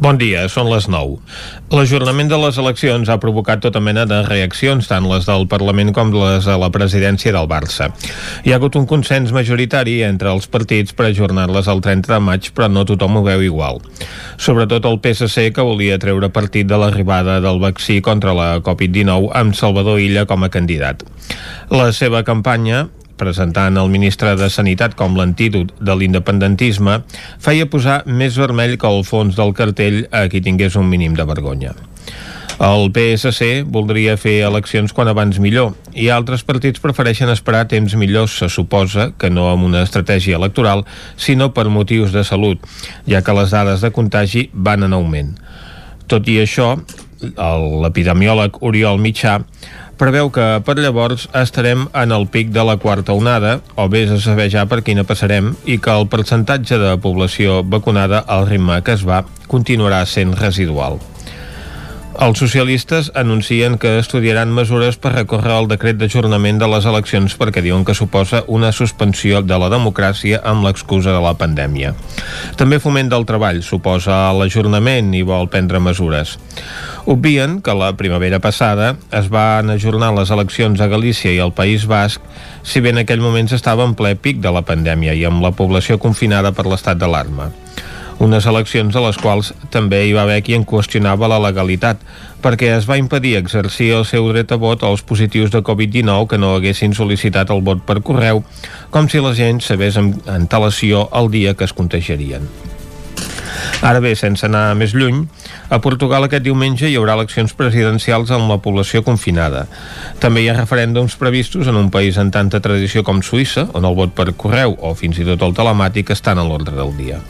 Bon dia, són les 9. L'ajornament de les eleccions ha provocat tota mena de reaccions, tant les del Parlament com les de la presidència del Barça. Hi ha hagut un consens majoritari entre els partits per ajornar-les el 30 de maig, però no tothom ho veu igual. Sobretot el PSC, que volia treure partit de l'arribada del vaccí contra la Covid-19 amb Salvador Illa com a candidat. La seva campanya presentant el ministre de Sanitat com l'antídot de l'independentisme, feia posar més vermell que el fons del cartell a qui tingués un mínim de vergonya. El PSC voldria fer eleccions quan abans millor i altres partits prefereixen esperar temps millors, se suposa que no amb una estratègia electoral, sinó per motius de salut, ja que les dades de contagi van en augment. Tot i això, l'epidemiòleg Oriol Mitjà preveu que per llavors estarem en el pic de la quarta onada, o vés a saber ja per quina passarem, i que el percentatge de població vacunada al ritme que es va continuarà sent residual. Els socialistes anuncien que estudiaran mesures per recórrer el decret d'ajornament de les eleccions perquè diuen que suposa una suspensió de la democràcia amb l'excusa de la pandèmia. També Foment del Treball suposa l'ajornament i vol prendre mesures. Obvien que la primavera passada es van ajornar les eleccions a Galícia i al País Basc si bé en aquell moment s'estava en ple pic de la pandèmia i amb la població confinada per l'estat d'alarma unes eleccions a les quals també hi va haver qui en qüestionava la legalitat, perquè es va impedir exercir el seu dret a vot als positius de Covid-19 que no haguessin sol·licitat el vot per correu, com si la gent sabés amb antelació el dia que es contagiarien. Ara bé, sense anar més lluny, a Portugal aquest diumenge hi haurà eleccions presidencials amb la població confinada. També hi ha referèndums previstos en un país en tanta tradició com Suïssa, on el vot per correu o fins i tot el telemàtic estan a l'ordre del dia.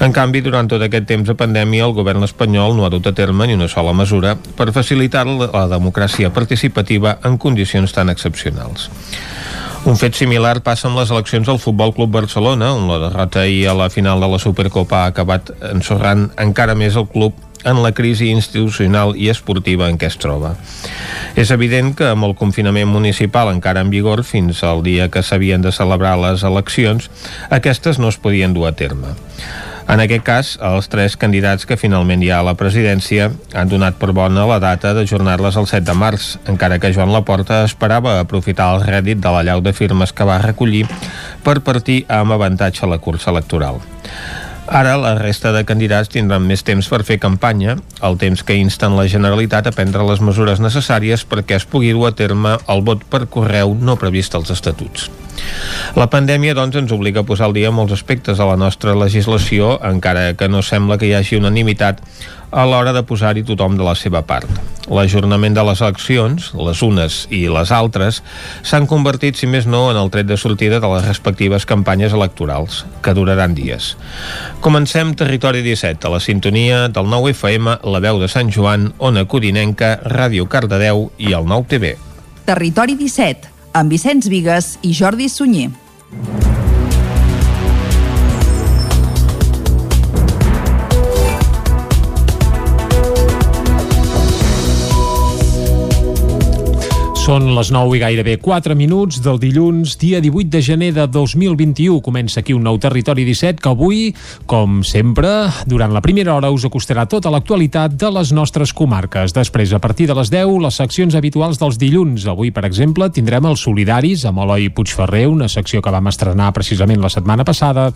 En canvi, durant tot aquest temps de pandèmia, el govern espanyol no ha dut a terme ni una sola mesura per facilitar la democràcia participativa en condicions tan excepcionals. Un fet similar passa amb les eleccions al Futbol Club Barcelona, on la derrota ahir a la final de la Supercopa ha acabat ensorrant encara més el club en la crisi institucional i esportiva en què es troba. És evident que amb el confinament municipal encara en vigor fins al dia que s'havien de celebrar les eleccions, aquestes no es podien dur a terme. En aquest cas, els tres candidats que finalment hi ha a la presidència han donat per bona la data d'ajornar-les el 7 de març, encara que Joan Laporta esperava aprofitar el rèdit de la llau de firmes que va recollir per partir amb avantatge a la cursa electoral. Ara la resta de candidats tindran més temps per fer campanya, el temps que insten la Generalitat a prendre les mesures necessàries perquè es pugui dur a terme el vot per correu no previst als estatuts. La pandèmia, doncs, ens obliga a posar al dia molts aspectes a la nostra legislació, encara que no sembla que hi hagi unanimitat a l'hora de posar-hi tothom de la seva part. L'ajornament de les eleccions, les unes i les altres, s'han convertit, si més no, en el tret de sortida de les respectives campanyes electorals, que duraran dies. Comencem Territori 17, a la sintonia del 9 FM, la veu de Sant Joan, Ona Codinenca, Ràdio Cardedeu i el 9 TV. Territori 17, amb Vicenç Vigues i Jordi Sunyer. Són les 9 i gairebé 4 minuts del dilluns, dia 18 de gener de 2021. Comença aquí un nou Territori 17 que avui, com sempre, durant la primera hora us acostarà tota l'actualitat de les nostres comarques. Després, a partir de les 10, les seccions habituals dels dilluns. Avui, per exemple, tindrem els Solidaris amb Eloi Puigferrer, una secció que vam estrenar precisament la setmana passada,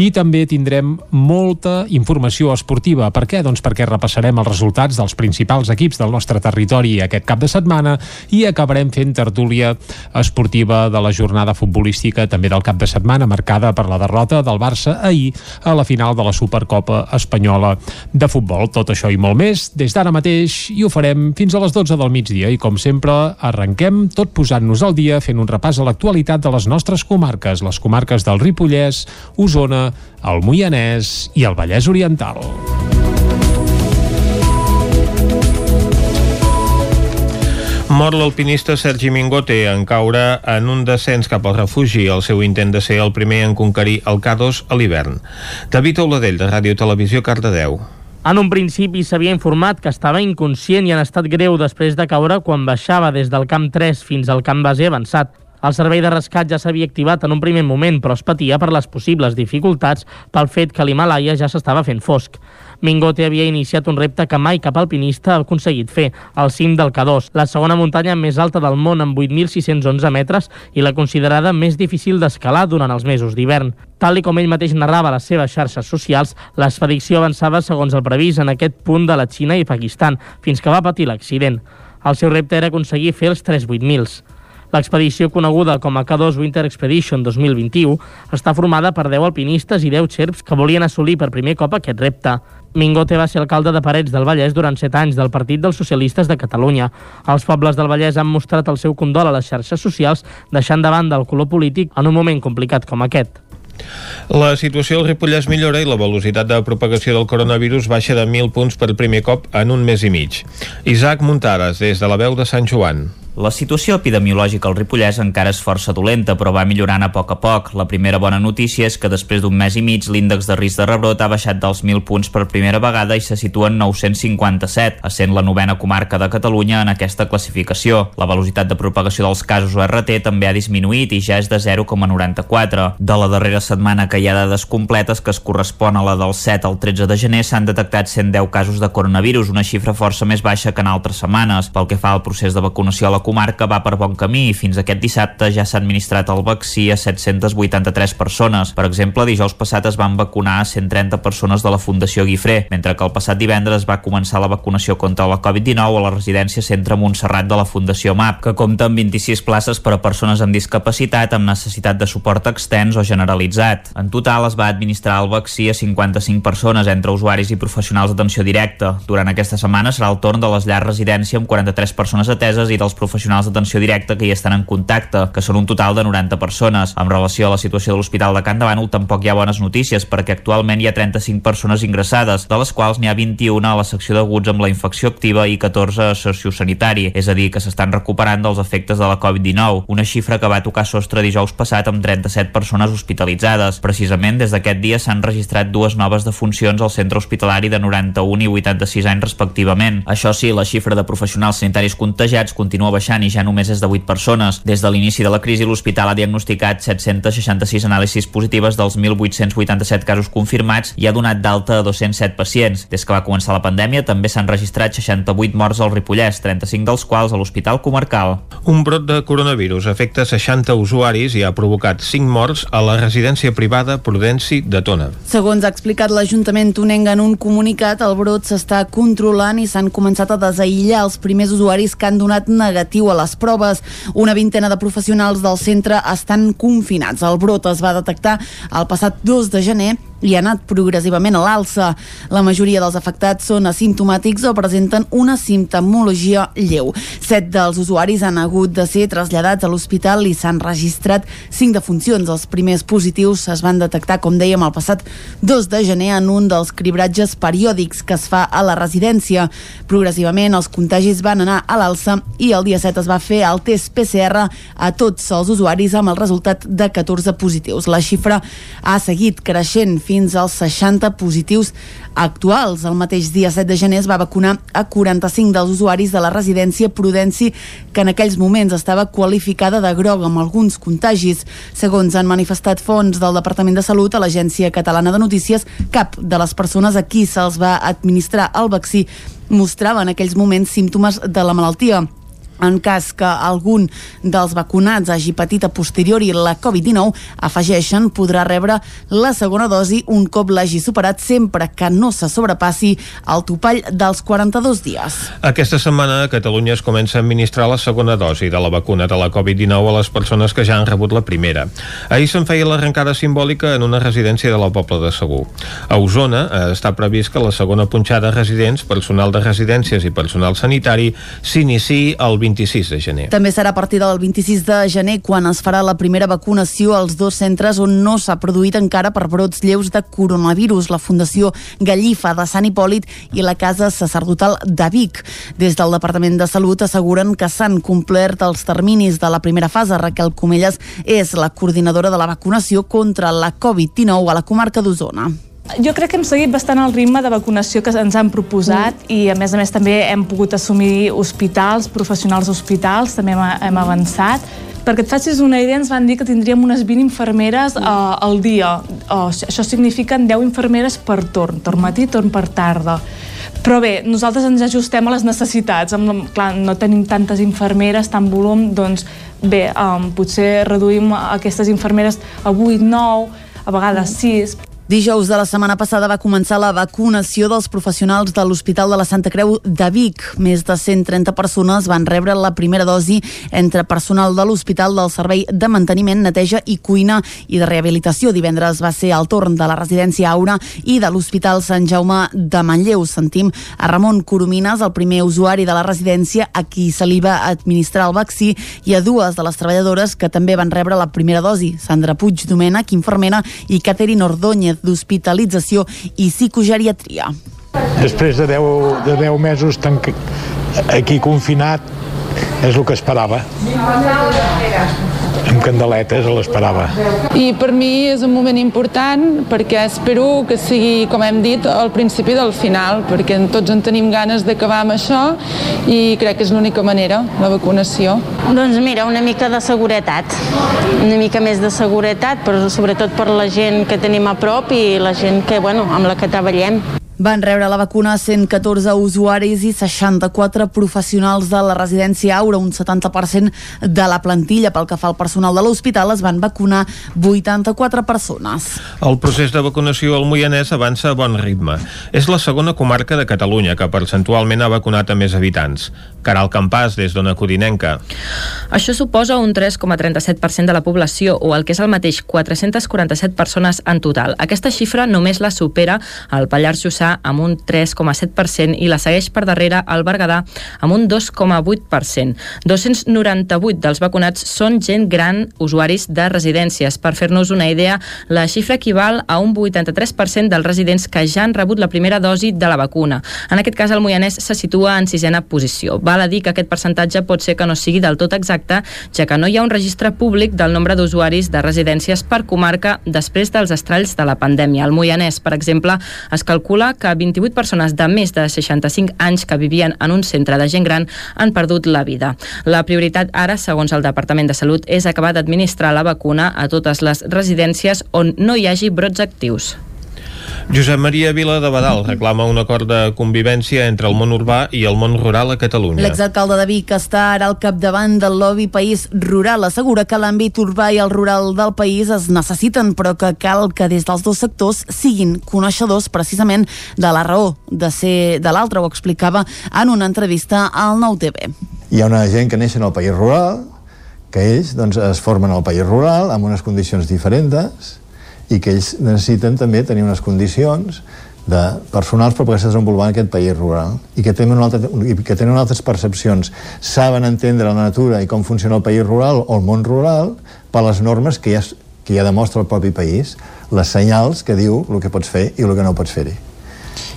i també tindrem molta informació esportiva. Per què? Doncs perquè repassarem els resultats dels principals equips del nostre territori aquest cap de setmana i acabarem acabarem fent tertúlia esportiva de la jornada futbolística també del cap de setmana, marcada per la derrota del Barça ahir a la final de la Supercopa Espanyola de Futbol. Tot això i molt més des d'ara mateix i ho farem fins a les 12 del migdia i com sempre arrenquem tot posant-nos al dia fent un repàs a l'actualitat de les nostres comarques, les comarques del Ripollès, Osona, el Moianès i el Vallès Oriental. Mor l'alpinista Sergi Mingote en caure en un descens cap al refugi el seu intent de ser el primer en conquerir el K2 a l'hivern. David Oladell, de Ràdio Televisió, Cardedeu. En un principi s'havia informat que estava inconscient i en estat greu després de caure quan baixava des del camp 3 fins al camp base avançat. El servei de rescat ja s'havia activat en un primer moment, però es patia per les possibles dificultats pel fet que l'Himalaya ja s'estava fent fosc. Mingote havia iniciat un repte que mai cap alpinista ha aconseguit fer, el cim del K2, la segona muntanya més alta del món amb 8.611 metres i la considerada més difícil d'escalar durant els mesos d'hivern. Tal com ell mateix narrava a les seves xarxes socials, l'expedició avançava segons el previst en aquest punt de la Xina i Pakistan, fins que va patir l'accident. El seu repte era aconseguir fer els 3 8000. L'expedició coneguda com a K2 Winter Expedition 2021 està formada per 10 alpinistes i 10 xerps que volien assolir per primer cop aquest repte. Mingote va ser alcalde de Parets del Vallès durant 7 anys del Partit dels Socialistes de Catalunya. Els pobles del Vallès han mostrat el seu condol a les xarxes socials, deixant de banda el color polític en un moment complicat com aquest. La situació al Ripollès millora i la velocitat de propagació del coronavirus baixa de 1.000 punts per primer cop en un mes i mig. Isaac Muntades, des de la veu de Sant Joan. La situació epidemiològica al Ripollès encara és força dolenta, però va millorant a poc a poc. La primera bona notícia és que després d'un mes i mig l'índex de risc de rebrot ha baixat dels 1.000 punts per primera vegada i se situa en 957, essent la novena comarca de Catalunya en aquesta classificació. La velocitat de propagació dels casos RT també ha disminuït i ja és de 0,94. De la darrera setmana que hi ha dades completes que es correspon a la del 7 al 13 de gener s'han detectat 110 casos de coronavirus, una xifra força més baixa que en altres setmanes. Pel que fa al procés de vacunació a la comarca va per bon camí i fins aquest dissabte ja s'ha administrat el vaccí a 783 persones. Per exemple, dijous passat es van vacunar 130 persones de la Fundació Guifré, mentre que el passat divendres va començar la vacunació contra la Covid-19 a la residència Centre Montserrat de la Fundació MAP, que compta amb 26 places per a persones amb discapacitat amb necessitat de suport extens o generalitzat. En total es va administrar el vaccí a 55 persones entre usuaris i professionals d'atenció directa. Durant aquesta setmana serà el torn de les llars residència amb 43 persones ateses i dels professionals professionals d'atenció directa que hi estan en contacte, que són un total de 90 persones. En relació a la situació de l'Hospital de Can Davant, tampoc hi ha bones notícies, perquè actualment hi ha 35 persones ingressades, de les quals n'hi ha 21 a la secció d'aguts amb la infecció activa i 14 a sociosanitari, és a dir, que s'estan recuperant dels efectes de la Covid-19, una xifra que va tocar sostre dijous passat amb 37 persones hospitalitzades. Precisament des d'aquest dia s'han registrat dues noves defuncions al centre hospitalari de 91 i 86 anys respectivament. Això sí, la xifra de professionals sanitaris contagiats continua baixant baixant i ja només és de 8 persones. Des de l'inici de la crisi, l'hospital ha diagnosticat 766 anàlisis positives dels 1.887 casos confirmats i ha donat d'alta a 207 pacients. Des que va començar la pandèmia, també s'han registrat 68 morts al Ripollès, 35 dels quals a l'Hospital Comarcal. Un brot de coronavirus afecta 60 usuaris i ha provocat 5 morts a la residència privada Prudenci de Tona. Segons ha explicat l'Ajuntament Tonenga en un comunicat, el brot s'està controlant i s'han començat a desaïllar els primers usuaris que han donat negatiu negatiu a les proves. Una vintena de professionals del centre estan confinats. El brot es va detectar el passat 2 de gener i ha anat progressivament a l'alça. La majoria dels afectats són asimptomàtics o presenten una simptomologia lleu. Set dels usuaris han hagut de ser traslladats a l'hospital i s'han registrat cinc defuncions. Els primers positius es van detectar, com dèiem, el passat 2 de gener en un dels cribratges periòdics que es fa a la residència. Progressivament els contagis van anar a l'alça i el dia 7 es va fer el test PCR a tots els usuaris amb el resultat de 14 positius. La xifra ha seguit creixent fins als 60 positius actuals. El mateix dia 7 de gener es va vacunar a 45 dels usuaris de la residència Prudenci, que en aquells moments estava qualificada de groc amb alguns contagis. Segons han manifestat fons del Departament de Salut a l'Agència Catalana de Notícies, cap de les persones a qui se'ls va administrar el vaccí mostrava en aquells moments símptomes de la malaltia. En cas que algun dels vacunats hagi patit a posteriori la Covid-19, afegeixen, podrà rebre la segona dosi un cop l'hagi superat sempre que no se sobrepassi el topall dels 42 dies. Aquesta setmana a Catalunya es comença a administrar la segona dosi de la vacuna de la Covid-19 a les persones que ja han rebut la primera. Ahir se'n feia l'arrencada simbòlica en una residència de la Pobla de Segur. A Osona eh, està previst que la segona punxada a residents, personal de residències i personal sanitari s'iniciï el 20 26 de gener. També serà a partir del 26 de gener quan es farà la primera vacunació als dos centres on no s'ha produït encara per brots lleus de coronavirus, la Fundació Gallifa de Sant Hipòlit i la Casa Sacerdotal de Vic. Des del Departament de Salut asseguren que s'han complert els terminis de la primera fase. Raquel Comelles és la coordinadora de la vacunació contra la Covid-19 a la comarca d'Osona Jo crec que hem seguit bastant el ritme de vacunació que ens han proposat mm. i a més a més també hem pogut assumir hospitals, professionals hospitals, també hem, hem avançat perquè et facis una idea, ens van dir que tindríem unes 20 infermeres uh, al dia. Uh, això significa 10 infermeres per torn, torn matí, torn per tarda. Però bé, nosaltres ens ajustem a les necessitats. Amb, clar, no tenim tantes infermeres, tant volum, doncs bé, um, potser reduïm aquestes infermeres a 8, 9, a vegades 6, Dijous de la setmana passada va començar la vacunació dels professionals de l'Hospital de la Santa Creu de Vic. Més de 130 persones van rebre la primera dosi entre personal de l'Hospital del Servei de Manteniment, Neteja i Cuina i de Rehabilitació. Divendres va ser el torn de la residència Aura i de l'Hospital Sant Jaume de Manlleu. Sentim a Ramon Coromines, el primer usuari de la residència a qui se li va administrar el vaccí i a dues de les treballadores que també van rebre la primera dosi, Sandra Puig Domènech, infermera, i Caterina Ordóñez, d'hospitalització i psicogeriatria. Després de 10, de 10 mesos tanc... aquí confinat és el que esperava amb candeletes a l'esperava. I per mi és un moment important perquè espero que sigui, com hem dit, el principi del final, perquè tots en tenim ganes d'acabar amb això i crec que és l'única manera, la vacunació. Doncs mira, una mica de seguretat, una mica més de seguretat, però sobretot per la gent que tenim a prop i la gent que, bueno, amb la que treballem. Van rebre la vacuna 114 usuaris i 64 professionals de la residència Aura, un 70% de la plantilla. Pel que fa al personal de l'hospital, es van vacunar 84 persones. El procés de vacunació al Moianès avança a bon ritme. És la segona comarca de Catalunya que percentualment ha vacunat a més habitants. Caral Campàs, des d'Ona Codinenca. Això suposa un 3,37% de la població, o el que és el mateix, 447 persones en total. Aquesta xifra només la supera el Pallars Jussà amb un 3,7% i la segueix per darrere el Berguedà amb un 2,8%. 298 dels vacunats són gent gran usuaris de residències. Per fer-nos una idea, la xifra equival a un 83% dels residents que ja han rebut la primera dosi de la vacuna. En aquest cas, el Moianès se situa en sisena posició. Val a dir que aquest percentatge pot ser que no sigui del tot exacte, ja que no hi ha un registre públic del nombre d'usuaris de residències per comarca després dels estralls de la pandèmia. Al Moianès, per exemple, es calcula que 28 persones de més de 65 anys que vivien en un centre de gent gran han perdut la vida. La prioritat ara, segons el Departament de Salut, és acabar d'administrar la vacuna a totes les residències on no hi hagi brots actius. Josep Maria Vila de Badal reclama un acord de convivència entre el món urbà i el món rural a Catalunya. L'exalcalde de Vic està ara al capdavant del lobby País Rural. Assegura que l'àmbit urbà i el rural del país es necessiten, però que cal que des dels dos sectors siguin coneixedors precisament de la raó de ser de l'altre. Ho explicava en una entrevista al Nou TV. Hi ha una gent que neix en el país rural, que ells doncs, es formen al país rural amb unes condicions diferents, i que ells necessiten també tenir unes condicions de personals per poder desenvolupar en aquest país rural i que tenen, una altra, que tenen altres percepcions saben entendre la natura i com funciona el país rural o el món rural per les normes que ja, que ja demostra el propi país les senyals que diu el que pots fer i el que no pots fer-hi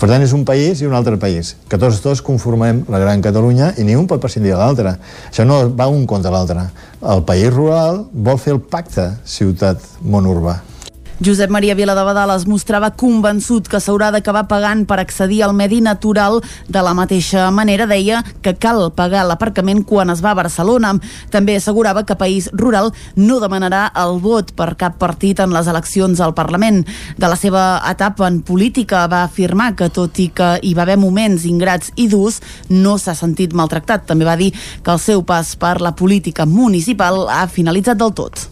per tant, és un país i un altre país, que tots dos conformem la Gran Catalunya i ni un pot prescindir de l'altre. Això no va un contra l'altre. El país rural vol fer el pacte ciutat-món urbà. Josep Maria Viladebadal es mostrava convençut que s'haurà d'acabar pagant per accedir al medi natural. De la mateixa manera deia que cal pagar l'aparcament quan es va a Barcelona. També assegurava que País Rural no demanarà el vot per cap partit en les eleccions al Parlament. De la seva etapa en política va afirmar que tot i que hi va haver moments ingrats i durs, no s'ha sentit maltractat. També va dir que el seu pas per la política municipal ha finalitzat del tot.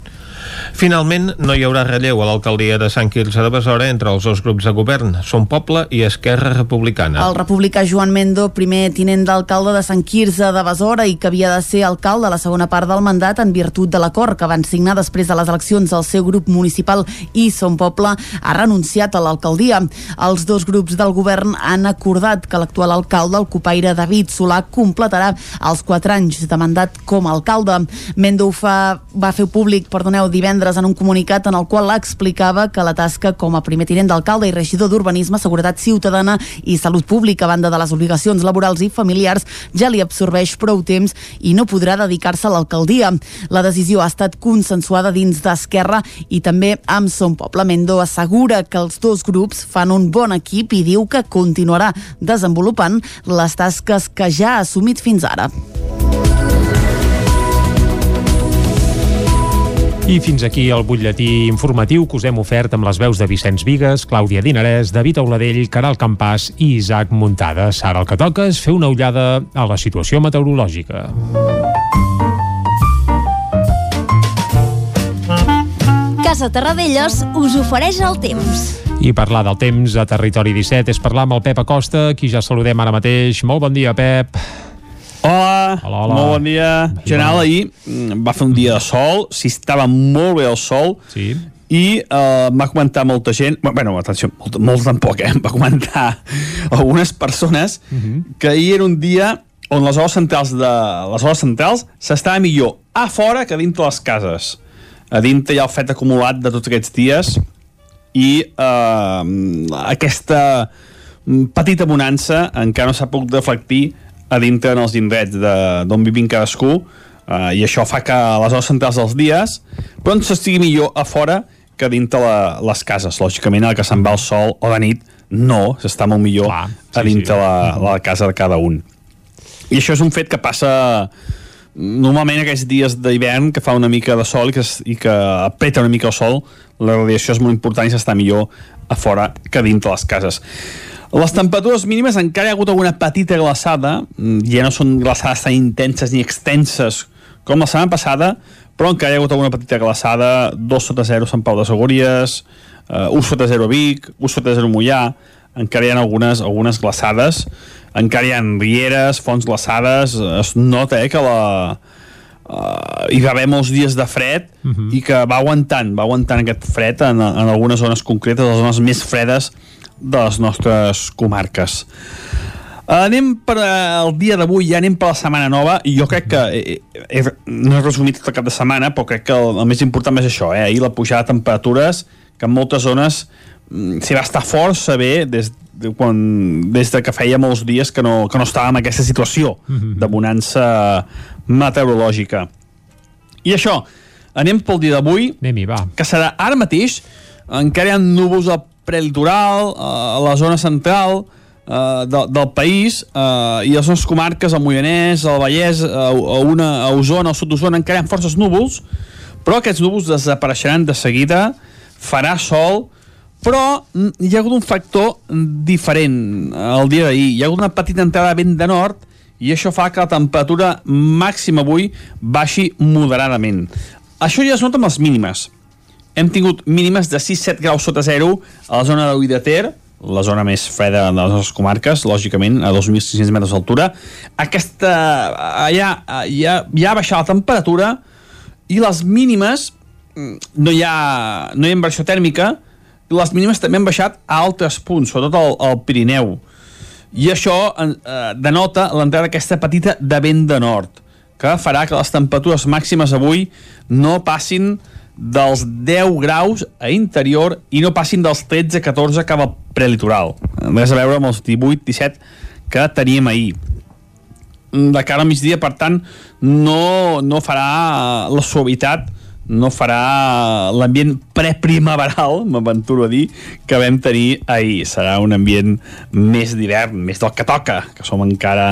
Finalment, no hi haurà relleu a l'alcaldia de Sant Quirze de Besora entre els dos grups de govern, Som Poble i Esquerra Republicana. El republicà Joan Mendo, primer tinent d'alcalde de Sant Quirze de Besora i que havia de ser alcalde a la segona part del mandat en virtut de l'acord que van signar després de les eleccions al seu grup municipal i Som Poble, ha renunciat a l'alcaldia. Els dos grups del govern han acordat que l'actual alcalde, el copaire David Solà, completarà els quatre anys de mandat com a alcalde. Mendo fa, va fer públic, perdoneu, divendres en un comunicat en el qual explicava que la tasca com a primer tinent d'alcalde i regidor d'Urbanisme, Seguretat Ciutadana i Salut Pública, a banda de les obligacions laborals i familiars, ja li absorbeix prou temps i no podrà dedicar-se a l'alcaldia. La decisió ha estat consensuada dins d'Esquerra i també amb Son Poble. Mendo assegura que els dos grups fan un bon equip i diu que continuarà desenvolupant les tasques que ja ha assumit fins ara. I fins aquí el butlletí informatiu que us hem ofert amb les veus de Vicenç Vigues, Clàudia Dinarès, David Auladell, Caral Campàs i Isaac Muntades. Ara el que toca és fer una ullada a la situació meteorològica. Casa Terradellos us ofereix el temps. I parlar del temps a Territori 17 és parlar amb el Pep Acosta, qui ja saludem ara mateix. Molt bon dia, Pep. Hola, hola, hola. molt bon dia. General, ahir mm, va fer un dia de sol, si estava molt bé el sol, sí. i uh, va comentar molta gent, bueno, atenció, molt, molt tampoc, eh? va comentar algunes persones uh -huh. que ahir era un dia on les hores centrals de les hores centrals s'estava millor a fora que dintre les cases. A dintre hi ha el fet acumulat de tots aquests dies i uh, aquesta petita bonança encara no s'ha pogut reflectir a dintre en els indrets d'on vivim cadascú uh, i això fa que les hores centrals dels dies doncs s'estigui millor a fora que dintre la, les cases. Lògicament el que se'n va al sol o de nit no, s'està molt millor Clar, sí, a dintre sí. La, la casa de cada un. I això és un fet que passa normalment aquests dies d'hivern que fa una mica de sol i que, i que apreta una mica el sol la radiació és molt important i s'està millor a fora que dintre les cases les temperatures mínimes encara hi ha hagut alguna petita glaçada, mm, ja no són glaçades tan intenses ni extenses com la setmana passada, però encara hi ha hagut alguna petita glaçada, 2 sota 0 Sant Pau de Segúries, uh, 1 sota 0 Vic, 1 sota 0 Mollà, encara hi ha algunes, algunes glaçades, encara hi ha rieres, fonts glaçades, es nota eh, que la, uh, hi va haver molts dies de fred uh -huh. i que va aguantant, va aguantant aquest fred en, en algunes zones concretes, les zones més fredes de les nostres comarques. Anem per el dia d'avui, ja anem per la setmana nova, i jo crec que, he, he, no he resumit tot el cap de setmana, però crec que el, el més important és això, eh? ahir la pujada de temperatures, que en moltes zones mm, s'hi va estar força bé des de, quan, des de que feia molts dies que no, que no estàvem en aquesta situació de bonança meteorològica. I això, anem pel dia d'avui, que serà ara mateix, encara hi ha núvols al prelitoral, eh, a la zona central eh, de, del país eh, i les nostres comarques, el Moianès, el Vallès, a, a, una, a Osona, al sud d'Osona, encara hi ha forces núvols, però aquests núvols desapareixeran de seguida, farà sol, però hi ha hagut un factor diferent el dia d'ahir. Hi ha hagut una petita entrada de vent de nord i això fa que la temperatura màxima avui baixi moderadament. Això ja es nota amb les mínimes hem tingut mínimes de 6-7 graus sota zero a la zona de de Ter, la zona més freda de les nostres comarques, lògicament, a 2.600 metres d'altura. Aquesta... Allà ja, ja ha baixat la temperatura i les mínimes mm, no hi ha, no hi ha inversió tèrmica, les mínimes també han baixat a altres punts, sobretot al, al Pirineu. I això eh, denota l'entrada d'aquesta petita de vent de nord, que farà que les temperatures màximes avui no passin dels 10 graus a interior i no passin dels 13-14 cap al prelitoral. Res a veure amb els 18-17 que teníem ahir. De cara al migdia, per tant, no, no farà la suavitat no farà l'ambient preprimaveral, m'aventuro a dir, que vam tenir ahir. Serà un ambient més d'hivern, més del que toca, que som encara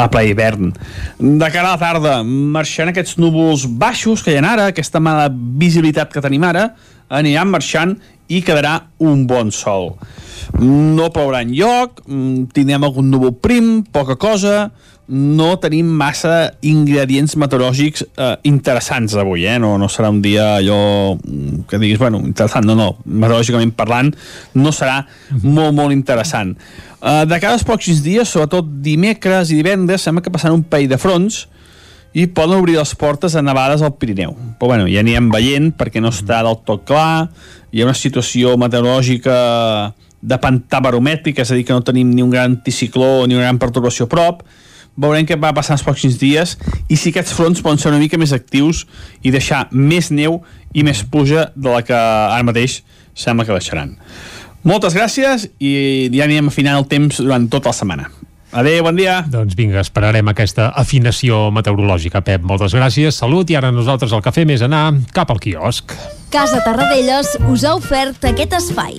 a ple hivern. De cara a la tarda, marxant aquests núvols baixos que hi ha ara, aquesta mala visibilitat que tenim ara, aniran marxant i quedarà un bon sol. No plourà en lloc, mm, tindrem algun núvol prim, poca cosa, no tenim massa ingredients meteorològics eh, interessants avui, eh? no, no serà un dia allò mm, que diguis, bueno, interessant, no, no, meteorològicament parlant, no serà molt, molt interessant. Eh, de cada pocs dies, sobretot dimecres i divendres, sembla que passaran un parell de fronts i poden obrir les portes a nevades al Pirineu. Però bueno, ja anirem veient perquè no està del tot clar, hi ha una situació meteorològica de pantà baromètric, és a dir, que no tenim ni un gran anticicló ni una gran perturbació a prop, veurem què va passar els pròxims dies i si aquests fronts poden ser una mica més actius i deixar més neu i més pluja de la que ara mateix sembla que deixaran. Moltes gràcies i ja anirem afinant el temps durant tota la setmana. Adéu, bon dia. Doncs vinga, esperarem aquesta afinació meteorològica, Pep. Moltes gràcies, salut, i ara nosaltres el que fem és anar cap al quiosc. Casa Tarradellas us ha ofert aquest espai.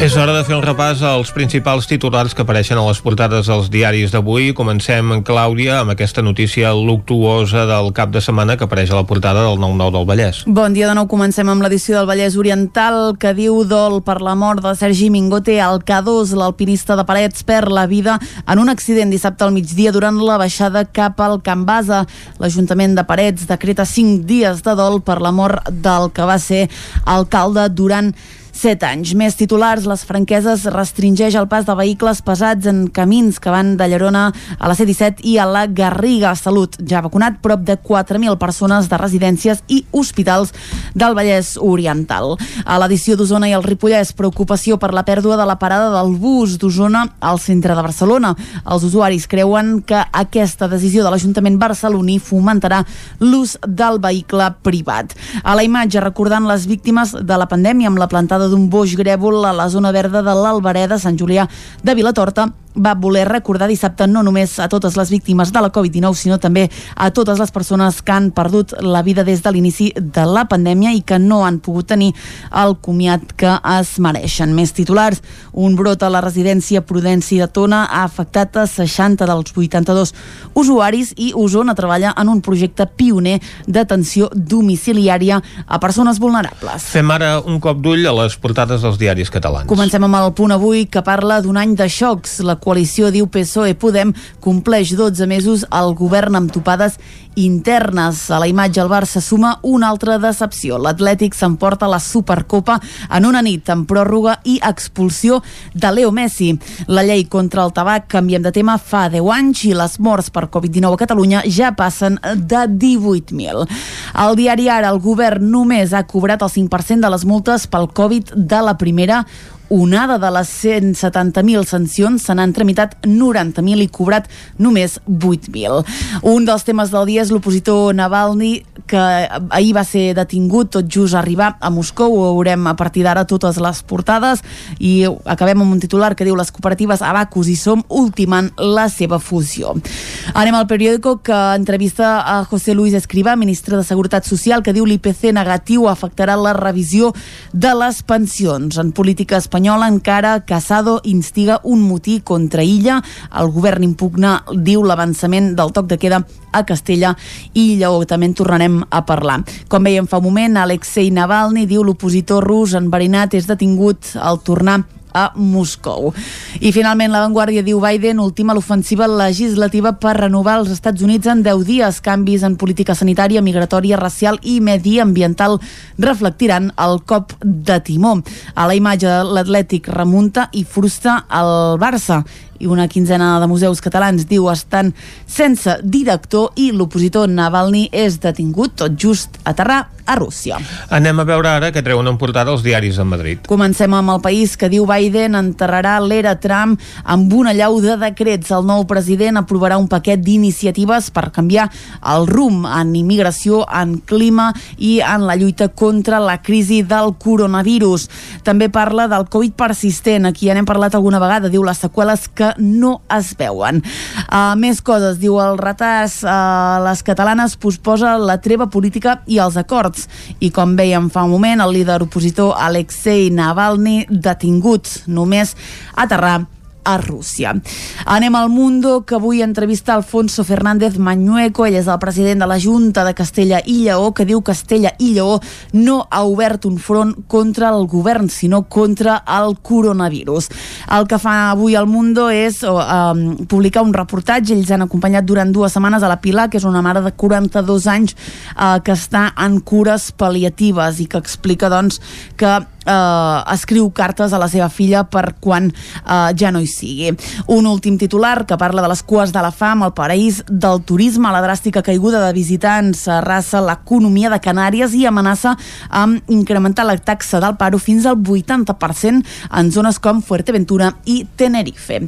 És hora de fer un repàs als principals titulars que apareixen a les portades dels diaris d'avui. Comencem, Clàudia, amb aquesta notícia luctuosa del cap de setmana que apareix a la portada del 9-9 del Vallès. Bon dia de nou, comencem amb l'edició del Vallès Oriental que diu dol per la mort de Sergi Mingote al K2, l'alpinista de Parets perd la vida en un accident dissabte al migdia durant la baixada cap al Can Basa. L'Ajuntament de Parets decreta 5 dies de dol per la mort del que va ser alcalde durant 7 anys. Més titulars, les franqueses restringeix el pas de vehicles pesats en camins que van de Llerona a la C-17 i a la Garriga. Salut ja ha vacunat prop de 4.000 persones de residències i hospitals del Vallès Oriental. A l'edició d'Osona i el Ripollès, preocupació per la pèrdua de la parada del bus d'Osona al centre de Barcelona. Els usuaris creuen que aquesta decisió de l'Ajuntament barceloní fomentarà l'ús del vehicle privat. A la imatge, recordant les víctimes de la pandèmia amb la plantada d'un boix grèvol a la zona verda de l'Albereda, Sant Julià de Vilatorta, va voler recordar dissabte no només a totes les víctimes de la Covid-19, sinó també a totes les persones que han perdut la vida des de l'inici de la pandèmia i que no han pogut tenir el comiat que es mereixen. Més titulars, un brot a la residència Prudenci de Tona ha afectat a 60 dels 82 usuaris i Osona treballa en un projecte pioner d'atenció domiciliària a persones vulnerables. Fem ara un cop d'ull a les portades dels diaris catalans. Comencem amb el punt avui que parla d'un any de xocs. La coalició diu PSOE-Podem compleix 12 mesos al govern amb topades internes. A la imatge el Barça suma una altra decepció. L'Atlètic s'emporta la Supercopa en una nit amb pròrroga i expulsió de Leo Messi. La llei contra el tabac, canviem de tema, fa 10 anys i les morts per Covid-19 a Catalunya ja passen de 18.000. Al diari Ara, el govern només ha cobrat el 5% de les multes pel Covid de la primera onada de les 170.000 sancions se n'han tramitat 90.000 i cobrat només 8.000. Un dels temes del dia és l'opositor Navalny, que ahir va ser detingut tot just arribar a Moscou. Ho veurem a partir d'ara totes les portades i acabem amb un titular que diu les cooperatives Abacus i Som ultimant la seva fusió. Anem al periòdico que entrevista a José Luis Escrivá, ministre de Seguretat Social, que diu l'IPC negatiu afectarà la revisió de les pensions. En política espanyola espanyola encara Casado instiga un motí contra Illa. El govern impugna, diu, l'avançament del toc de queda a Castella i Lleó. També en tornarem a parlar. Com veiem fa un moment, Alexei Navalny diu l'opositor rus enverinat és detingut al tornar a Moscou. I finalment la Vanguardia diu Biden ultima l'ofensiva legislativa per renovar els Estats Units en 10 dies. Canvis en política sanitària, migratòria, racial i mediambiental reflectiran el cop de timó. A la imatge l'Atlètic remunta i frustra el Barça i una quinzena de museus catalans diu estan sense director i l'opositor Navalny és detingut tot just a aterrar a Rússia. Anem a veure ara què treuen en portada els diaris a Madrid. Comencem amb el país que diu Biden enterrarà l'era Trump amb una llau de decrets. El nou president aprovarà un paquet d'iniciatives per canviar el rumb en immigració, en clima i en la lluita contra la crisi del coronavirus. També parla del Covid persistent. Aquí ja n'hem parlat alguna vegada. Diu les seqüeles que no es veuen. Uh, més coses, diu el retard, uh, les catalanes posposa la treva política i els acords. I com veiem fa un moment, el líder opositor Alexei Navalny detingut només aterrar a Rússia. Anem al Mundo, que avui entrevista Alfonso Fernández Mañueco, ell és el president de la Junta de Castella i Lleó, que diu que Castella i Lleó no ha obert un front contra el govern, sinó contra el coronavirus. El que fa avui al Mundo és um, publicar un reportatge, ells han acompanyat durant dues setmanes a la Pilar, que és una mare de 42 anys uh, que està en cures pal·liatives i que explica doncs que eh, escriu cartes a la seva filla per quan eh, ja no hi sigui. Un últim titular que parla de les cues de la fam, el paraís del turisme, la dràstica caiguda de visitants arrasa l'economia de Canàries i amenaça amb incrementar la taxa del paro fins al 80% en zones com Fuerteventura i Tenerife.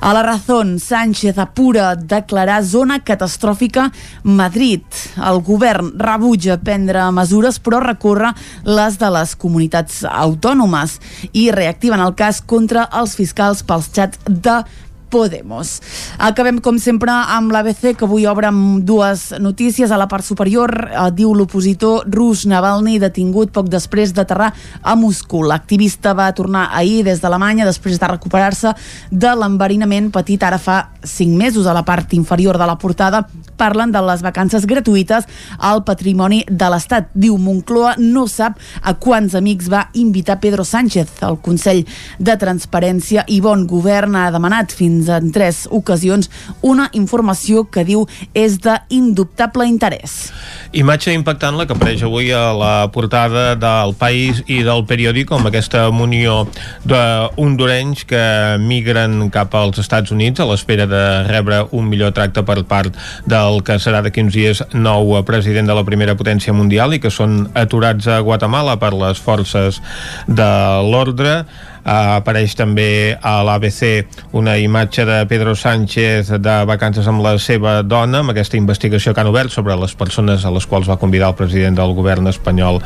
A la Razón, Sánchez apura declarar zona catastròfica Madrid. El govern rebutja prendre mesures però recorre les de les comunitats autònomes i reactiven el cas contra els fiscals pels xats de Podemos. Acabem, com sempre, amb l'ABC, que avui obre amb dues notícies. A la part superior, eh, diu l'opositor rus Navalny, detingut poc després d'aterrar a Moscou. L'activista va tornar ahir des d'Alemanya després de recuperar-se de l'enverinament patit ara fa 5 mesos. A la part inferior de la portada parlen de les vacances gratuïtes al patrimoni de l'Estat. Diu Moncloa no sap a quants amics va invitar Pedro Sánchez. El Consell de Transparència i Bon Govern ha demanat fins en tres ocasions una informació que diu és d'indubtable interès. Imatge impactant la que apareix avui a la portada del País i del periòdic amb aquesta munió d'hondurenys que migren cap als Estats Units a l'espera de rebre un millor tracte per part del que serà d'aquí uns dies nou president de la primera potència mundial i que són aturats a Guatemala per les forces de l'ordre apareix també a l'ABC una imatge de Pedro Sánchez de vacances amb la seva dona, amb aquesta investigació que han obert sobre les persones a les quals va convidar el president del govern espanyol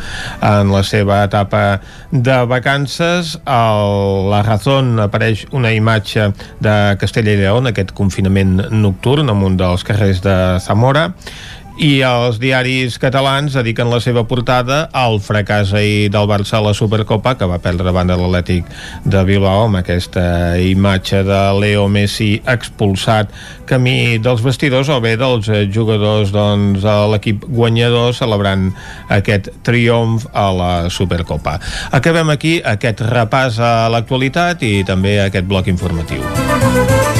en la seva etapa de vacances. A la Razón apareix una imatge de Castella i León, aquest confinament nocturn en un dels carrers de Zamora i els diaris catalans dediquen la seva portada al fracàs ahir del Barça a la Supercopa que va perdre davant de l'Atlètic de Bilbao amb aquesta imatge de Leo Messi expulsat camí dels vestidors o bé dels jugadors doncs, de l'equip guanyador celebrant aquest triomf a la Supercopa. Acabem aquí aquest repàs a l'actualitat i també aquest bloc informatiu.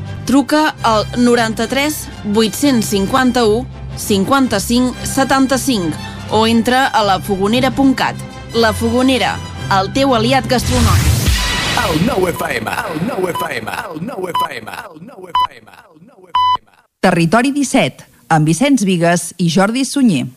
Truca al 93 851 55 75 o entra a lafogonera.cat. La Fogonera, el teu aliat gastronòmic. El nou FM, el nou FM, el nou FM, el nou FM, el nou FM. Territori 17, amb Vicenç Vigues i Jordi Sunyer.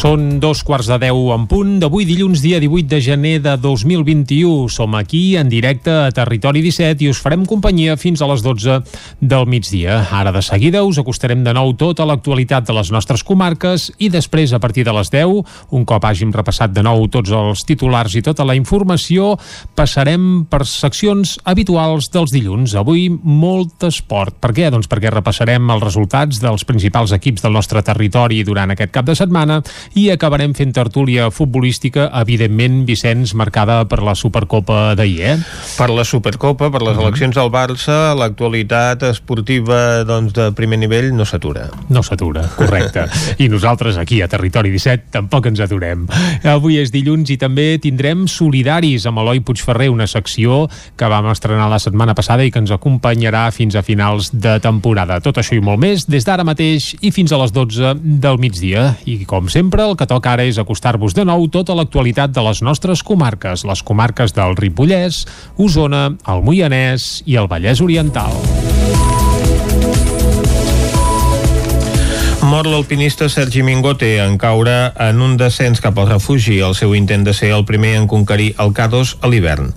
Són dos quarts de deu en punt d'avui dilluns, dia 18 de gener de 2021. Som aquí en directe a Territori 17 i us farem companyia fins a les 12 del migdia. Ara de seguida us acostarem de nou tota l'actualitat de les nostres comarques i després, a partir de les 10, un cop hàgim repassat de nou tots els titulars i tota la informació, passarem per seccions habituals dels dilluns. Avui molt esport. Per què? Doncs perquè repassarem els resultats dels principals equips del nostre territori durant aquest cap de setmana i acabarem fent tertúlia futbolística, evidentment, Vicenç, marcada per la Supercopa d'ahir, eh? Per la Supercopa, per les eleccions al Barça, l'actualitat esportiva doncs, de primer nivell no s'atura. No s'atura, correcte. I nosaltres aquí a Territori 17 tampoc ens aturem. Avui és dilluns i també tindrem Solidaris amb Eloi Puigferrer, una secció que vam estrenar la setmana passada i que ens acompanyarà fins a finals de temporada. Tot això i molt més des d'ara mateix i fins a les 12 del migdia. I com sempre, el que toca ara és acostar-vos de nou tota l'actualitat de les nostres comarques, les comarques del Ripollès, Osona, el Moianès i el Vallès Oriental. Mor l'alpinista Sergi Mingote en caure en un descens cap al refugi el seu intent de ser el primer en conquerir el K2 a l'hivern.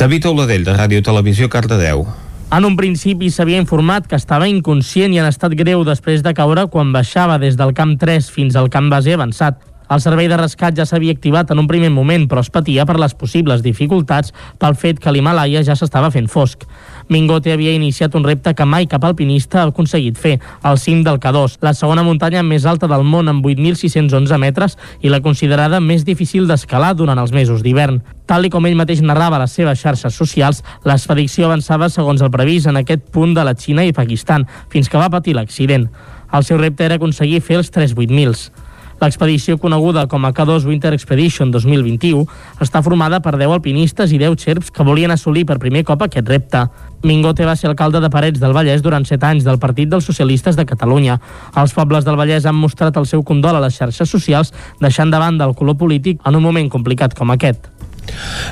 David Oladell, de Ràdio Televisió, Cardedeu. En un principi s'havia informat que estava inconscient i en estat greu després de caure quan baixava des del camp 3 fins al camp base avançat. El servei de rescat ja s'havia activat en un primer moment, però es patia per les possibles dificultats pel fet que l'Himalaya ja s'estava fent fosc. Mingote havia iniciat un repte que mai cap alpinista ha aconseguit fer, el cim del K2, la segona muntanya més alta del món amb 8.611 metres i la considerada més difícil d'escalar durant els mesos d'hivern. Tal i com ell mateix narrava a les seves xarxes socials, l'expedició avançava segons el previst en aquest punt de la Xina i Pakistan, fins que va patir l'accident. El seu repte era aconseguir fer els 3 8000. L'expedició coneguda com a K2 Winter Expedition 2021 està formada per 10 alpinistes i 10 xerps que volien assolir per primer cop aquest repte. Mingote va ser alcalde de Parets del Vallès durant 7 anys del Partit dels Socialistes de Catalunya. Els pobles del Vallès han mostrat el seu condol a les xarxes socials, deixant de banda el color polític en un moment complicat com aquest.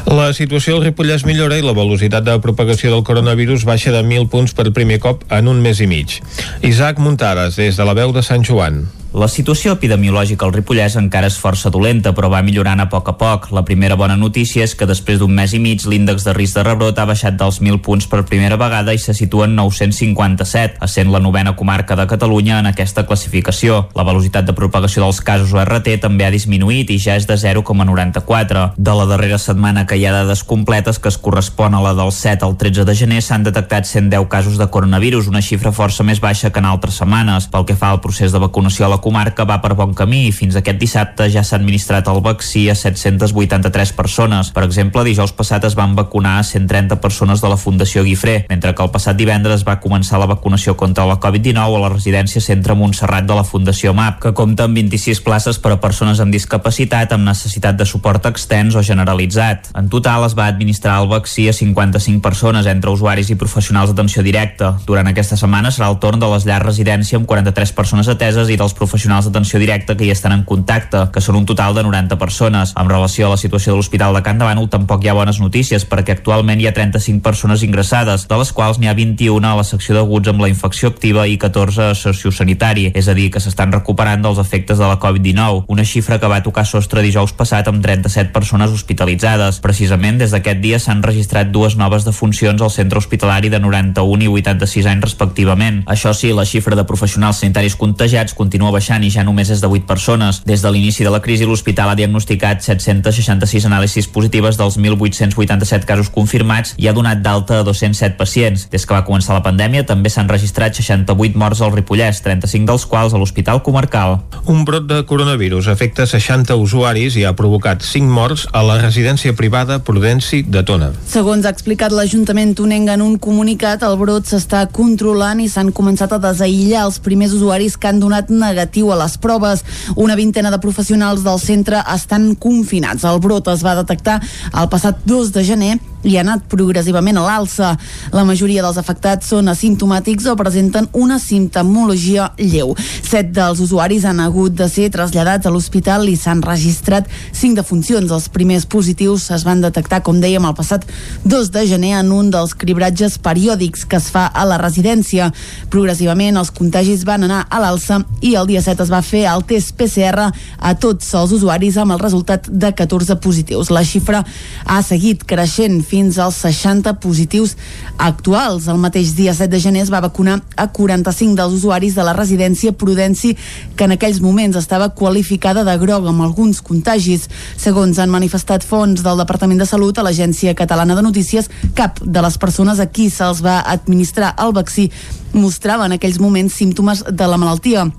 La situació al Ripollès millora i la velocitat de propagació del coronavirus baixa de 1.000 punts per primer cop en un mes i mig. Isaac Muntades, des de la veu de Sant Joan. La situació epidemiològica al Ripollès encara és força dolenta, però va millorant a poc a poc. La primera bona notícia és que després d'un mes i mig l'índex de risc de rebrot ha baixat dels 1.000 punts per primera vegada i se situa en 957, essent la novena comarca de Catalunya en aquesta classificació. La velocitat de propagació dels casos URT també ha disminuït i ja és de 0,94. De la darrera setmana que hi ha dades completes que es correspon a la del 7 al 13 de gener s'han detectat 110 casos de coronavirus, una xifra força més baixa que en altres setmanes. Pel que fa al procés de vacunació a la comarca va per bon camí i fins aquest dissabte ja s'ha administrat el vaccí a 783 persones. Per exemple, dijous passat es van vacunar a 130 persones de la Fundació Guifré, mentre que el passat divendres va començar la vacunació contra la Covid-19 a la residència Centre Montserrat de la Fundació MAP, que compta amb 26 places per a persones amb discapacitat amb necessitat de suport extens o generalitzat. En total es va administrar el vaccí a 55 persones entre usuaris i professionals d'atenció directa. Durant aquesta setmana serà el torn de les llars residència amb 43 persones ateses i dels professionals professionals d'atenció directa que hi estan en contacte, que són un total de 90 persones. En relació a la situació de l'Hospital de Can de Bànol tampoc hi ha bones notícies perquè actualment hi ha 35 persones ingressades, de les quals n'hi ha 21 a la secció d'aguts amb la infecció activa i 14 a sociosanitari, és a dir, que s'estan recuperant dels efectes de la Covid-19, una xifra que va tocar sostre dijous passat amb 37 persones hospitalitzades. Precisament des d'aquest dia s'han registrat dues noves defuncions al centre hospitalari de 91 i 86 anys respectivament. Això sí, la xifra de professionals sanitaris contagiats continua baixant baixant i ja només és de 8 persones. Des de l'inici de la crisi, l'hospital ha diagnosticat 766 anàlisis positives dels 1.887 casos confirmats i ha donat d'alta a 207 pacients. Des que va començar la pandèmia també s'han registrat 68 morts al Ripollès, 35 dels quals a l'Hospital Comarcal. Un brot de coronavirus afecta 60 usuaris i ha provocat 5 morts a la residència privada Prudenci de Tona. Segons ha explicat l'Ajuntament Tonenc en un comunicat, el brot s'està controlant i s'han començat a desaïllar els primers usuaris que han donat negatiu a les proves. Una vintena de professionals del centre estan confinats. El brot es va detectar el passat 2 de gener i ha anat progressivament a l'alça. La majoria dels afectats són asimptomàtics o presenten una simptomologia lleu. Set dels usuaris han hagut de ser traslladats a l'hospital i s'han registrat cinc defuncions. Els primers positius es van detectar, com dèiem, el passat 2 de gener en un dels cribratges periòdics que es fa a la residència. Progressivament els contagis van anar a l'alça i el dia 7 es va fer el test PCR a tots els usuaris amb el resultat de 14 positius. La xifra ha seguit creixent fins als 60 positius actuals. El mateix dia 7 de gener es va vacunar a 45 dels usuaris de la residència Prudenci, que en aquells moments estava qualificada de groc amb alguns contagis. Segons han manifestat fons del Departament de Salut a l'Agència Catalana de Notícies, cap de les persones a qui se'ls va administrar el vaccí mostrava en aquells moments símptomes de la malaltia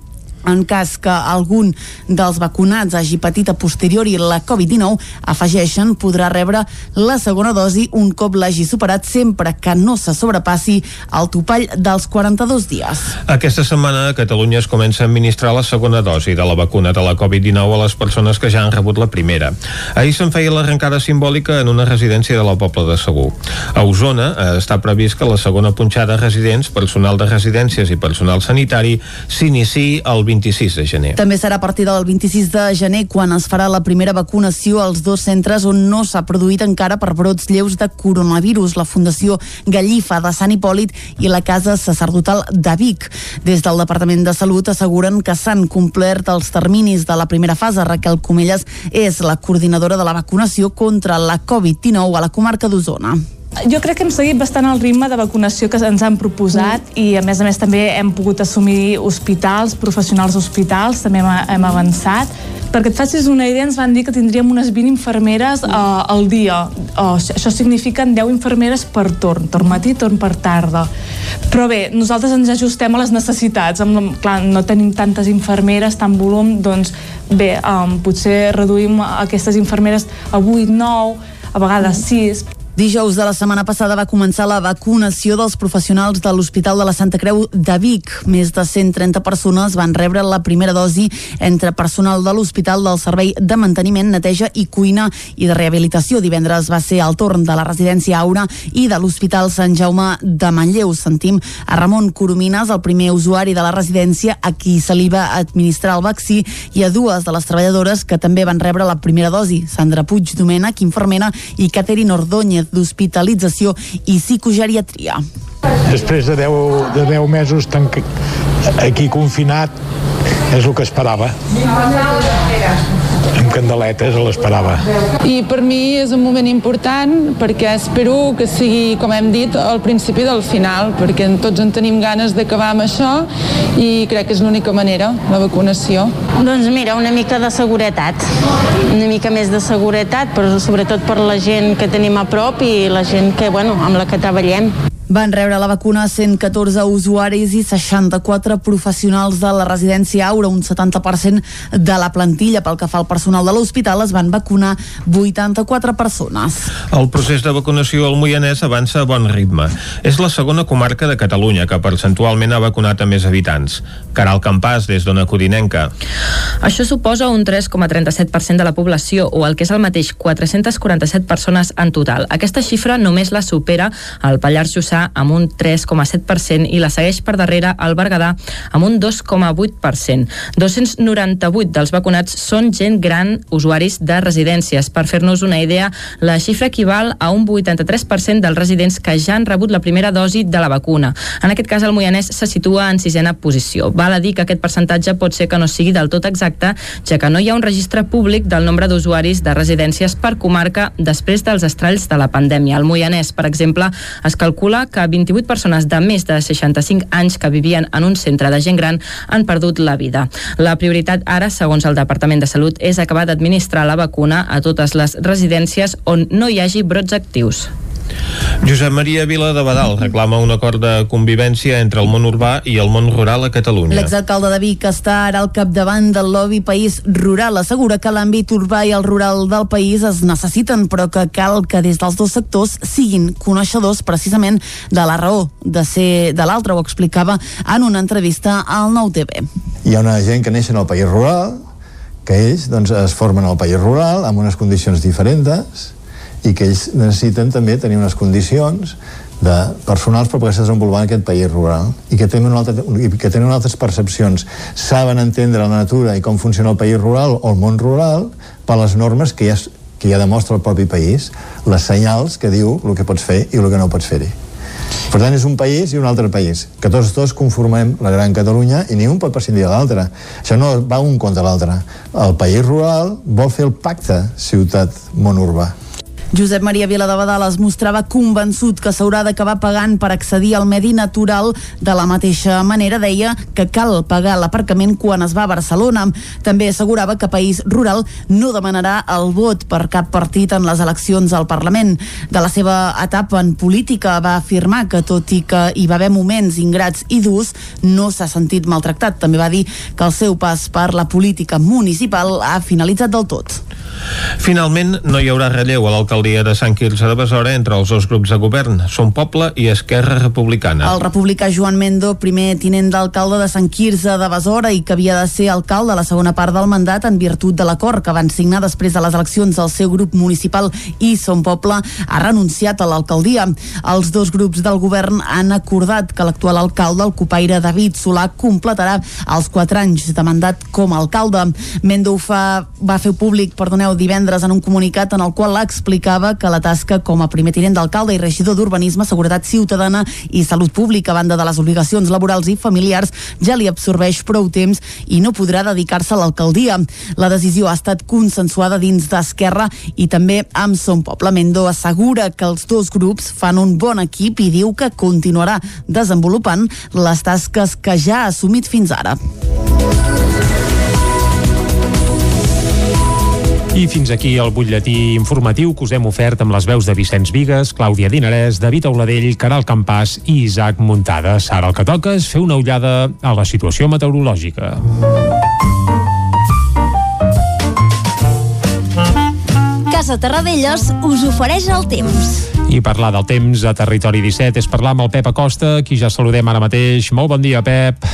en cas que algun dels vacunats hagi patit a posteriori la Covid-19, afegeixen, podrà rebre la segona dosi un cop l'hagi superat sempre que no se sobrepassi el topall dels 42 dies. Aquesta setmana a Catalunya es comença a administrar la segona dosi de la vacuna de la Covid-19 a les persones que ja han rebut la primera. Ahir se'n feia l'arrencada simbòlica en una residència de la Pobla de Segur. A Osona eh, està previst que la segona punxada a residents, personal de residències i personal sanitari s'iniciï el 26 de gener. També serà a partir del 26 de gener quan es farà la primera vacunació als dos centres on no s'ha produït encara per brots lleus de coronavirus, la Fundació Gallifa de Sant Hipòlit i la Casa Sacerdotal de Vic. Des del Departament de Salut asseguren que s'han complert els terminis de la primera fase. Raquel Comelles és la coordinadora de la vacunació contra la Covid-19 a la comarca d'Osona. Jo crec que hem seguit bastant el ritme de vacunació que ens han proposat mm. i a més a més també hem pogut assumir hospitals, professionals d'hospitals, també hem, hem avançat. Perquè et facis una idea, ens van dir que tindríem unes 20 infermeres uh, al dia. Uh, això significa 10 infermeres per torn, torn matí, torn per tarda. Però bé, nosaltres ens ajustem a les necessitats. Amb, clar, no tenim tantes infermeres, tant volum, doncs bé, um, potser reduïm aquestes infermeres a 8, 9, a vegades 6, Dijous de la setmana passada va començar la vacunació dels professionals de l'Hospital de la Santa Creu de Vic. Més de 130 persones van rebre la primera dosi entre personal de l'Hospital del Servei de Manteniment, Neteja i Cuina i de Rehabilitació. Divendres va ser el torn de la residència Aura i de l'Hospital Sant Jaume de Manlleu. Sentim a Ramon Coromines, el primer usuari de la residència a qui se li va administrar el vaccí i a dues de les treballadores que també van rebre la primera dosi, Sandra Puig Domènech, infermera, i Caterina Ordóñez, d'hospitalització i psicogeriatria. Després de 10, de 10 mesos tanc... aquí confinat és el que esperava amb candeletes l'esperava. I per mi és un moment important perquè espero que sigui, com hem dit, al principi del final, perquè tots en tenim ganes d'acabar amb això i crec que és l'única manera, la vacunació. Doncs mira, una mica de seguretat, una mica més de seguretat, però sobretot per la gent que tenim a prop i la gent que, bueno, amb la que treballem. Van rebre la vacuna 114 usuaris i 64 professionals de la residència Aura, un 70% de la plantilla. Pel que fa al personal de l'hospital, es van vacunar 84 persones. El procés de vacunació al Moianès avança a bon ritme. És la segona comarca de Catalunya que percentualment ha vacunat a més habitants. Caral Campàs, des d'Ona Codinenca. Això suposa un 3,37% de la població, o el que és el mateix, 447 persones en total. Aquesta xifra només la supera el Pallars Jussà amb un 3,7% i la segueix per darrere el Berguedà amb un 2,8%. 298 dels vacunats són gent gran, usuaris de residències. Per fer-nos una idea, la xifra equival a un 83% dels residents que ja han rebut la primera dosi de la vacuna. En aquest cas, el Moianès se situa en sisena posició. Val a dir que aquest percentatge pot ser que no sigui del tot exacte, ja que no hi ha un registre públic del nombre d'usuaris de residències per comarca després dels estralls de la pandèmia. Al Moianès, per exemple, es calcula calcula que 28 persones de més de 65 anys que vivien en un centre de gent gran han perdut la vida. La prioritat ara, segons el Departament de Salut, és acabar d'administrar la vacuna a totes les residències on no hi hagi brots actius. Josep Maria Vila de Badal reclama un acord de convivència entre el món urbà i el món rural a Catalunya. L'exalcalde de Vic està ara al capdavant del lobby País Rural. Assegura que l'àmbit urbà i el rural del país es necessiten, però que cal que des dels dos sectors siguin coneixedors precisament de la raó de ser de l'altre. Ho explicava en una entrevista al Nou TV. Hi ha una gent que neix en el país rural, que ells doncs, es formen al país rural amb unes condicions diferents i que ells necessiten també tenir unes condicions de personals per poder desenvolupar en aquest país rural i que tenen, una altra, que tenen altres percepcions saben entendre la natura i com funciona el país rural o el món rural per les normes que ja, que ja demostra el propi país les senyals que diu el que pots fer i el que no pots fer-hi per tant, és un país i un altre país, que tots dos conformem la Gran Catalunya i ningú pot prescindir de l'altre. Això no va un contra l'altre. El país rural vol fer el pacte ciutat-món urbà. Josep Maria Vila de Badal es mostrava convençut que s'haurà d'acabar pagant per accedir al medi natural. De la mateixa manera deia que cal pagar l'aparcament quan es va a Barcelona. També assegurava que País Rural no demanarà el vot per cap partit en les eleccions al Parlament. De la seva etapa en política va afirmar que tot i que hi va haver moments ingrats i durs, no s'ha sentit maltractat. També va dir que el seu pas per la política municipal ha finalitzat del tot. Finalment, no hi haurà relleu a l'alcaldia de Sant Quirze de Besora entre els dos grups de govern, Som Poble i Esquerra Republicana. El republicà Joan Mendo, primer tinent d'alcalde de Sant Quirze de Besora i que havia de ser alcalde a la segona part del mandat en virtut de l'acord que van signar després de les eleccions del seu grup municipal i Som Poble, ha renunciat a l'alcaldia. Els dos grups del govern han acordat que l'actual alcalde, el copaire David Solà, completarà els quatre anys de mandat com a alcalde. Mendo fa, va fer públic, perdoneu, divendres en un comunicat en el qual explicava que la tasca com a primer tinent d'alcalde i regidor d'Urbanisme, Seguretat Ciutadana i Salut Pública, a banda de les obligacions laborals i familiars, ja li absorbeix prou temps i no podrà dedicar-se a l'alcaldia. La decisió ha estat consensuada dins d'Esquerra i també amb Son Poble. Mendo assegura que els dos grups fan un bon equip i diu que continuarà desenvolupant les tasques que ja ha assumit fins ara. I fins aquí el butlletí informatiu que us hem ofert amb les veus de Vicenç Vigues, Clàudia Dinarès, David Auladell, Caral Campàs i Isaac Muntades. Ara el que toca és fer una ullada a la situació meteorològica. Casa Terradellos us ofereix el temps. I parlar del temps a Territori 17 és parlar amb el Pep Acosta, qui ja saludem ara mateix. Molt bon dia, Pep.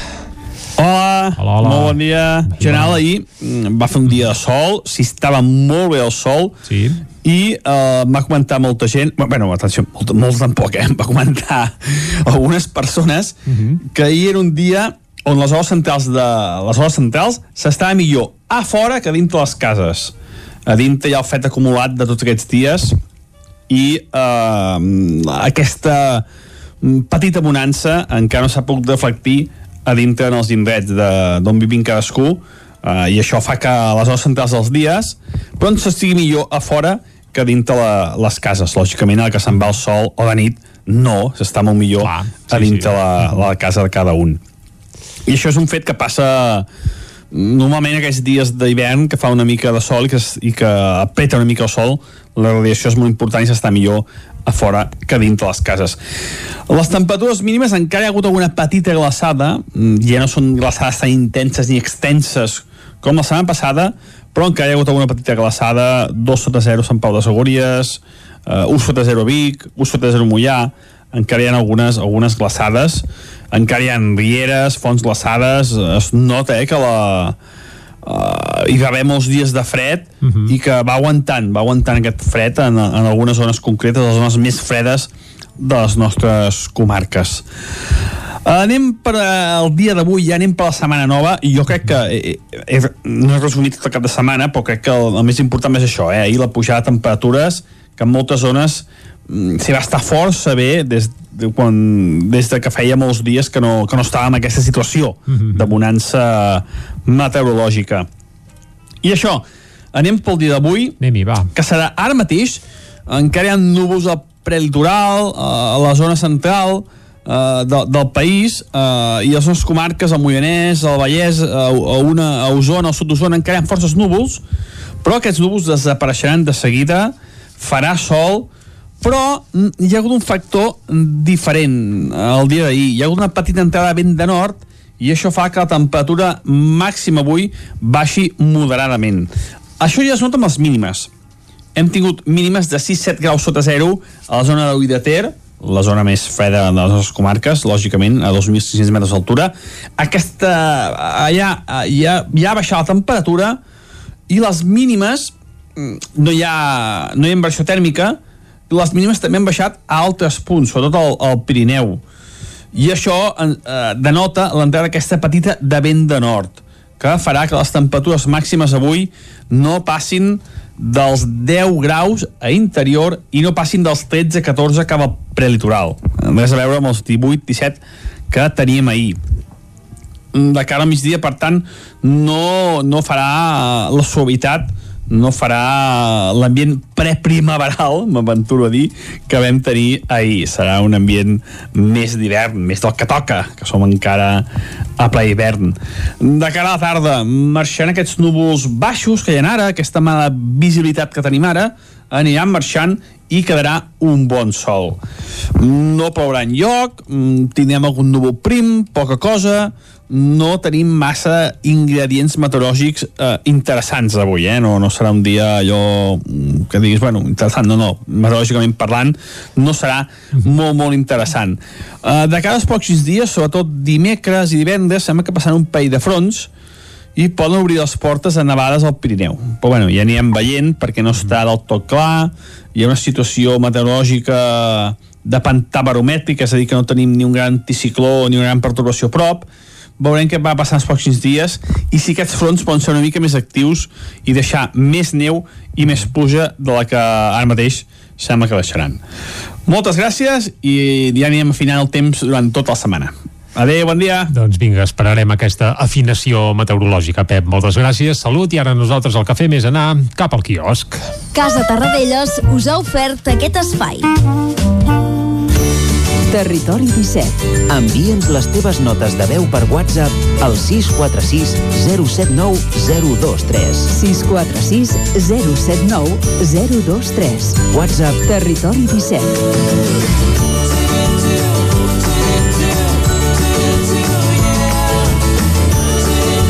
Hola, hola, hola. molt bon dia. General, ahir mm, va fer un dia de sol, si estava molt bé el sol, sí. i uh, va comentar molta gent, bueno, atenció, molt, molt tampoc, eh? va comentar algunes persones uh -huh. que ahir era un dia on les hores centrals de les hores centrals s'estava millor a fora que dintre les cases. A dintre hi ha el fet acumulat de tots aquests dies i uh, aquesta petita bonança encara no s'ha pogut reflectir a dintre en els indrets d'on vivim cadascú uh, i això fa que a les hores centrals dels dies però ens estigui millor a fora que dintre la, les cases lògicament a la que se'n va el sol o de nit no, s'està molt millor Clar, sí, a dintre sí. la, la casa de cada un i això és un fet que passa normalment aquests dies d'hivern que fa una mica de sol i que, i que apreta una mica el sol la radiació és molt important i s'està millor a fora que dintre les cases. Les temperatures mínimes encara hi ha hagut alguna petita glaçada, mm, ja no són glaçades tan intenses ni extenses com la setmana passada, però encara hi ha hagut alguna petita glaçada, 2 sota 0 Sant Pau de Segúries, uh, 1 sota 0 Vic, 1 sota 0 Mollà, encara hi ha algunes, algunes glaçades, encara hi ha rieres, fonts glaçades, es nota eh, que la, uh, hi va haver molts dies de fred uh -huh. i que va aguantant, va aguantant aquest fred en, en algunes zones concretes, les zones més fredes de les nostres comarques. Uh, anem per uh, el dia d'avui, ja anem per la setmana nova, i jo crec que, eh, eh, no he resumit tot el cap de setmana, però crec que el, el més important és això, eh? ahir la pujada de temperatures, que en moltes zones s'hi va estar força bé des, de, quan, des de que feia molts dies que no, que no estàvem en aquesta situació de bonança meteorològica. I això, anem pel dia d'avui, que serà ara mateix, encara hi ha núvols a prelitoral, a la zona central eh, de, del país eh, i les nostres comarques, el Moianès, el Vallès, a, a, una, a Osona, al sud d'Osona, encara hi ha forces núvols, però aquests núvols desapareixeran de seguida, farà sol, però mm, hi ha hagut un factor diferent el dia d'ahir. Hi ha hagut una petita entrada de vent de nord i això fa que la temperatura màxima avui baixi moderadament. Això ja es nota amb les mínimes. Hem tingut mínimes de 6-7 graus sota zero a la zona l'Ull de Ter, la zona més freda de les nostres comarques, lògicament, a 2.600 metres d'altura. Aquesta, allà, ja, ja ha baixat la temperatura i les mínimes, mm, no hi ha, no hi ha inversió tèrmica, les mínimes també han baixat a altres punts, sobretot al, al Pirineu. I això eh, denota l'entrada d'aquesta petita de vent de nord, que farà que les temperatures màximes avui no passin dels 10 graus a interior i no passin dels 13-14 cap al prelitoral. Res a veure amb els 18-17 que teníem ahir. De cara al migdia, per tant, no, no farà la suavitat no farà l'ambient preprimaveral, m'aventuro a dir, que vam tenir ahir. Serà un ambient més d'hivern, més del que toca, que som encara a ple hivern. De cara a la tarda, marxant aquests núvols baixos que hi ha ara, aquesta mala visibilitat que tenim ara, aniran marxant i quedarà un bon sol. No plourà en lloc, tindrem algun núvol prim, poca cosa, no tenim massa ingredients meteorològics eh, interessants avui, eh? no, no serà un dia allò mm, que diguis, bueno, interessant, no, no, meteorològicament parlant, no serà molt, molt interessant. Eh, de cada pocs dies, sobretot dimecres i divendres, sembla que passaran un parell de fronts i poden obrir les portes a nevades al Pirineu. Però bueno, ja anirem veient perquè no està del tot clar, hi ha una situació meteorològica de pantà és a dir, que no tenim ni un gran anticicló ni una gran perturbació a prop, veurem què va passar els pròxims dies i si aquests fronts poden ser una mica més actius i deixar més neu i més pluja de la que ara mateix sembla que deixaran. Moltes gràcies i ja anirem afinant el temps durant tota la setmana. Adéu, bon dia. Doncs vinga, esperarem aquesta afinació meteorològica, Pep. Moltes gràcies, salut, i ara nosaltres el que fem és anar cap al quiosc. Casa Tarradellas us ha ofert aquest espai. Territori 17. Envia'ns les teves notes de veu per WhatsApp al 646 079 023. 646 079 023. WhatsApp Territori 17.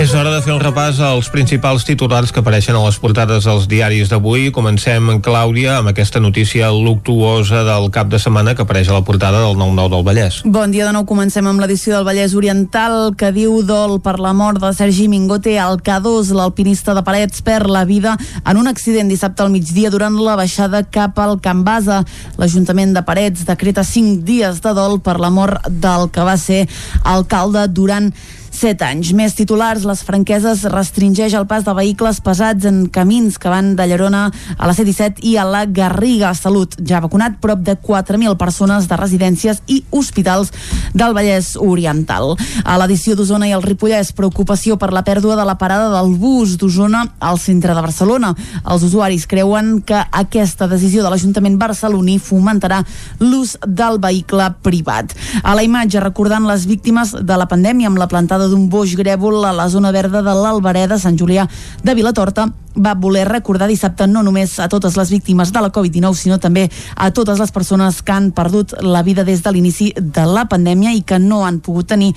És hora de fer un repàs als principals titulars que apareixen a les portades dels diaris d'avui. Comencem, en Clàudia, amb aquesta notícia luctuosa del cap de setmana que apareix a la portada del 9-9 del Vallès. Bon dia de nou, comencem amb l'edició del Vallès Oriental que diu dol per la mort de Sergi Mingote al K2, l'alpinista de Parets perd la vida en un accident dissabte al migdia durant la baixada cap al Can Basa. L'Ajuntament de Parets decreta 5 dies de dol per la mort del que va ser alcalde durant 7 anys. Més titulars, les franqueses restringeix el pas de vehicles pesats en camins que van de Llerona a la C-17 i a la Garriga. Salut ja ha vacunat prop de 4.000 persones de residències i hospitals del Vallès Oriental. A l'edició d'Osona i el Ripollès, preocupació per la pèrdua de la parada del bus d'Osona al centre de Barcelona. Els usuaris creuen que aquesta decisió de l'Ajuntament barceloní fomentarà l'ús del vehicle privat. A la imatge, recordant les víctimes de la pandèmia amb la plantada d'un boix grèvol a la zona verda de l'Albereda, Sant Julià de Vilatorta, va voler recordar dissabte no només a totes les víctimes de la Covid-19, sinó també a totes les persones que han perdut la vida des de l'inici de la pandèmia i que no han pogut tenir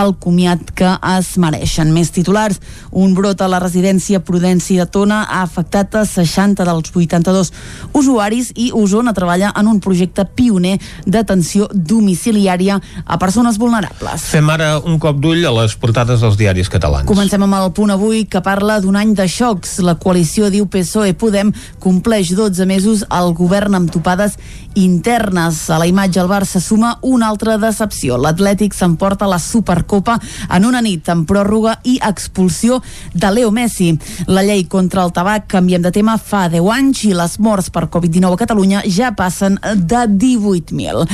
el comiat que es mereixen. Més titulars, un brot a la residència Prudenci de Tona ha afectat a 60 dels 82 usuaris i Osona treballa en un projecte pioner d'atenció domiciliària a persones vulnerables. Fem ara un cop d'ull a les portades dels diaris catalans. Comencem amb el punt avui que parla d'un any de xocs. La coalició, diu PSOE-Podem, compleix 12 mesos al govern amb topades internes. A la imatge el Barça suma una altra decepció. L'Atlètic s'emporta la Supercopa en una nit amb pròrroga i expulsió de Leo Messi. La llei contra el tabac, canviem de tema, fa 10 anys i les morts per Covid-19 a Catalunya ja passen de 18.000.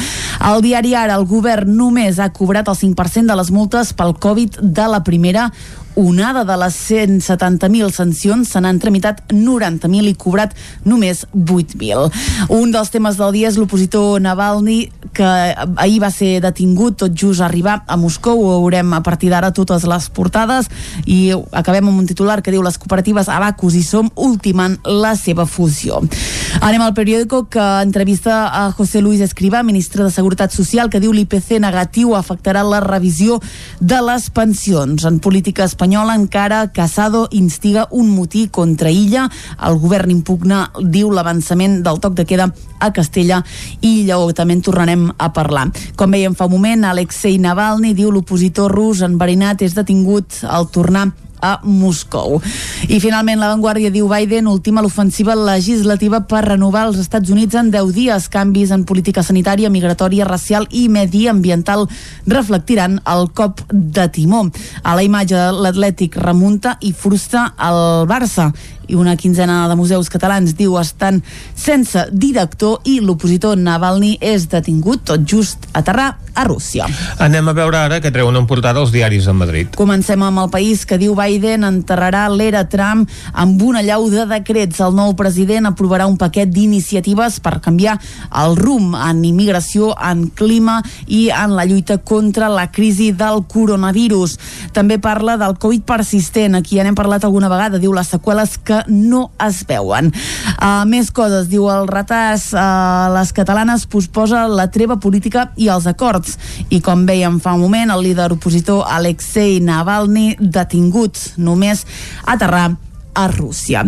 Al diari Ara, el govern només ha cobrat el 5% de les multes pel Covid de la primera onada de les 170.000 sancions se n'han tramitat 90.000 i cobrat només 8.000. Un dels temes del dia és l'opositor Navalny que ahir va ser detingut tot just arribar a Moscou. Ho veurem a partir d'ara totes les portades i acabem amb un titular que diu les cooperatives Abacus i Som ultimant la seva fusió. Anem al periòdico que entrevista a José Luis Escrivá, ministre de Seguretat Social, que diu l'IPC negatiu afectarà la revisió de les pensions. En política espanyola encara Casado instiga un motí contra Illa. El govern impugna, diu, l'avançament del toc de queda a Castella i Lleó. També en tornarem a parlar. Com veiem fa un moment, Alexei Navalny diu l'opositor rus enverinat és detingut al tornar a Moscou. I finalment la Vanguardia diu Biden ultima l'ofensiva legislativa per renovar els Estats Units en 10 dies. Canvis en política sanitària, migratòria, racial i mediambiental reflectiran el cop de timó. A la imatge l'Atlètic remunta i frustra el Barça i una quinzena de museus catalans diu estan sense director i l'opositor Navalny és detingut tot just a aterrar a Rússia. Anem a veure ara que treuen en portada els diaris a Madrid. Comencem amb el país que diu Biden enterrarà l'era Trump amb una llau de decrets. El nou president aprovarà un paquet d'iniciatives per canviar el rumb en immigració, en clima i en la lluita contra la crisi del coronavirus. També parla del Covid persistent. Aquí ja n'hem parlat alguna vegada. Diu les seqüeles que no es veuen. Uh, més coses. Diu el retàs uh, les catalanes posposa la treva política i els acords. I com veiem fa un moment, el líder opositor Alexei Navalny detingut només a aterrar a Rússia.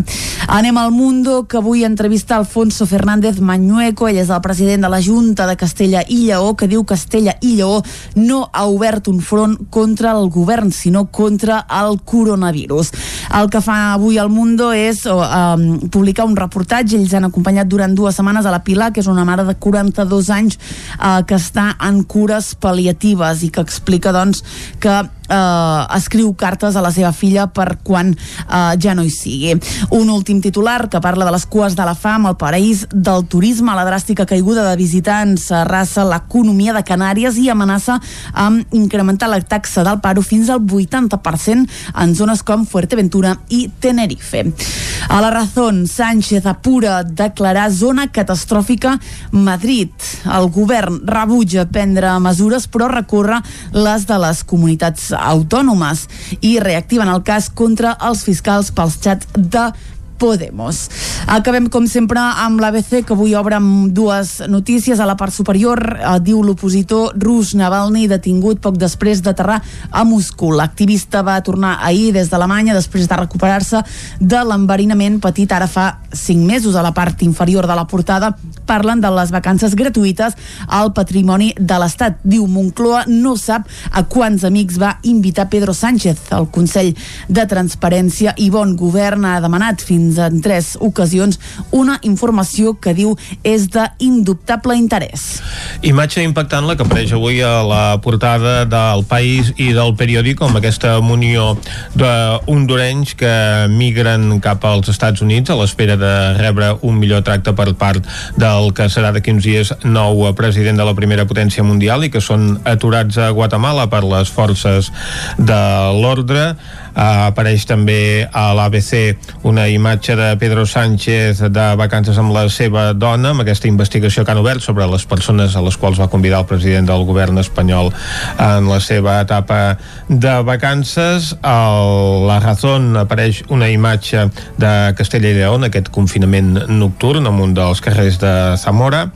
Anem al Mundo, que avui entrevista Alfonso Fernández Mañueco, ell és el president de la Junta de Castella i Lleó, que diu que Castella i Lleó no ha obert un front contra el govern, sinó contra el coronavirus. El que fa avui al Mundo és um, publicar un reportatge, ells han acompanyat durant dues setmanes a la Pilar, que és una mare de 42 anys uh, que està en cures pal·liatives i que explica doncs que eh, escriu cartes a la seva filla per quan eh, ja no hi sigui. Un últim titular que parla de les cues de la fam, el paraís del turisme, la dràstica caiguda de visitants arrasa l'economia de Canàries i amenaça amb incrementar la taxa del paro fins al 80% en zones com Fuerteventura i Tenerife. A la Razón, Sánchez apura declarar zona catastròfica Madrid. El govern rebutja prendre mesures però recorre les de les comunitats autònomes i reactiven el cas contra els fiscals pels xats de Podemos. Acabem, com sempre, amb l'ABC, que avui obre amb dues notícies. A la part superior, eh, diu l'opositor rus Navalny, detingut poc després d'aterrar a Moscou. L'activista va tornar ahir des d'Alemanya després de recuperar-se de l'enverinament patit ara fa 5 mesos. A la part inferior de la portada parlen de les vacances gratuïtes al patrimoni de l'Estat. Diu Moncloa no sap a quants amics va invitar Pedro Sánchez. El Consell de Transparència i Bon Govern ha demanat fins en tres ocasions una informació que diu és d'indubtable interès. Imatge impactant la que apareix avui a la portada del País i del periòdic amb aquesta munió d'hondurenys que migren cap als Estats Units a l'espera de rebre un millor tracte per part del que serà d'aquí uns dies nou president de la primera potència mundial i que són aturats a Guatemala per les forces de l'ordre apareix també a l'ABC una imatge de Pedro Sánchez de vacances amb la seva dona amb aquesta investigació que han obert sobre les persones a les quals va convidar el president del govern espanyol en la seva etapa de vacances. A la Razón apareix una imatge de Castella i Lleón aquest confinament nocturn en un dels carrers de Zamora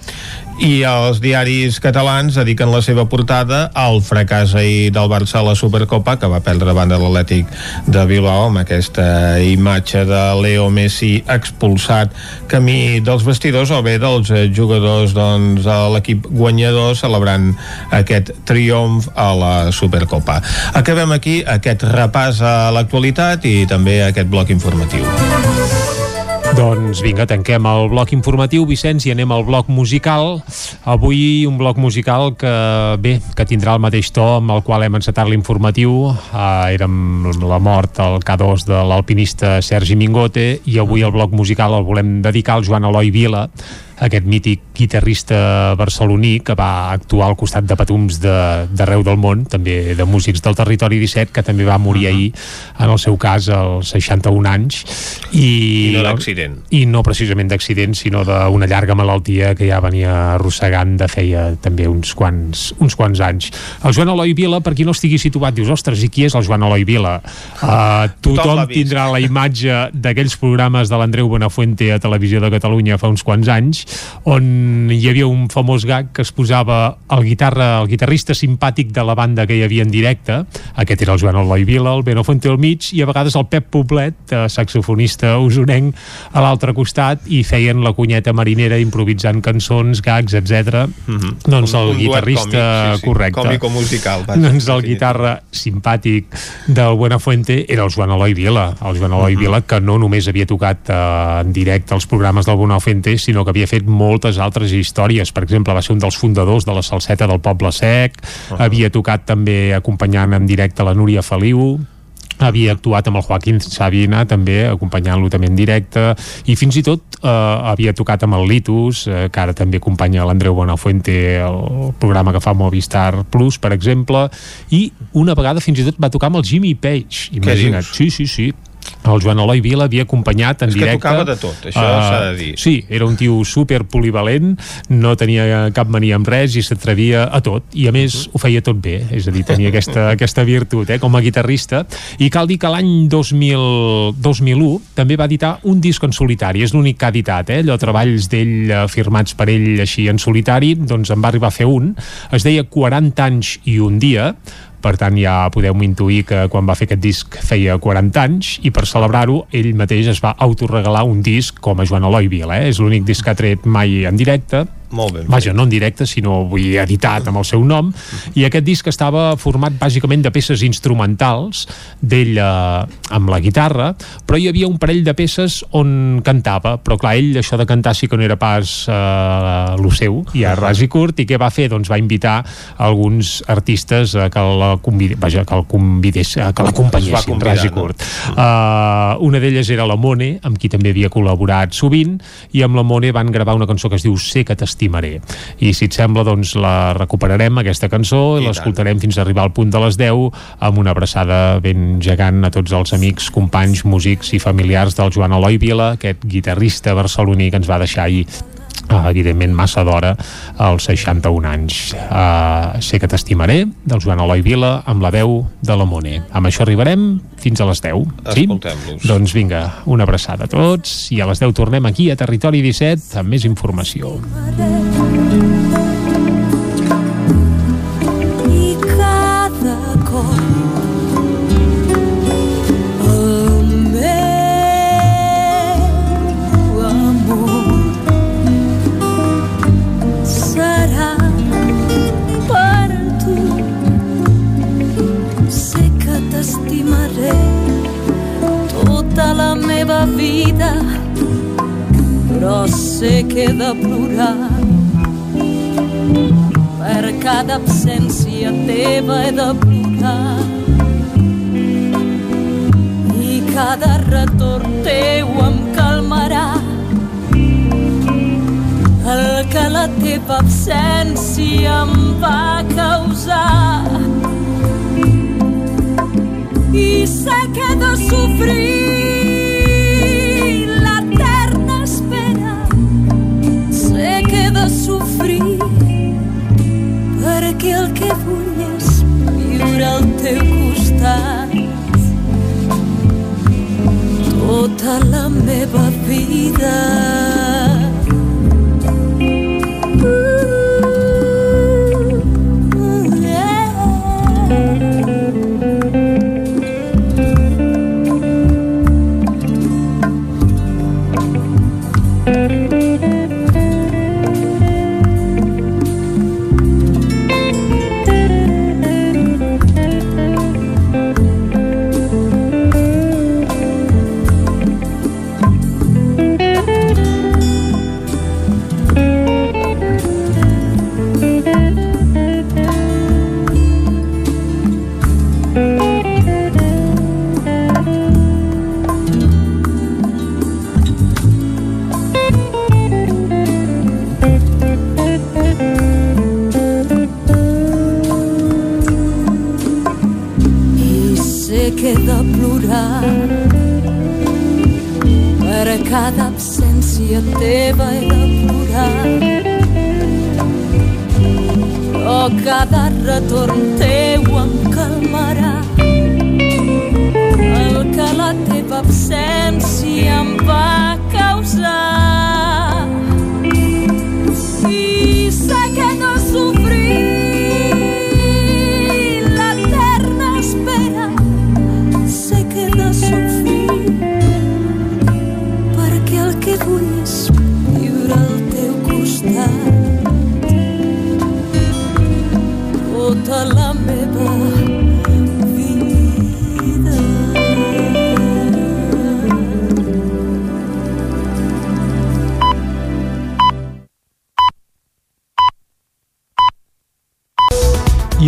I els diaris catalans dediquen la seva portada al fracàs ahir del Barça a la Supercopa, que va perdre davant de l'Atlètic de Bilbao, amb aquesta imatge de Leo Messi expulsat camí dels vestidors, o bé dels jugadors doncs, de l'equip guanyador celebrant aquest triomf a la Supercopa. Acabem aquí aquest repàs a l'actualitat i també aquest bloc informatiu. Doncs vinga, tanquem el bloc informatiu, Vicenç, i anem al bloc musical. Avui un bloc musical que, bé, que tindrà el mateix to amb el qual hem encetat l'informatiu. Uh, érem la mort al K2 de l'alpinista Sergi Mingote i avui el bloc musical el volem dedicar al Joan Eloi Vila, aquest mític guitarrista barceloní que va actuar al costat de patums d'arreu de, del món, també de músics del territori 17, que també va morir ahir, en el seu cas, als 61 anys. I, I no d'accident. I no precisament d'accident, sinó d'una llarga malaltia que ja venia arrossegant de feia també uns quants, uns quants anys. El Joan Eloi Vila, per qui no estigui situat, dius, ostres, i qui és el Joan Eloi Vila? Uh, tothom tindrà la imatge d'aquells programes de l'Andreu Buenafuente a Televisió de Catalunya fa uns quants anys, on hi havia un famós gag que es posava el guitarra, el guitarrista simpàtic de la banda que hi havia en directe, aquest era el Joan Eloi Vila, el Beno Fuente al mig, i a vegades el Pep Poblet, eh, saxofonista usonenc, a l'altre costat, i feien la cunyeta marinera improvisant cançons, gags, etc. Mm -hmm. Doncs el Un- un guitarrista còmic, sí, sí. correcte. Còmico-musical, vaja, Doncs el guitarra simpàtic del Buenafuente era el Joan Eloi Vila, el Joan Eloi Vila que no només havia tocat eh, en directe els programes del Buenafuente, sinó que havia fet moltes altres històries. Per exemple, va ser un dels fundadors de la salseta del Poble Sec, havia tocat també acompanyant en directe la Núria Feliu, havia actuat amb el Joaquín Sabina també, acompanyant-lo també en directe i fins i tot eh, havia tocat amb el Litus, eh, que ara també acompanya l'Andreu Bonafuente el programa que fa Movistar Plus, per exemple i una vegada fins i tot va tocar amb el Jimmy Page, imagina't. Sí, sí, sí el Joan Eloi Vila havia acompanyat en És que directe tocava de tot, això Eh, s'ha de dir. Sí, era un tio super polivalent, no tenia cap mania amb res i s'atrevia a tot, i a més ho feia tot bé, és a dir, tenia aquesta, aquesta virtut eh, com a guitarrista, i cal dir que l'any 2000, 2001 també va editar un disc en solitari, és l'únic que ha editat, eh, allò treballs d'ell eh, firmats per ell així en solitari, doncs en va arribar a fer un, es deia 40 anys i un dia, per tant ja podeu intuir que quan va fer aquest disc feia 40 anys i per celebrar-ho ell mateix es va autoregalar un disc com a Joan Eloi Vila eh? és l'únic disc que ha tret mai en directe Molt ben Vaja, no en directe, sinó vull editat amb el seu nom, i aquest disc estava format bàsicament de peces instrumentals d'ell eh, amb la guitarra, però hi havia un parell de peces on cantava, però clar, ell això de cantar sí que no era pas eh, lo seu, i a ras i curt, i què va fer? Doncs va invitar alguns artistes eh, que la convide, vaja, que el convidés, eh, que l'acompanyessin, ras i no? curt. Uh, una d'elles era la Mone, amb qui també havia col·laborat sovint, i amb la Mone van gravar una cançó que es diu Sé que t'estimaré. I si et sembla, doncs la recuperarem, aquesta cançó, i, l'escoltarem fins a arribar al punt de les 10, amb una abraçada ben gegant a tots els amics, companys, músics i familiars del Joan Eloi Vila, aquest guitarrista barceloní que ens va deixar ahir Uh, evidentment massa d'hora als 61 anys. Uh, sé que t'estimaré del Joan Eloi Vila amb la veu de la Mone. Amb això arribarem fins a les 10 sí? Doncs vinga, una abraçada a tots i a les 10 tornem aquí a Territori 17 amb més informació. i però sé que he de plorar. Per cada absència teva he de plorar. I cada retorn teu em calmarà. El que la teva absència em va causar. I sé que he de sofrir tota la meva vida. Cada absència teva he de plorar però cada retorn teu em calmarà. El que la teva absència em va causar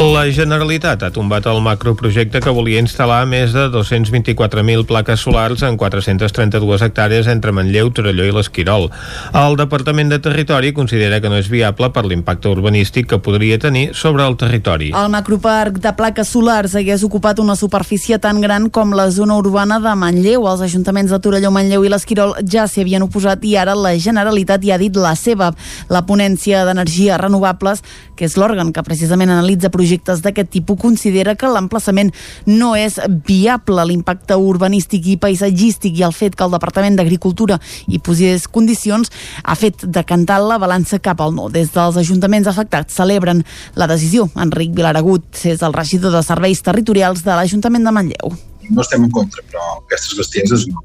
La Generalitat ha tombat el macroprojecte que volia instal·lar més de 224.000 plaques solars en 432 hectàrees entre Manlleu, Torelló i l'Esquirol. El Departament de Territori considera que no és viable per l'impacte urbanístic que podria tenir sobre el territori. El macroparc de plaques solars hagués ocupat una superfície tan gran com la zona urbana de Manlleu. Els ajuntaments de Torelló, Manlleu i l'Esquirol ja s'hi havien oposat i ara la Generalitat hi ha dit la seva. La ponència d'energies renovables, que és l'òrgan que precisament analitza projectes d'aquest tipus, considera que l'emplaçament no és viable. L'impacte urbanístic i paisatgístic i el fet que el Departament d'Agricultura hi posés condicions ha fet decantar la balança cap al no. Des dels ajuntaments afectats celebren la decisió. Enric Vilaragut és el regidor de Serveis Territorials de l'Ajuntament de Manlleu. no estem en contra, però aquestes bestieses no.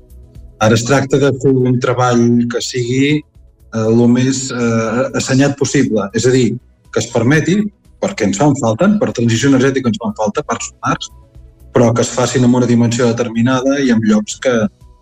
Ara es tracta de fer un treball que sigui eh, el més eh, assenyat possible, és a dir, que es permeti, perquè ens fan falta, per transició energètica ens fan falta, parcs solars, però que es facin amb una dimensió determinada i en llocs que,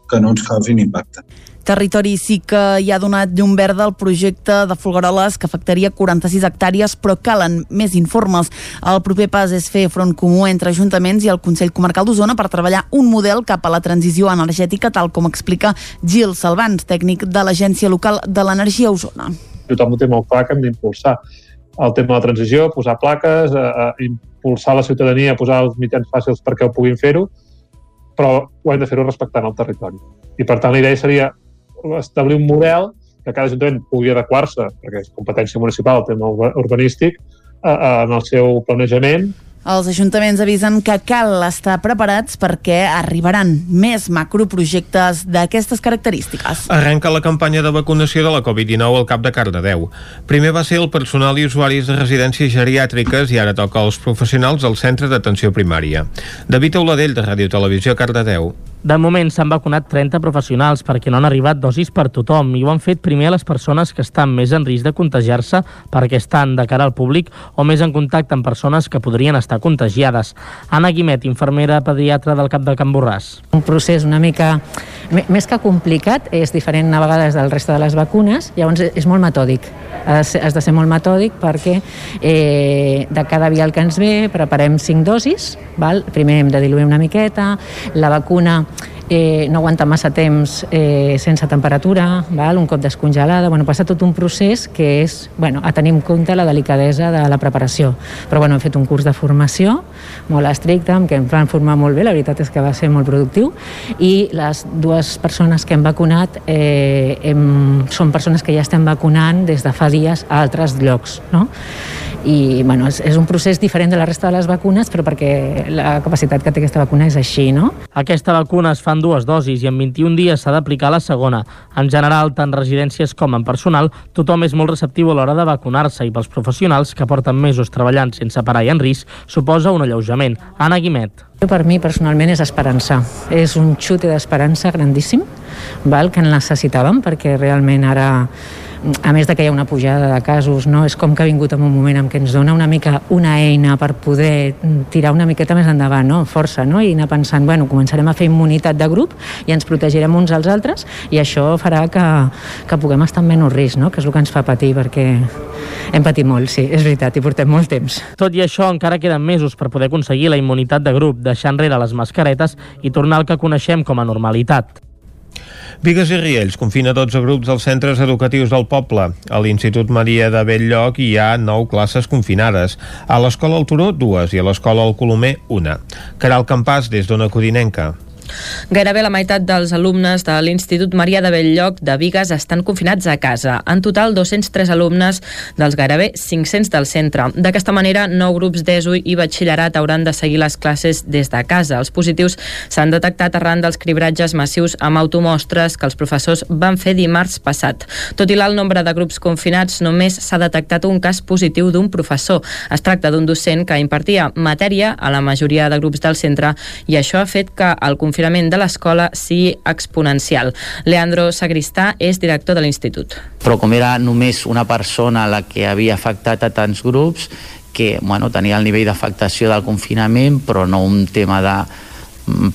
que no ens causin impacte. Territori sí que hi ha donat llum verda al projecte de Folgueroles que afectaria 46 hectàrees, però calen més informes. El proper pas és fer front comú entre ajuntaments i el Consell Comarcal d'Osona per treballar un model cap a la transició energètica, tal com explica Gil Salvans, tècnic de l'Agència Local de l'Energia Osona. tothom ho té molt clar que hem d'impulsar el tema de la transició, posar plaques, a, a impulsar la ciutadania, a posar els mitjans fàcils perquè ho puguin fer-ho, però ho hem de fer-ho respectant el territori. I per tant la idea seria establir un model que cada ajuntament pugui adequar-se, perquè és competència municipal el tema urba- urbanístic, en el seu planejament Els ajuntaments avisen que cal estar preparats perquè arribaran més macroprojectes d'aquestes característiques. Arrenca la campanya de vacunació de la Covid-19 al cap de Cardedeu. Primer va ser el personal i usuaris de residències geriàtriques i ara toca als professionals del centre d'atenció primària. David Auladell, de Ràdio Televisió, Cardedeu. De moment s'han vacunat 30 professionals perquè no han arribat dosis per tothom i ho han fet primer a les persones que estan més en risc de contagiar-se perquè estan de cara al públic o més en contacte amb persones que podrien estar contagiades. Anna Guimet, infermera pediatra del Cap de Can Borràs. un procés una mica més que complicat, és diferent a vegades del reste de les vacunes, llavors és- molt metòdic. Has, de ser molt metòdic perquè eh, de cada vial que ens ve preparem cinc dosis, val? primer hem de diluir una miqueta, la vacuna eh, no aguanta massa temps eh, sense temperatura, val? un cop descongelada, bueno, passa tot un procés que és bueno, a tenir en compte la delicadesa de la preparació. Però bueno, hem fet un curs de formació molt estricte, què em van formar molt bé, la veritat és que va ser molt productiu, i les dues persones que hem vacunat eh, hem, són persones que ja estem vacunant des de fa dies a altres llocs. No? I bueno, és, és un procés diferent de la resta de les vacunes, però perquè la capacitat que té aquesta vacuna és així, no? Aquesta vacuna es fa en dues dosis i en 21 dies s'ha d'aplicar la segona. En general, tant residències com en personal, tothom és molt receptiu a l'hora de vacunar-se i pels professionals que porten mesos treballant sense parar i en risc, suposa un alleujament. Anna Guimet. Per mi, personalment, és esperança. És un xute d'esperança grandíssim, val? que en necessitàvem, perquè realment ara a més de que hi ha una pujada de casos, no? és com que ha vingut en un moment en què ens dona una mica una eina per poder tirar una miqueta més endavant, no? força, no? i anar pensant, bueno, començarem a fer immunitat de grup i ens protegirem uns als altres i això farà que, que puguem estar en menys risc, no? que és el que ens fa patir perquè hem patit molt, sí, és veritat, i portem molt temps. Tot i això, encara queden mesos per poder aconseguir la immunitat de grup, deixar enrere les mascaretes i tornar al que coneixem com a normalitat. Vigues i Riells confina 12 grups dels centres educatius del poble. A l'Institut Maria de Belllloc hi ha 9 classes confinades. A l'Escola El Turó, dues, i a l'Escola El Colomer, una. Caral Campàs, des d'Ona Codinenca. Gairebé la meitat dels alumnes de l'Institut Maria de Belllloc de Vigues estan confinats a casa. En total, 203 alumnes dels gairebé 500 del centre. D'aquesta manera, nou grups d'ESO i batxillerat hauran de seguir les classes des de casa. Els positius s'han detectat arran dels cribratges massius amb automostres que els professors van fer dimarts passat. Tot i l'alt nombre de grups confinats, només s'ha detectat un cas positiu d'un professor. Es tracta d'un docent que impartia matèria a la majoria de grups del centre i això ha fet que el confinament confinament de l'escola sigui exponencial. Leandro Sagristà és director de l'institut. Però com era només una persona la que havia afectat a tants grups, que bueno, tenia el nivell d'afectació del confinament, però no un tema de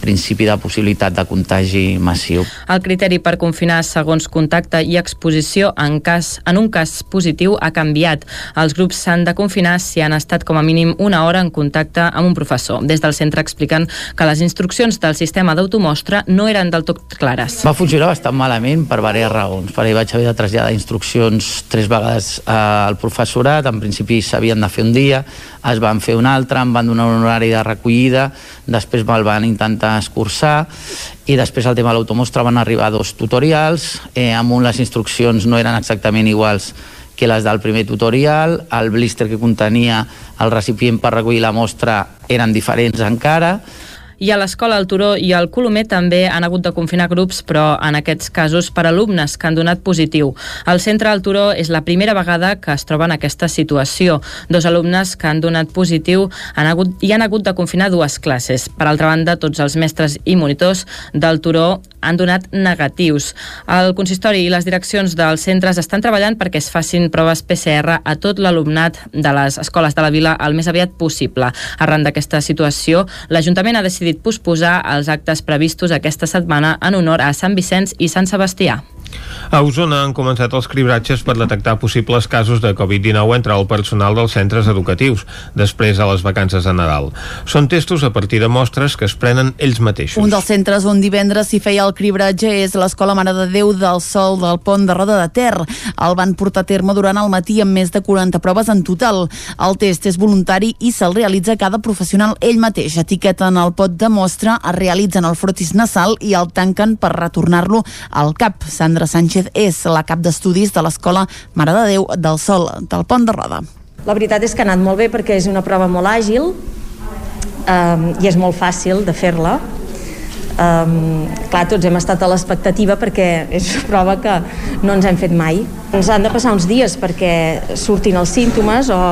principi de possibilitat de contagi massiu. El criteri per confinar segons contacte i exposició en, cas, en un cas positiu ha canviat. Els grups s'han de confinar si han estat com a mínim una hora en contacte amb un professor. Des del centre expliquen que les instruccions del sistema d'automostra no eren del tot clares. Va funcionar bastant malament per diverses raons. Per vaig haver de traslladar instruccions tres vegades al professorat, en principi s'havien de fer un dia, es van fer un altre, em van donar un horari de recollida, després me'l van intentar escurçar i després el tema de l'automostra van arribar dos tutorials, eh, amb un les instruccions no eren exactament iguals que les del primer tutorial, el blister que contenia el recipient per recollir la mostra eren diferents encara, i a l'escola El Turó i el Colomer també han hagut de confinar grups, però en aquests casos per alumnes que han donat positiu. El centre El Turó és la primera vegada que es troba en aquesta situació. Dos alumnes que han donat positiu han hagut, i han hagut de confinar dues classes. Per altra banda, tots els mestres i monitors del Turó han donat negatius. El consistori i les direccions dels centres estan treballant perquè es facin proves PCR a tot l'alumnat de les escoles de la vila el més aviat possible. Arran d'aquesta situació, l'Ajuntament ha decidit posposar els actes previstos aquesta setmana en honor a Sant Vicenç i Sant Sebastià. A Osona han començat els cribratges per detectar possibles casos de Covid-19 entre el personal dels centres educatius, després de les vacances de Nadal. Són testos a partir de mostres que es prenen ells mateixos. Un dels centres on divendres s'hi feia el cribratge és l'Escola Mare de Déu del Sol del Pont de Roda de Ter. El van portar a terme durant el matí amb més de 40 proves en total. El test és voluntari i se'l realitza cada professional ell mateix. Etiqueten el pot de mostra, es realitzen el frotis nasal i el tanquen per retornar-lo al cap. Sandra Sánchez és la cap d'estudis de l'Escola Mare de Déu del Sol del Pont de Roda. La veritat és que ha anat molt bé perquè és una prova molt àgil um, i és molt fàcil de fer-la. Um, clar, tots hem estat a l'expectativa perquè és una prova que no ens hem fet mai. Ens han de passar uns dies perquè surtin els símptomes o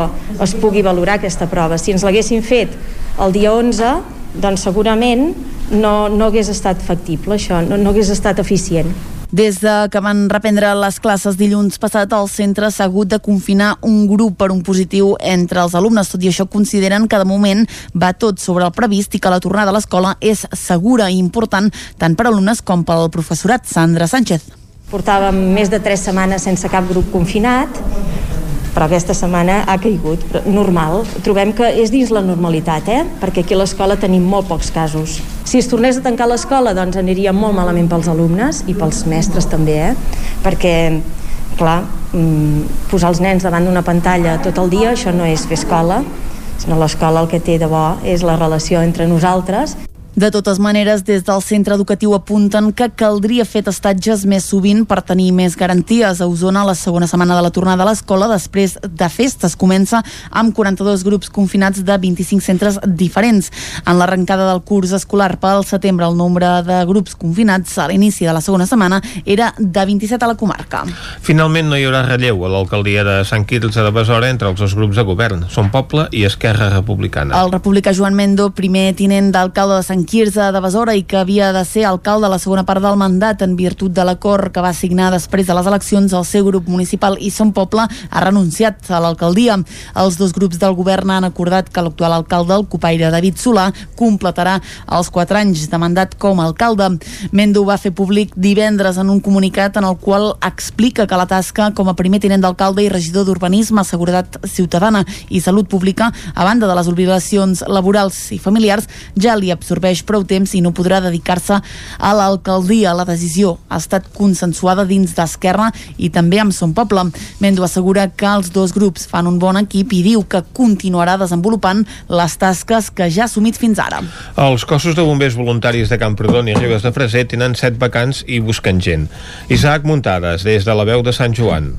es pugui valorar aquesta prova. Si ens l'haguessin fet el dia 11, doncs segurament no, no hagués estat factible això, no, no hagués estat eficient. Des de que van reprendre les classes dilluns passat, el centre s'ha hagut de confinar un grup per un positiu entre els alumnes. Tot i això, consideren que de moment va tot sobre el previst i que la tornada a l'escola és segura i important tant per alumnes com pel professorat. Sandra Sánchez. Portàvem més de tres setmanes sense cap grup confinat, però aquesta setmana ha caigut. Normal. Trobem que és dins la normalitat, eh? perquè aquí a l'escola tenim molt pocs casos. Si es tornés a tancar l'escola, doncs aniria molt malament pels alumnes i pels mestres també, eh? perquè clar, mm, posar els nens davant d'una pantalla tot el dia, això no és fer escola, sinó l'escola el que té de bo és la relació entre nosaltres de totes maneres, des del centre educatiu apunten que caldria fer testatges més sovint per tenir més garanties. A Osona, la segona setmana de la tornada a l'escola, després de festes, comença amb 42 grups confinats de 25 centres diferents. En l'arrencada del curs escolar pel setembre, el nombre de grups confinats a l'inici de la segona setmana era de 27 a la comarca. Finalment no hi haurà relleu a l'alcaldia de Sant Quirze de Besora entre els dos grups de govern, Som Poble i Esquerra Republicana. El republicà Joan Mendo, primer tinent d'alcalde de Sant Quirze de Besora i que havia de ser alcalde a la segona part del mandat en virtut de l'acord que va signar després de les eleccions, el seu grup municipal i Son Poble ha renunciat a l'alcaldia. Els dos grups del govern han acordat que l'actual alcalde, el copaire David Solà, completarà els quatre anys de mandat com a alcalde. Mendo va fer públic divendres en un comunicat en el qual explica que la tasca com a primer tinent d'alcalde i regidor d'Urbanisme, Seguretat Ciutadana i Salut Pública, a banda de les obligacions laborals i familiars, ja li absorbeix prou temps i no podrà dedicar-se a l'alcaldia. La decisió ha estat consensuada dins d'Esquerra i també amb Son Poble. Mendo assegura que els dos grups fan un bon equip i diu que continuarà desenvolupant les tasques que ja ha assumit fins ara. Els cossos de bombers voluntaris de Camprodon i Ribes de Freser tenen set vacants i busquen gent. Isaac Muntades, des de la veu de Sant Joan.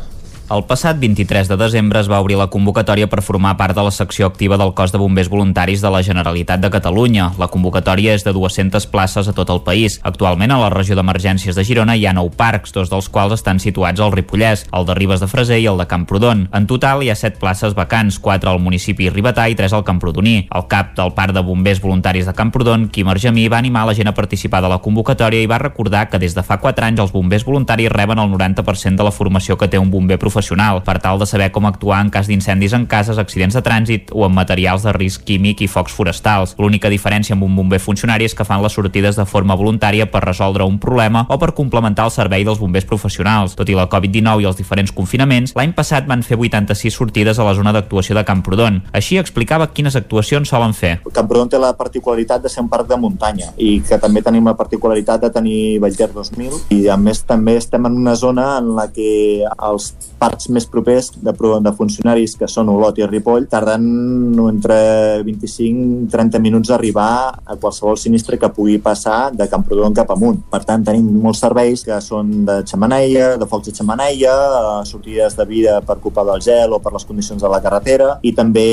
El passat 23 de desembre es va obrir la convocatòria per formar part de la secció activa del cos de bombers voluntaris de la Generalitat de Catalunya. La convocatòria és de 200 places a tot el país. Actualment a la regió d'emergències de Girona hi ha 9 parcs, dos dels quals estan situats al Ripollès, el de Ribes de Freser i el de Camprodon. En total hi ha 7 places vacants, 4 al municipi ribetà i 3 al Camprodoní. El cap del parc de bombers voluntaris de Camprodon, Quim Argemí, va animar la gent a participar de la convocatòria i va recordar que des de fa 4 anys els bombers voluntaris reben el 90% de la formació que té un bomber professional professional per tal de saber com actuar en cas d'incendis en cases, accidents de trànsit o en materials de risc químic i focs forestals. L'única diferència amb un bomber funcionari és que fan les sortides de forma voluntària per resoldre un problema o per complementar el servei dels bombers professionals. Tot i la Covid-19 i els diferents confinaments, l'any passat van fer 86 sortides a la zona d'actuació de Camprodon. Així explicava quines actuacions solen fer. Camprodon té la particularitat de ser un parc de muntanya i que també tenim la particularitat de tenir Vallter 2000 i a més també estem en una zona en la que els parcs més propers de, de funcionaris que són Olot i Ripoll tarden entre 25 i 30 minuts a arribar a qualsevol sinistre que pugui passar de Camprodon cap amunt. Per tant, tenim molts serveis que són de xamaneia, de focs de xamaneia, sortides de vida per culpa del gel o per les condicions de la carretera i també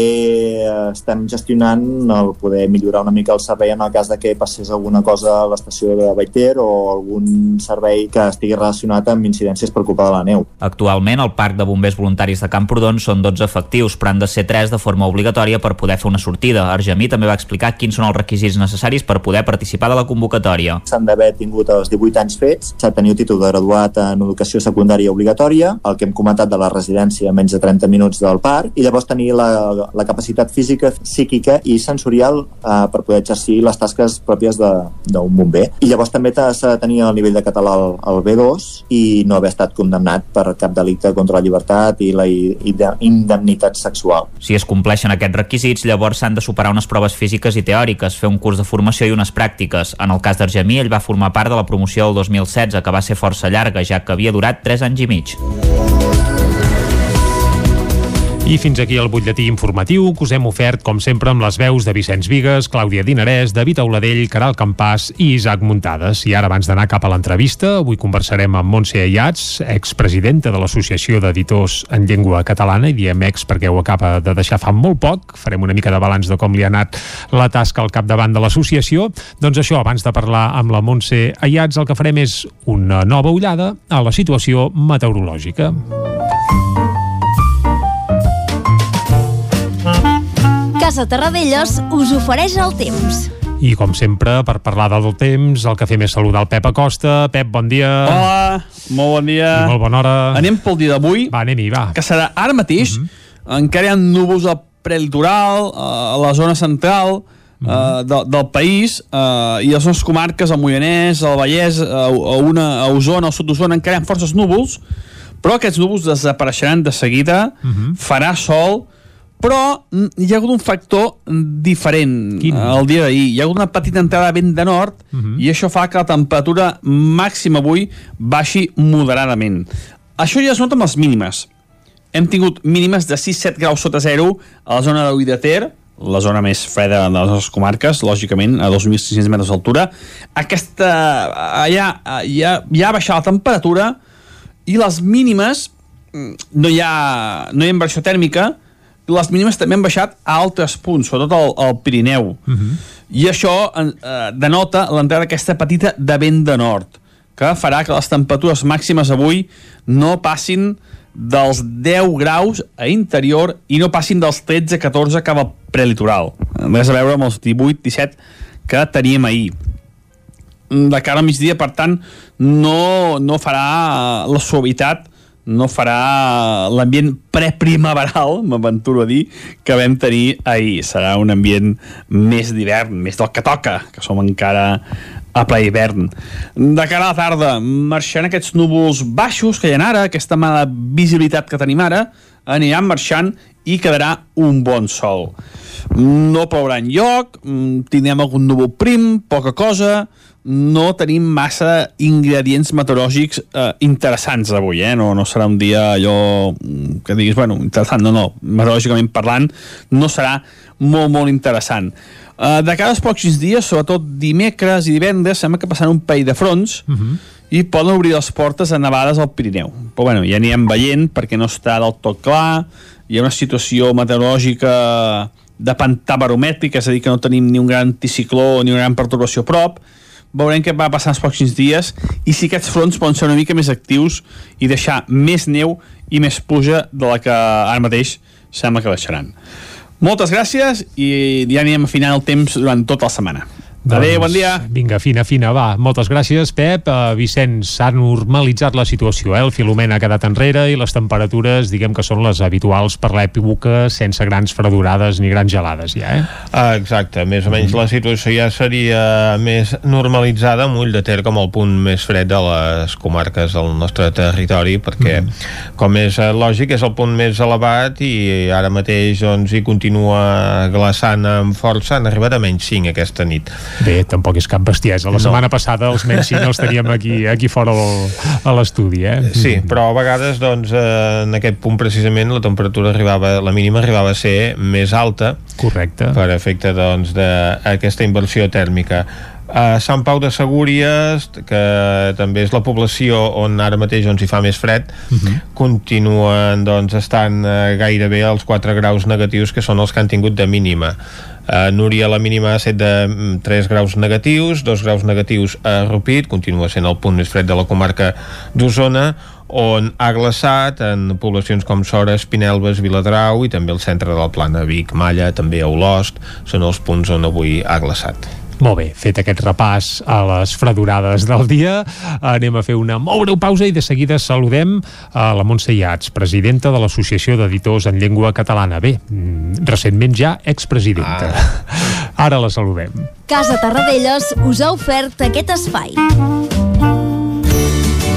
estem gestionant el poder millorar una mica el servei en el cas de que passés alguna cosa a l'estació de Baiter o algun servei que estigui relacionat amb incidències per culpa de la neu. Actualment, el Parc de Bombers Voluntaris de Camprodon són 12 efectius, però han de ser 3 de forma obligatòria per poder fer una sortida. Argemí també va explicar quins són els requisits necessaris per poder participar de la convocatòria. S'han d'haver tingut els 18 anys fets, s'ha de tenir el títol de graduat en educació secundària obligatòria, el que hem comentat de la residència a menys de 30 minuts del parc, i llavors tenir la, la capacitat física, psíquica i sensorial eh, per poder exercir les tasques pròpies d'un bomber. I llavors també s'ha de tenir el nivell de català al, al B2 i no haver estat condemnat per cap delicte contra la llibertat i la indemnitat sexual. Si es compleixen aquests requisits, llavors s'han de superar unes proves físiques i teòriques, fer un curs de formació i unes pràctiques. En el cas d'Argemí, ell va formar part de la promoció del 2016, que va ser força llarga, ja que havia durat 3 anys i mig. I fins aquí el butlletí informatiu que us hem ofert, com sempre, amb les veus de Vicenç Vigues, Clàudia Dinarès, David Auladell, Caral Campàs i Isaac Muntades. I ara, abans d'anar cap a l'entrevista, avui conversarem amb Montse Ayats, expresidenta de l'Associació d'Editors en Llengua Catalana, i diem ex perquè ho acaba de deixar fa molt poc. Farem una mica de balanç de com li ha anat la tasca al capdavant de l'associació. Doncs això, abans de parlar amb la Montse Ayats, el que farem és una nova ullada a la situació meteorològica. Casa Terradellos us ofereix el temps. I com sempre, per parlar del temps, el que fem és saludar el Pep Acosta. Pep, bon dia. Hola, molt bon dia. I molt bona hora. Anem pel dia d'avui. Va, anem-hi, va. Que serà ara mateix. Uh -huh. Encara hi ha núvols al prelitoral, a la zona central, Uh -huh. uh, de, del país uh, i les nostres comarques, el Moianès, el Vallès, a, a, una, a Osona, al sud d'Osona, encara hi ha forces núvols, però aquests núvols desapareixeran de seguida, uh -huh. farà sol, però hi ha hagut un factor diferent Quin? el dia d'ahir. Hi ha hagut una petita entrada de vent de nord uh -huh. i això fa que la temperatura màxima avui baixi moderadament. Això ja es nota amb les mínimes. Hem tingut mínimes de 6-7 graus sota zero a la zona de de Ter, la zona més freda de les nostres comarques, lògicament, a 2.600 metres d'altura. Aquesta... Ja, ja, ja ha baixat la temperatura i les mínimes no hi ha, no hi ha inversió tèrmica, les mínimes també han baixat a altres punts, sobretot al, al Pirineu. Uh -huh. I això eh, denota l'entrada d'aquesta petita de vent de nord, que farà que les temperatures màximes avui no passin dels 10 graus a interior i no passin dels 13-14 cap al prelitoral. Res a veure amb els 18-17 que teníem ahir de cara al migdia, per tant, no, no farà la suavitat no farà l'ambient preprimaveral, m'aventuro a dir, que vam tenir ahir. Serà un ambient més d'hivern, més del que toca, que som encara a ple hivern. De cara a la tarda, marxant aquests núvols baixos que hi ha ara, aquesta mala visibilitat que tenim ara, aniran marxant i quedarà un bon sol. No plourà en lloc, tindrem algun núvol prim, poca cosa, no tenim massa ingredients meteorològics eh, interessants avui, eh? no, no serà un dia allò mm, que diguis, bueno, interessant, no, no, meteorològicament parlant, no serà molt, molt interessant. Eh, de cada pròxims dies, sobretot dimecres i divendres, sembla que passaran un parell de fronts uh -huh. i poden obrir les portes a nevades al Pirineu. Però bueno, ja anirem veient perquè no està del tot clar, hi ha una situació meteorològica de pantà és a dir, que no tenim ni un gran anticicló ni una gran perturbació a prop, veurem què va passar els pròxims dies i si aquests fronts poden ser una mica més actius i deixar més neu i més puja de la que ara mateix sembla que deixaran. Moltes gràcies i ja anirem afinant el temps durant tota la setmana. Doncs, Adéu, bon dia. Vinga, fina, fina, va. Moltes gràcies, Pep. Uh, Vicenç, s'ha normalitzat la situació, eh? El Filomena ha quedat enrere i les temperatures, diguem que són les habituals per l'època, sense grans fredurades ni grans gelades, ja, eh? Ah, exacte. Més o menys mm. la situació ja seria més normalitzada amb ull de ter com el punt més fred de les comarques del nostre territori, perquè, mm. com és eh, lògic, és el punt més elevat i ara mateix doncs, hi continua glaçant amb força. Han arribat a menys 5 aquesta nit Bé, tampoc és cap bestiesa. La no. setmana passada els menys no els teníem aquí, aquí fora el, a l'estudi, eh? Sí, però a vegades, doncs, eh, en aquest punt precisament la temperatura arribava, la mínima arribava a ser més alta. Correcte. Per efecte, doncs, d'aquesta inversió tèrmica. A Sant Pau de Segúries, que també és la població on ara mateix doncs, hi fa més fred, uh mhm. -huh. continuen doncs, estan eh, gairebé als 4 graus negatius que són els que han tingut de mínima. A Núria la mínima ha set de 3 mm, graus negatius, 2 graus negatius a Rupit, continua sent el punt més fred de la comarca d'Osona, on ha glaçat en poblacions com Sora, Espinelves, Viladrau i també el centre del Plana, Vic, Malla, també a Olost, són els punts on avui ha glaçat. Molt bé, fet aquest repàs a les fredurades del dia, anem a fer una molt breu pausa i de seguida saludem a la Montse Iats, presidenta de l'Associació d'Editors en Llengua Catalana. Bé, mm, recentment ja expresidenta. Ah. Ara la saludem. Casa Tarradellas us ha ofert aquest espai.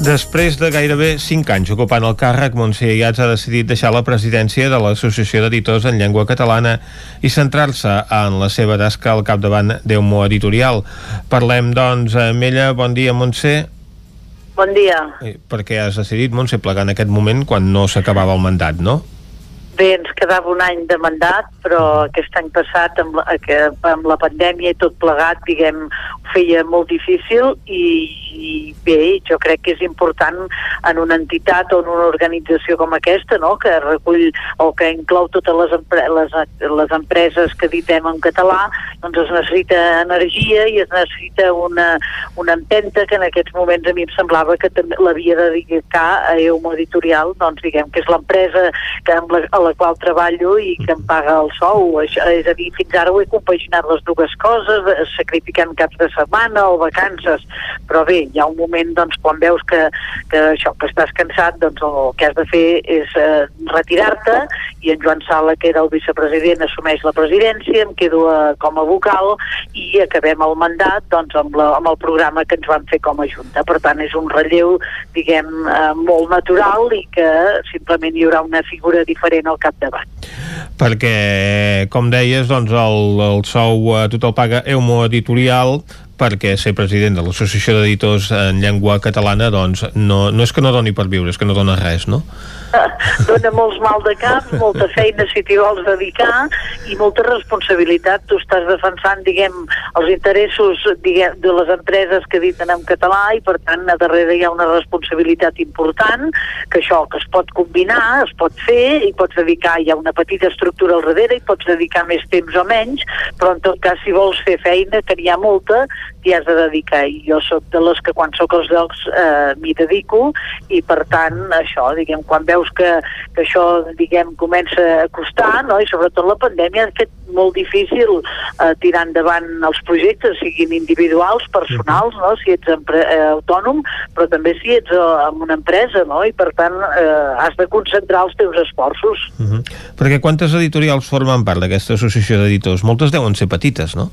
Després de gairebé 5 anys ocupant el càrrec, Montse Iats ha decidit deixar la presidència de l'Associació d'Editors en Llengua Catalana i centrar-se en la seva tasca al capdavant d'Eumo Editorial. Parlem, doncs, amb ella. Bon dia, Montse. Bon dia. Per què has decidit, Montse, plegar en aquest moment quan no s'acabava el mandat, no? Bé, ens quedava un any de mandat, però aquest any passat, amb la, amb la pandèmia i tot plegat, diguem, ho feia molt difícil i, i bé, jo crec que és important en una entitat o en una organització com aquesta, no?, que recull o que inclou totes les, empre les, les empreses que editem en català, doncs es necessita energia i es necessita una, una empenta que en aquests moments a mi em semblava que l'havia de dedicar a EUMO Editorial, doncs diguem que és l'empresa que amb la, a la qual treballo i que em paga el sou. Això, és a dir, fins ara ho he compaginat les dues coses, sacrificant caps de setmana o vacances, però bé, hi ha un moment doncs, quan veus que, que això que estàs cansat, doncs el que has de fer és eh, retirar-te i en Joan Sala, que era el vicepresident, assumeix la presidència, em quedo eh, com a vocal i acabem el mandat doncs, amb, la, amb el programa que ens van fer com a Junta. Per tant, és un relleu, diguem, eh, molt natural i que simplement hi haurà una figura diferent al capdavant. Perquè, com deies, doncs el, el sou eh, tot el paga Eumo Editorial, perquè ser president de l'Associació d'Editors en Llengua Catalana doncs no, no és que no doni per viure, és que no dona res, no? dona molts mal de cap, molta feina si t'hi vols dedicar i molta responsabilitat. Tu estàs defensant, diguem, els interessos diguem, de les empreses que editen en català i per tant a darrere hi ha una responsabilitat important que això que es pot combinar, es pot fer i pots dedicar, hi ha una petita estructura al darrere i pots dedicar més temps o menys, però en tot cas si vols fer feina, que n'hi ha molta, t'hi has de dedicar i jo sóc de les que quan sóc als llocs eh, m'hi dedico i per tant això, diguem, quan veus que, que això, diguem, comença a costar, no? i sobretot la pandèmia ha fet molt difícil eh, tirar endavant els projectes, siguin individuals, personals, no? si ets eh, autònom, però també si ets eh, en una empresa, no? i per tant eh, has de concentrar els teus esforços. Uh -huh. Perquè quantes editorials formen part d'aquesta associació d'editors? Moltes deuen ser petites, no?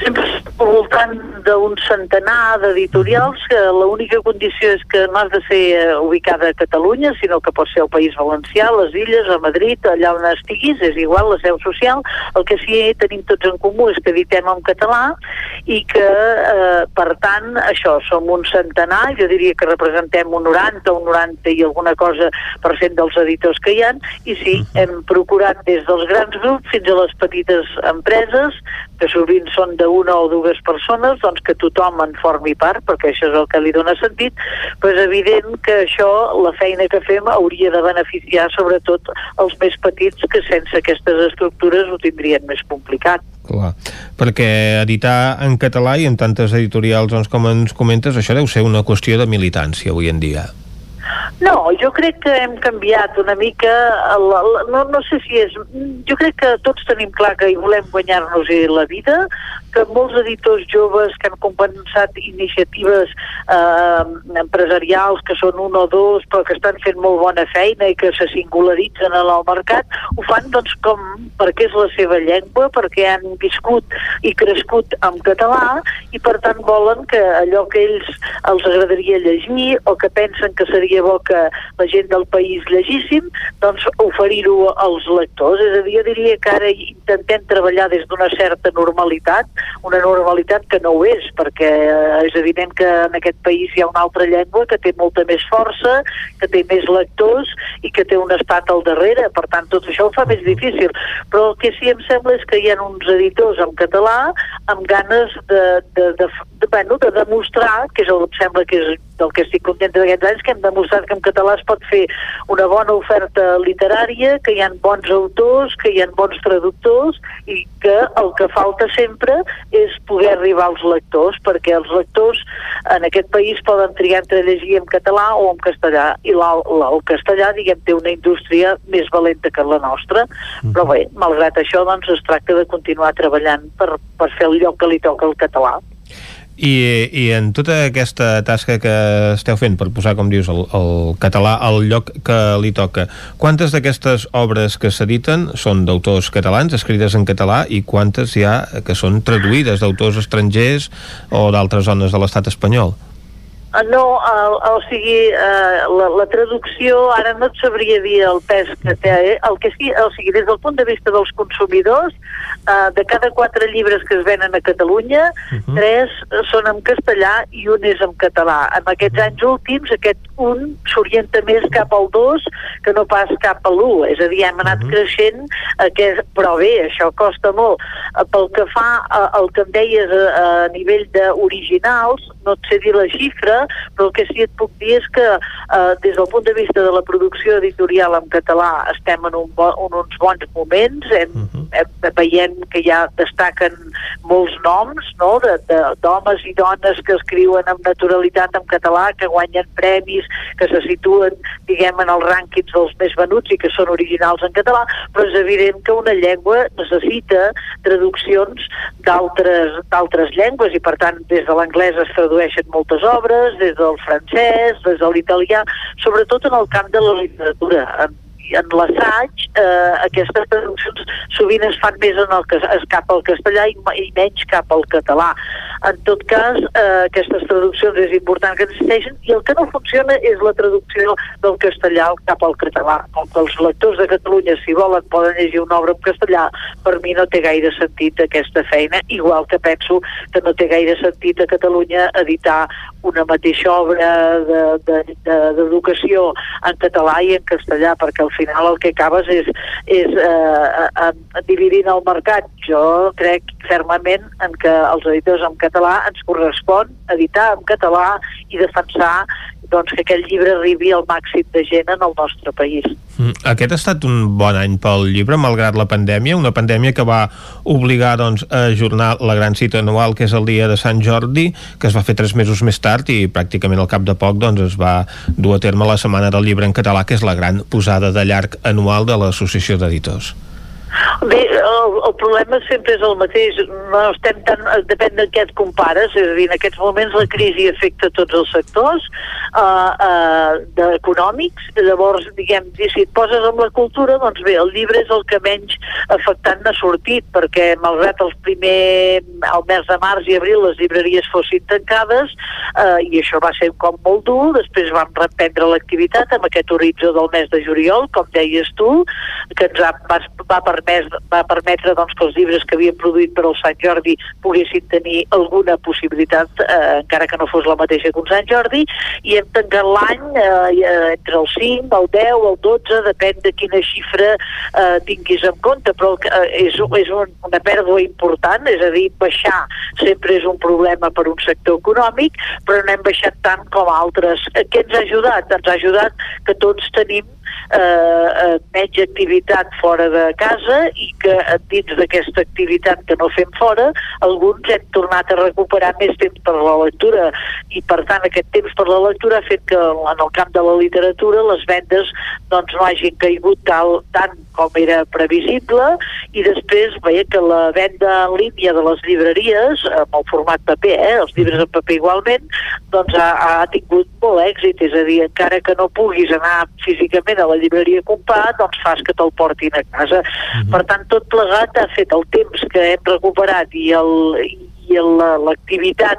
Sempre al voltant d'un centenar d'editorials que l'única condició és que no has de ser eh, ubicada a Catalunya, sinó que pot ser al País Valencià, les Illes, a Madrid, allà on estiguis, és igual, la seu social. El que sí que tenim tots en comú és que editem en català i que, eh, per tant, això, som un centenar, jo diria que representem un 90, un 90 i alguna cosa per cent dels editors que hi ha, i sí, hem procurat des dels grans grups fins a les petites empreses, que sovint són d'una o dues persones, doncs que tothom en formi part, perquè això és el que li dona sentit, però és evident que això, la feina que fem, hauria de beneficiar sobretot els més petits que sense aquestes estructures ho tindrien més complicat. Clar, perquè editar en català i en tantes editorials doncs, com ens comentes, això deu ser una qüestió de militància avui en dia. No, jo crec que hem canviat una mica, el, el, no, no sé si és... Jo crec que tots tenim clar que hi volem guanyar-nos la vida, que molts editors joves que han compensat iniciatives eh, empresarials que són un o dos però que estan fent molt bona feina i que se singularitzen en el mercat ho fan doncs com perquè és la seva llengua, perquè han viscut i crescut en català i per tant volen que allò que ells els agradaria llegir o que pensen que seria bo que la gent del país llegíssim, doncs oferir-ho als lectors. És a dir, jo diria que ara intentem treballar des d'una certa normalitat una normalitat que no ho és, perquè eh, és evident que en aquest país hi ha una altra llengua que té molta més força, que té més lectors i que té un estat al darrere, per tant tot això ho fa més difícil. Però el que sí em sembla és que hi ha uns editors en català amb ganes de, de, de, de, bueno, de demostrar, que és el, em sembla que és del que estic contenta d'aquests anys, que hem demostrat que en català es pot fer una bona oferta literària, que hi ha bons autors, que hi ha bons traductors i que el que falta sempre és poder arribar als lectors, perquè els lectors en aquest país poden triar entre llegir en català o en castellà, i el, el castellà, diguem, té una indústria més valenta que la nostra, però bé, malgrat això, doncs es tracta de continuar treballant per, per fer el lloc que li toca al català. I, I en tota aquesta tasca que esteu fent per posar, com dius, el, el català al lloc que li toca, quantes d'aquestes obres que s'editen són d'autors catalans, escrites en català, i quantes hi ha que són traduïdes d'autors estrangers o d'altres zones de l'estat espanyol? Uh, no, el, o sigui, uh, la, la traducció, ara no et sabria dir el pes que té, eh? el que sí, o sigui, des del punt de vista dels consumidors, uh, de cada quatre llibres que es venen a Catalunya, uh -huh. tres són en castellà i un és en català. En aquests -huh. anys últims, aquest un s'orienta més cap al dos que no pas cap a l'u, és a dir, hem anat uh -huh. creixent, aquest, però bé, això costa molt. Uh, pel que fa al que em deies a, a nivell d'originals, no et sé dir la xifra, però el que sí et puc dir és que eh, des del punt de vista de la producció editorial en català estem en, un bo, en uns bons moments, hem, uh -huh. hem, veiem que ja destaquen molts noms no? d'homes i dones que escriuen amb naturalitat en català, que guanyen premis, que se situen, diguem, en els rànquings dels més venuts i que són originals en català, però és evident que una llengua necessita traduccions d'altres llengües i per tant des de l'anglès es tradueixen moltes obres, anglès, des del francès, des de l'italià, sobretot en el camp de la literatura. En, en l'assaig eh, aquestes traduccions sovint es fan més en el que es cap al castellà i, i menys cap al català. En tot cas, eh, aquestes traduccions és important que existeixin i el que no funciona és la traducció del castellà cap al català. Com que els lectors de Catalunya, si volen, poden llegir una obra en castellà, per mi no té gaire sentit aquesta feina, igual que penso que no té gaire sentit a Catalunya editar una mateixa obra d'educació de, de, en català i en castellà, perquè al final el que acabes és, és eh, a, a, dividint el mercat. Jo crec fermament en que els editors en català ens correspon editar en català i defensar doncs, que aquest llibre arribi al màxim de gent en el nostre país. Mm, aquest ha estat un bon any pel llibre, malgrat la pandèmia, una pandèmia que va obligar doncs, a ajornar la gran cita anual, que és el dia de Sant Jordi, que es va fer tres mesos més tard i pràcticament al cap de poc doncs, es va dur a terme la Setmana del Llibre en Català, que és la gran posada de llarg anual de l'Associació d'Editors. Bé, el, el problema sempre és el mateix. No estem tan... Depèn de què et compares. És a dir, en aquests moments la crisi afecta tots els sectors uh, uh, econòmics. Llavors, diguem, si et poses amb la cultura, doncs bé, el llibre és el que menys afectant n'ha sortit, perquè malgrat els primer, el mes de març i abril les llibreries fossin tancades, uh, i això va ser com molt dur, després vam reprendre l'activitat amb aquest horitzó del mes de juliol, com deies tu, que ens ha, va, va permès, va permetre doncs, que els llibres que havien produït per al Sant Jordi poguessin tenir alguna possibilitat, eh, encara que no fos la mateixa que un Sant Jordi, i hem tancat l'any eh, entre el 5, el 10, el 12, depèn de quina xifra eh, tinguis en compte, però eh, és, és un, una pèrdua important, és a dir, baixar sempre és un problema per un sector econòmic, però no hem baixat tant com altres. Eh, què ens ha ajudat? Ens ha ajudat que tots tenim eh, eh, menys activitat fora de casa i que dins d'aquesta activitat que no fem fora, alguns hem tornat a recuperar més temps per la lectura. I per tant aquest temps per la lectura ha fet que en el camp de la literatura les vendes doncs no hagin caigut tal, tant com era previsible i després veia que la venda en línia de les llibreries amb el format paper, eh, els llibres en paper igualment doncs ha, ha tingut molt èxit, és a dir, encara que no puguis anar físicament a la llibreria a comprar, doncs fas que te'l portin a casa. Uh -huh. Per tant, tot plegat ha fet el temps que hem recuperat i el, i l'activitat,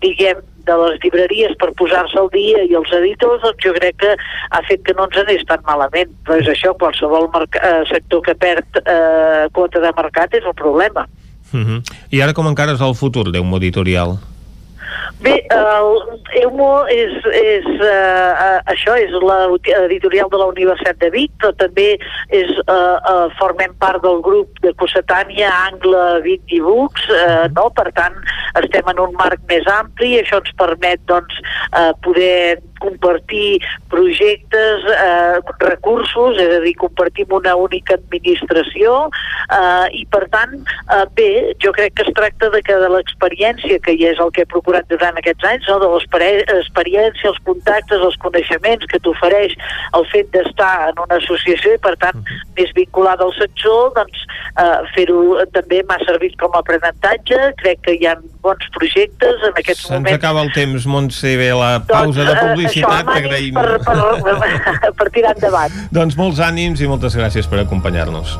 diguem, de les llibreries per posar-se al dia i els editors, doncs jo crec que ha fet que no ens anés tan malament. Però és això, qualsevol eh, sector que perd eh, quota de mercat és un problema. Uh -huh. I ara com encara és el futur d'un editorial? Bé, el EUMO és, és uh, això, és l'editorial de la Universitat de Vic, però també és, uh, uh, formem part del grup de Cossetània, Angla, Vic i Books, uh, no? per tant estem en un marc més ampli i això ens permet doncs, uh, poder compartir projectes, eh, recursos, és a dir, compartim una única administració eh, i per tant, eh, bé, jo crec que es tracta de que de l'experiència, que ja és el que he procurat durant aquests anys, no? de l'experiència, els contactes, els coneixements que t'ofereix el fet d'estar en una associació i per tant més vinculada al sector, doncs eh, fer-ho també m'ha servit com a aprenentatge, crec que hi ha bons projectes en aquests Se'ns moments. Se'ns acaba el temps, Montse, bé, la pausa doncs, de publicitat publicitat que agraïm. Per, per, per tirar endavant. doncs molts ànims i moltes gràcies per acompanyar-nos.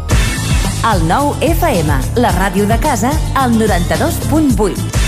El nou FM, la ràdio de casa, al 92.8.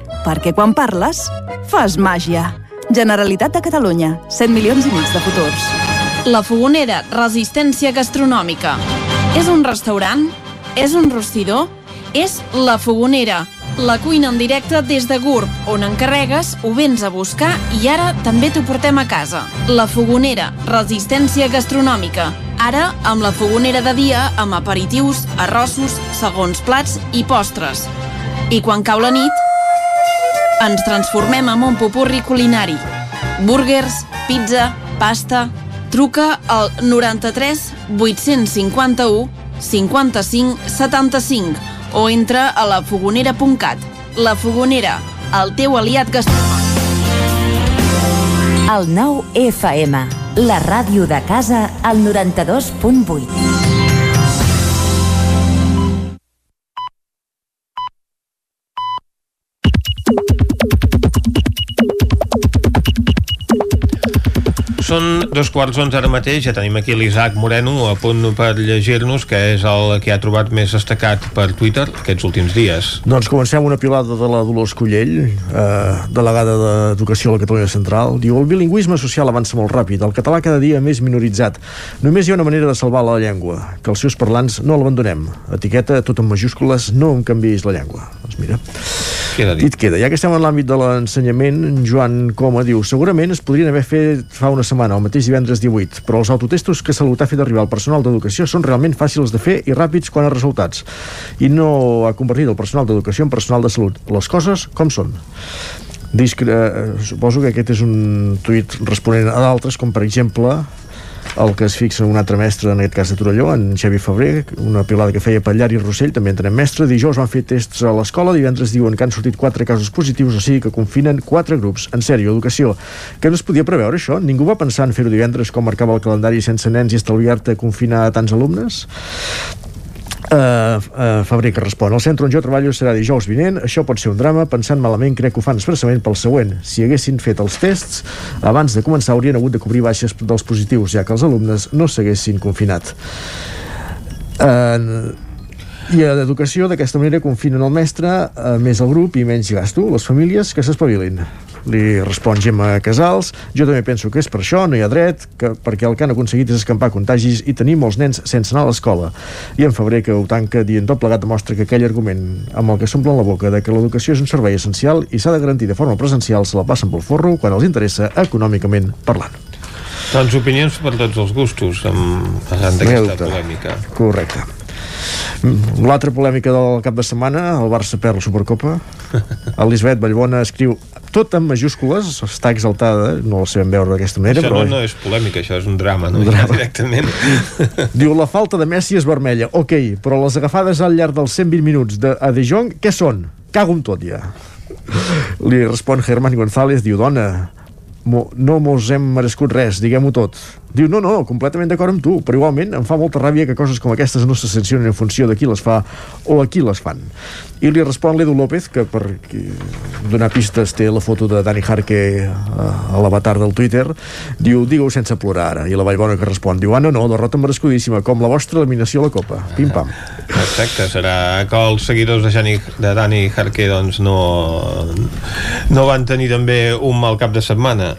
Perquè quan parles, fas màgia. Generalitat de Catalunya, 100 milions i mig de futurs. La Fogonera, resistència gastronòmica. És un restaurant? És un rostidor? És La Fogonera, la cuina en directe des de GURB, on encarregues, ho vens a buscar i ara també t'ho portem a casa. La Fogonera, resistència gastronòmica. Ara, amb la fogonera de dia, amb aperitius, arrossos, segons plats i postres. I quan cau la nit, ens transformem en un popurri culinari. Búrguers, pizza, pasta... Truca al 93 851 55 75 o entra a lafogonera.cat. La Fogonera, el teu aliat gastronòmic. El 9 FM, la ràdio de casa, al 92.8. Són dos quarts onze ara mateix, ja tenim aquí l'Isaac Moreno a punt per llegir-nos, que és el que ha trobat més destacat per Twitter aquests últims dies. Doncs comencem una pilada de la Dolors Collell, eh, delegada d'Educació a la Catalunya Central. Diu, el bilingüisme social avança molt ràpid, el català cada dia més minoritzat. Només hi ha una manera de salvar la llengua, que els seus parlants no l'abandonem. Etiqueta, tot en majúscules, no em canviïs la llengua. Doncs mira, Queda dit. dit queda. Ja que estem en l'àmbit de l'ensenyament, en Joan Coma diu, segurament es podrien haver fet fa una setmana, el mateix divendres 18, però els autotestos que Salut ha fet arribar al personal d'educació són realment fàcils de fer i ràpids quan a resultats. I no ha convertit el personal d'educació en personal de salut. Les coses com són. Discre... eh, Suposo que aquest és un tuit responent a d'altres, com per exemple el que es fixa un altre mestre, en aquest cas de Torelló, en Xavi Febrer, una pilada que feia Pallar i Rossell, també entenem mestre. Dijous van fer tests a l'escola, divendres diuen que han sortit quatre casos positius, o sigui que confinen quatre grups. En sèrio, educació. Que no es podia preveure això? Ningú va pensar en fer-ho divendres com marcava el calendari sense nens i estalviar-te confinar a tants alumnes? Uh, uh, Fabrer que respon El centre on jo treballo serà dijous vinent Això pot ser un drama, pensant malament crec que ho fan expressament pel següent Si haguessin fet els tests Abans de començar haurien hagut de cobrir baixes dels positius Ja que els alumnes no s'haguessin confinat uh, i a l'educació d'aquesta manera confinen el mestre, eh, més el grup i menys gasto. Les famílies que s'espavilin. Li respon Gemma Casals. Jo també penso que és per això, no hi ha dret, que, perquè el que han aconseguit és escampar contagis i tenir molts nens sense anar a l'escola. I en febrer que ho tanca dient tot plegat demostra que aquell argument amb el que s'omplen la boca de que l'educació és un servei essencial i s'ha de garantir de forma presencial se la passen pel forro quan els interessa econòmicament parlant. Doncs opinions per tots els gustos, amb, arran d'aquesta polèmica. Correcte. Mm, L'altra polèmica del cap de setmana, el Barça perd la Supercopa. Elisabet Vallbona escriu tot en majúscules, està exaltada, no la sabem veure d'aquesta manera, Això però... no, no és polèmica, això és un drama, no? Un drama. Ja directament. Diu, la falta de Messi és vermella. Ok, però les agafades al llarg dels 120 minuts de, a De Jong, què són? Cago en tot, ja. Li respon Germán González, diu, dona, no mos hem merescut res, diguem-ho tot. Diu, no, no, completament d'acord amb tu, però igualment em fa molta ràbia que coses com aquestes no se sancionen en funció de qui les fa o a qui les fan. I li respon l'Edu López, que per donar pistes té la foto de Dani Jarque a, a l'avatar del Twitter, diu, digue-ho sense plorar ara. I la Vallbona que respon, diu, ah, no, no, derrota merescudíssima, com la vostra eliminació a la Copa. Pim-pam. Exacte, serà que els seguidors de, Jani, de Dani Jarque doncs no, no van tenir també un mal cap de setmana.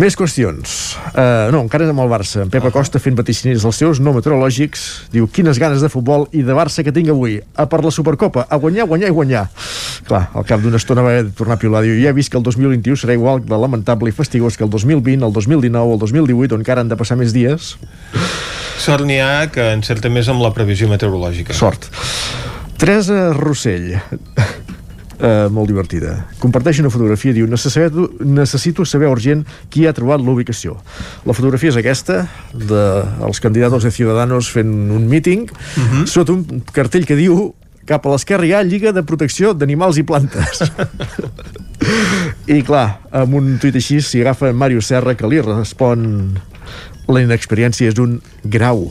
Més qüestions. Uh, no, encara amb el Barça. En Pep Acosta fent vaticinis dels seus no meteorològics. Diu, quines ganes de futbol i de Barça que tinc avui. A per la Supercopa, a guanyar, guanyar i guanyar. Clar, al cap d'una estona va haver de tornar a piular. Diu, ja he vist que el 2021 serà igual de lamentable i fastigós que el 2020, el 2019, el 2018, on encara han de passar més dies. Sort n'hi ha que encerta més amb la previsió meteorològica. Sort. Teresa Rossell eh, molt divertida. Comparteix una fotografia, diu, necessito, necessito saber urgent qui ha trobat l'ubicació. La fotografia és aquesta, dels candidats de Ciudadanos fent un míting, uh -huh. sota un cartell que diu cap a l'esquerra hi ha Lliga de Protecció d'Animals i Plantes. I clar, amb un tuit així s'hi agafa Mario Serra que li respon la inexperiència és un grau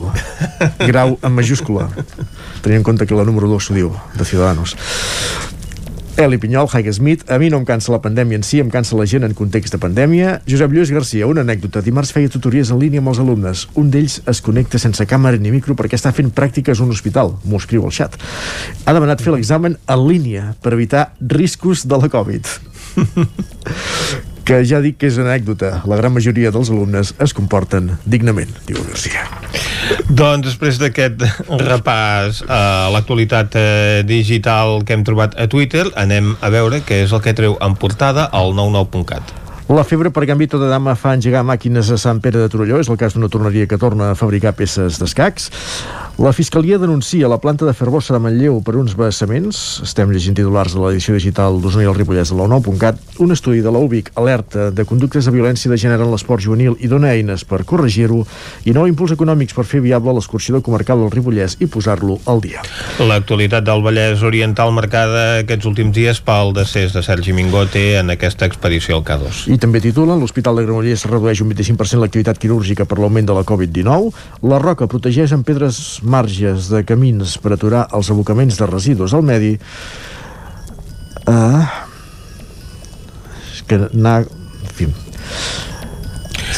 grau en majúscula tenint en compte que la número 2 s'ho diu de Ciudadanos Eli Pinyol, Haig Smith, a mi no em cansa la pandèmia en si, em cansa la gent en context de pandèmia. Josep Lluís Garcia, una anècdota. Dimarts feia tutories en línia amb els alumnes. Un d'ells es connecta sense càmera ni micro perquè està fent pràctiques a un hospital. M'ho escriu al xat. Ha demanat fer l'examen en línia per evitar riscos de la Covid que ja dic que és anècdota. La gran majoria dels alumnes es comporten dignament, diu Garcia. Doncs després d'aquest repàs a l'actualitat eh, digital que hem trobat a Twitter, anem a veure què és el que treu en portada al 99.cat. La febre per Gambito de Dama fa engegar màquines a Sant Pere de Torelló. És el cas d'una torneria que torna a fabricar peces d'escacs. La Fiscalia denuncia la planta de Ferbosa de Manlleu per uns vessaments. Estem llegint titulars de l'edició digital d'Osona i el Ripollès de la 9.cat. Un estudi de l'UBIC alerta de conductes de violència de gènere en l'esport juvenil i dona eines per corregir-ho i nou impuls econòmics per fer viable l'excursió comarcal del Ripollès i posar-lo al dia. L'actualitat del Vallès Oriental marcada aquests últims dies pel decés de Sergi Mingote en aquesta expedició al K2. I també titula l'Hospital de Granollers redueix un 25% l'activitat quirúrgica per l'augment de la Covid-19. La Roca protegeix amb pedres marges de camins per aturar els abocaments de residus al medi. Uh, és que anar... En fi,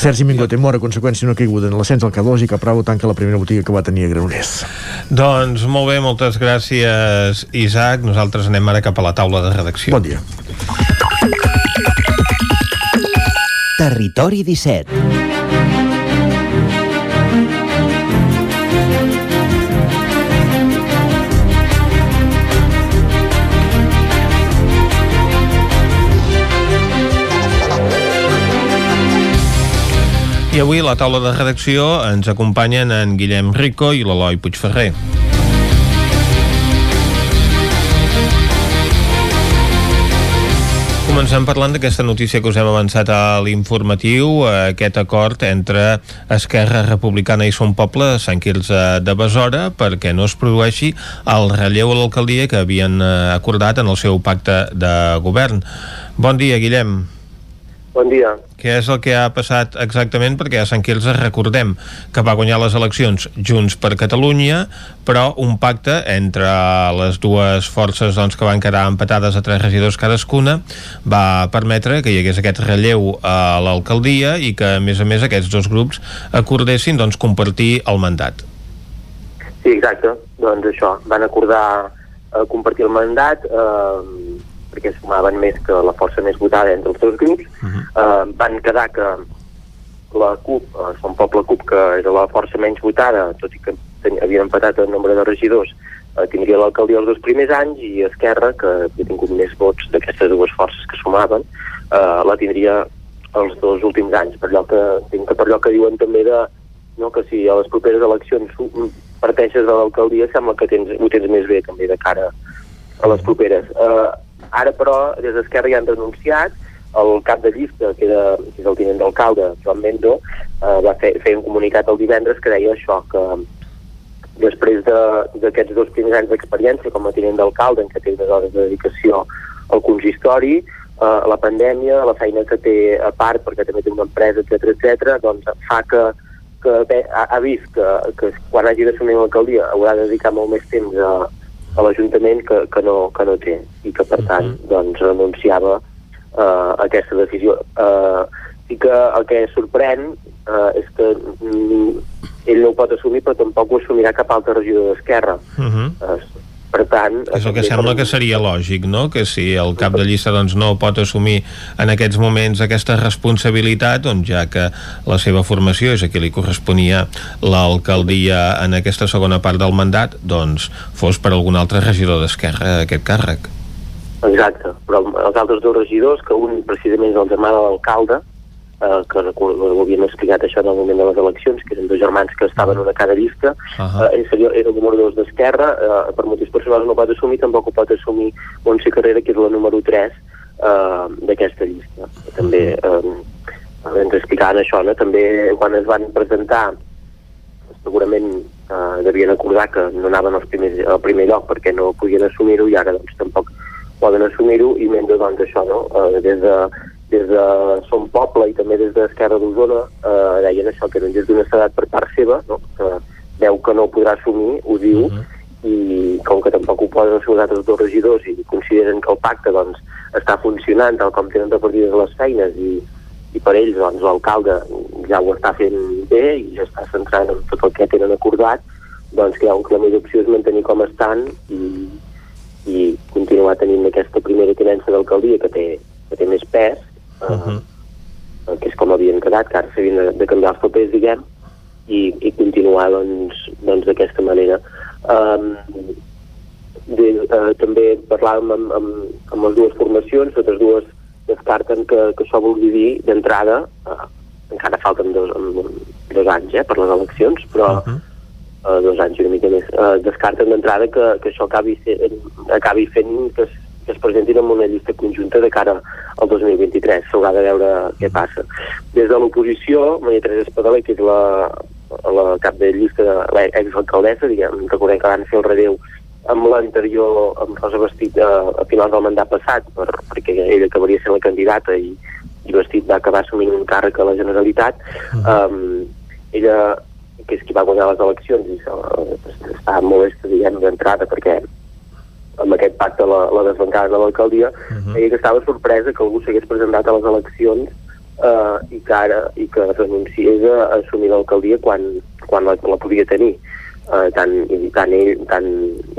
Sergi Mingote mor a conseqüència d'una caiguda en l'ascens al K2 i Capravo tanca la primera botiga que va tenir a Granollers. Doncs molt bé, moltes gràcies, Isaac. Nosaltres anem ara cap a la taula de redacció. Bon dia. Territori 17 I avui a la taula de redacció ens acompanyen en Guillem Rico i l'Eloi Puigferrer. Comencem parlant d'aquesta notícia que us hem avançat a l'informatiu, aquest acord entre Esquerra Republicana i Son Poble Sant Quirze de Besora perquè no es produeixi el relleu a l'alcaldia que havien acordat en el seu pacte de govern. Bon dia, Guillem. Bon dia. Què és el que ha passat exactament? Perquè a Sant Quirze recordem que va guanyar les eleccions Junts per Catalunya, però un pacte entre les dues forces doncs, que van quedar empatades a tres regidors cadascuna va permetre que hi hagués aquest relleu a l'alcaldia i que, a més a més, aquests dos grups acordessin doncs, compartir el mandat. Sí, exacte. Doncs això, van acordar eh, compartir el mandat eh, perquè sumaven més que la força més votada entre els dos grups. Uh -huh. eh, van quedar que la CUP, eh, Som Poble CUP, que era la força menys votada, tot i que ten, havien empatat el nombre de regidors, eh, tindria l'alcaldia els dos primers anys i Esquerra, que havia tingut més vots d'aquestes dues forces que sumaven, eh, la tindria els dos últims anys, per allò que, que per allò que diuen també de no, que si a les properes eleccions parteixes de l'alcaldia sembla que tens, ho tens més bé també de cara a les properes. Eh, Ara, però, des d'Esquerra ja han denunciat el cap de llista, que, era, que és el tinent d'alcalde, Joan Mendo, eh, va fer, fer un comunicat el divendres que deia això, que després d'aquests de, dos primers anys d'experiència com a tinent d'alcalde, en què té unes hores de dedicació al consistori, eh, la pandèmia, la feina que té a part, perquè també té una empresa, etc etc, doncs fa que, que ha, ha vist que, que quan hagi d'assumir l'alcaldia haurà de dedicar molt més temps a, a l'Ajuntament que, que, no, que no té i que per tant uh -huh. doncs renunciava uh, a aquesta decisió uh, i que el que sorprèn uh, és que ell no ho pot assumir però tampoc ho assumirà cap altre regidor d'Esquerra uh -huh. uh, Per tant... És el que sembla que seria lògic, no? Que si el cap de llista doncs, no pot assumir en aquests moments aquesta responsabilitat, doncs ja que la seva formació és a qui li corresponia l'alcaldia en aquesta segona part del mandat, doncs fos per algun altre regidor d'Esquerra aquest càrrec. Exacte, però els altres dos regidors, que un precisament és el germà de l'alcalde, eh, que ho havíem explicat això en el moment de les eleccions, que eren dos germans que estaven una cada llista, uh -huh. eh, seria, era el número 2 d'Esquerra, eh, per motius personals no pot assumir, tampoc ho pot assumir Montse Carrera, que és la número 3 eh, d'aquesta llista. També eh, ens explicaven això, no? també quan es van presentar segurament eh, devien acordar que no anaven als primers, al primer lloc perquè no podien assumir-ho i ara doncs tampoc poden assumir-ho i mentre doncs això, no? Eh, des de des de Som Poble i també des d'Esquerra d'Osona eh, deien això, que eren des d'una edat per part seva, no? que veu que no ho podrà assumir, ho diu, uh -huh. i com que tampoc ho poden assumir els altres dos regidors i consideren que el pacte doncs, està funcionant tal com tenen repartides les feines i, i per ells doncs, l'alcalde ja ho està fent bé i ja està centrant en tot el que tenen acordat, doncs que hi ha un la millor opció és mantenir com estan i, i continuar tenint aquesta primera tinença d'alcaldia que té, que té més pes uh -huh. que és com havien quedat, que ara s'havien de, de canviar els papers, diguem, i, i continuar doncs, doncs d'aquesta manera. Um, de, uh, també parlàvem amb, amb, amb les dues formacions, totes dues descarten que, que això vol dir d'entrada, uh, encara falten dos, um, dos anys eh, per les eleccions, però uh -huh. uh, dos anys i una mica més, uh, descarten d'entrada que, que això acabi, sent, acabi fent que que es presentin en una llista conjunta de cara al 2023. S'haurà de veure què passa. Des de l'oposició, Maria Teresa Espadaler, que és la, la cap de llista de l'exalcaldessa, diguem, recordem que van fer el relleu amb l'anterior, amb Rosa Vestit a, a finals del mandat passat, per, perquè ella acabaria sent la candidata i, i Vestit va acabar assumint un càrrec a la Generalitat. Uh -huh. um, ella, que és qui va guanyar les eleccions, i està molesta, diguem, d'entrada, perquè amb aquest pacte la, la desbancada de l'alcaldia, uh -huh. deia que estava sorpresa que algú s'hagués presentat a les eleccions eh, i que ara i que renunciés a assumir l'alcaldia quan, quan la, la podia tenir. Eh, tant, i tant ell, tant,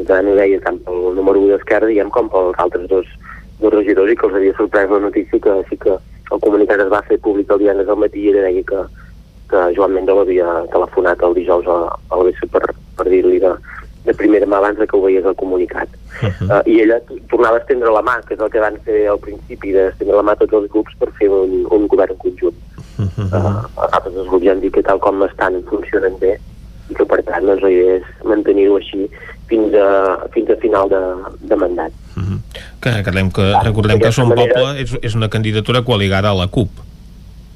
tant ho deia tant pel número 1 d'Esquerra, diguem, com pels altres dos, dos regidors i que els havia sorprès la notícia que sí que el comunicat es va fer públic el divendres al matí i deia que, que Joan Mendel havia telefonat el dijous a, a l'ABC per, per dir-li de, de primera mà abans que ho veies al comunicat. Uh -huh. uh, I ella tornava a estendre la mà, que és el que van fer al principi, d'estendre la mà a tots els grups per fer un, un govern conjunt. Uh -huh. uh, altres els grups ja han dit que tal com estan funcionen bé i que per tant doncs, la idea és mantenir-ho així fins a, fins a final de, de mandat. Uh -huh. que recordem que, recordem que Som manera... Poble és, és una candidatura coaligada a la CUP.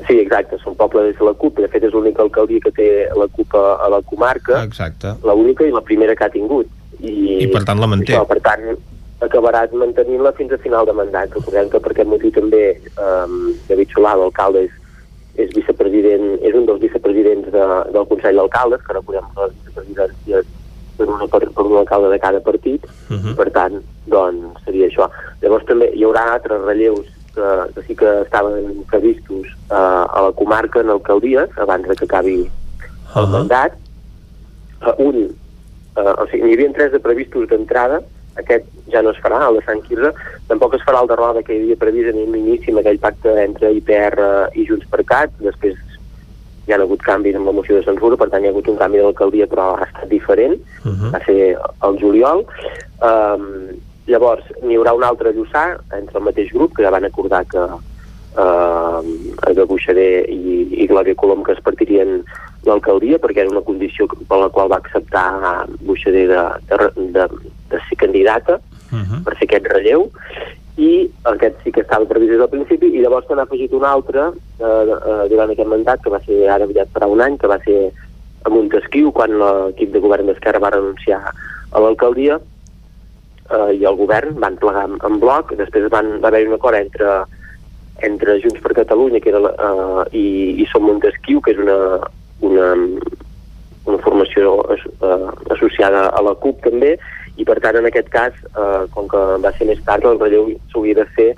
Sí, exacte, Som Poble és la CUP, de fet és l'única alcaldia que té la CUP a, a la comarca, exacte. l'única i la primera que ha tingut. I, I per tant la manté. Això, per tant, acabarà mantenint-la fins a final de mandat. Recordem que per aquest motiu també um, David Solà, l'alcalde, és, és vicepresident, és un dels vicepresidents de, del Consell d'Alcaldes, que recordem que les vicepresidències per, una, per, per un alcalde de cada partit, uh -huh. per tant, doncs seria això. Llavors també hi haurà altres relleus que, que sí que estaven previstos uh, a la comarca en alcaldies abans de que acabi el uh -huh. mandat. Uh, un, uh, o sigui, n'hi havia tres de previstos d'entrada, aquest ja no es farà, el de Sant Quirze, tampoc es farà el de Roda que hi havia previst en l'inici amb aquell pacte entre IPR i Junts per Cat, després hi ha hagut canvis amb la moció de censura, per tant hi ha hagut un canvi d'alcaldia però ha estat diferent, uh -huh. va ser el juliol. Um, Llavors, n'hi haurà un altre Lluçà, entre el mateix grup, que ja van acordar que eh, de Buixaré i, i Glòria Colom que es partirien l'alcaldia, perquè era una condició per la qual va acceptar Buixaré de, de, de, de ser candidata uh -huh. per fer aquest relleu, i aquest sí que estava previst des del principi, i llavors n'ha afegit un altre eh, eh, durant aquest mandat, que va ser ara aviat per un any, que va ser a Montesquieu, quan l'equip de govern d'Esquerra va renunciar a l'alcaldia, eh, i el govern van plegar en, en bloc, després van, va haver-hi un acord entre, entre Junts per Catalunya que era, eh, i, i Som Montesquieu, que és una, una, una formació eh, associada a la CUP també, i per tant en aquest cas, eh, com que va ser més tard, el relleu s'hauria de fer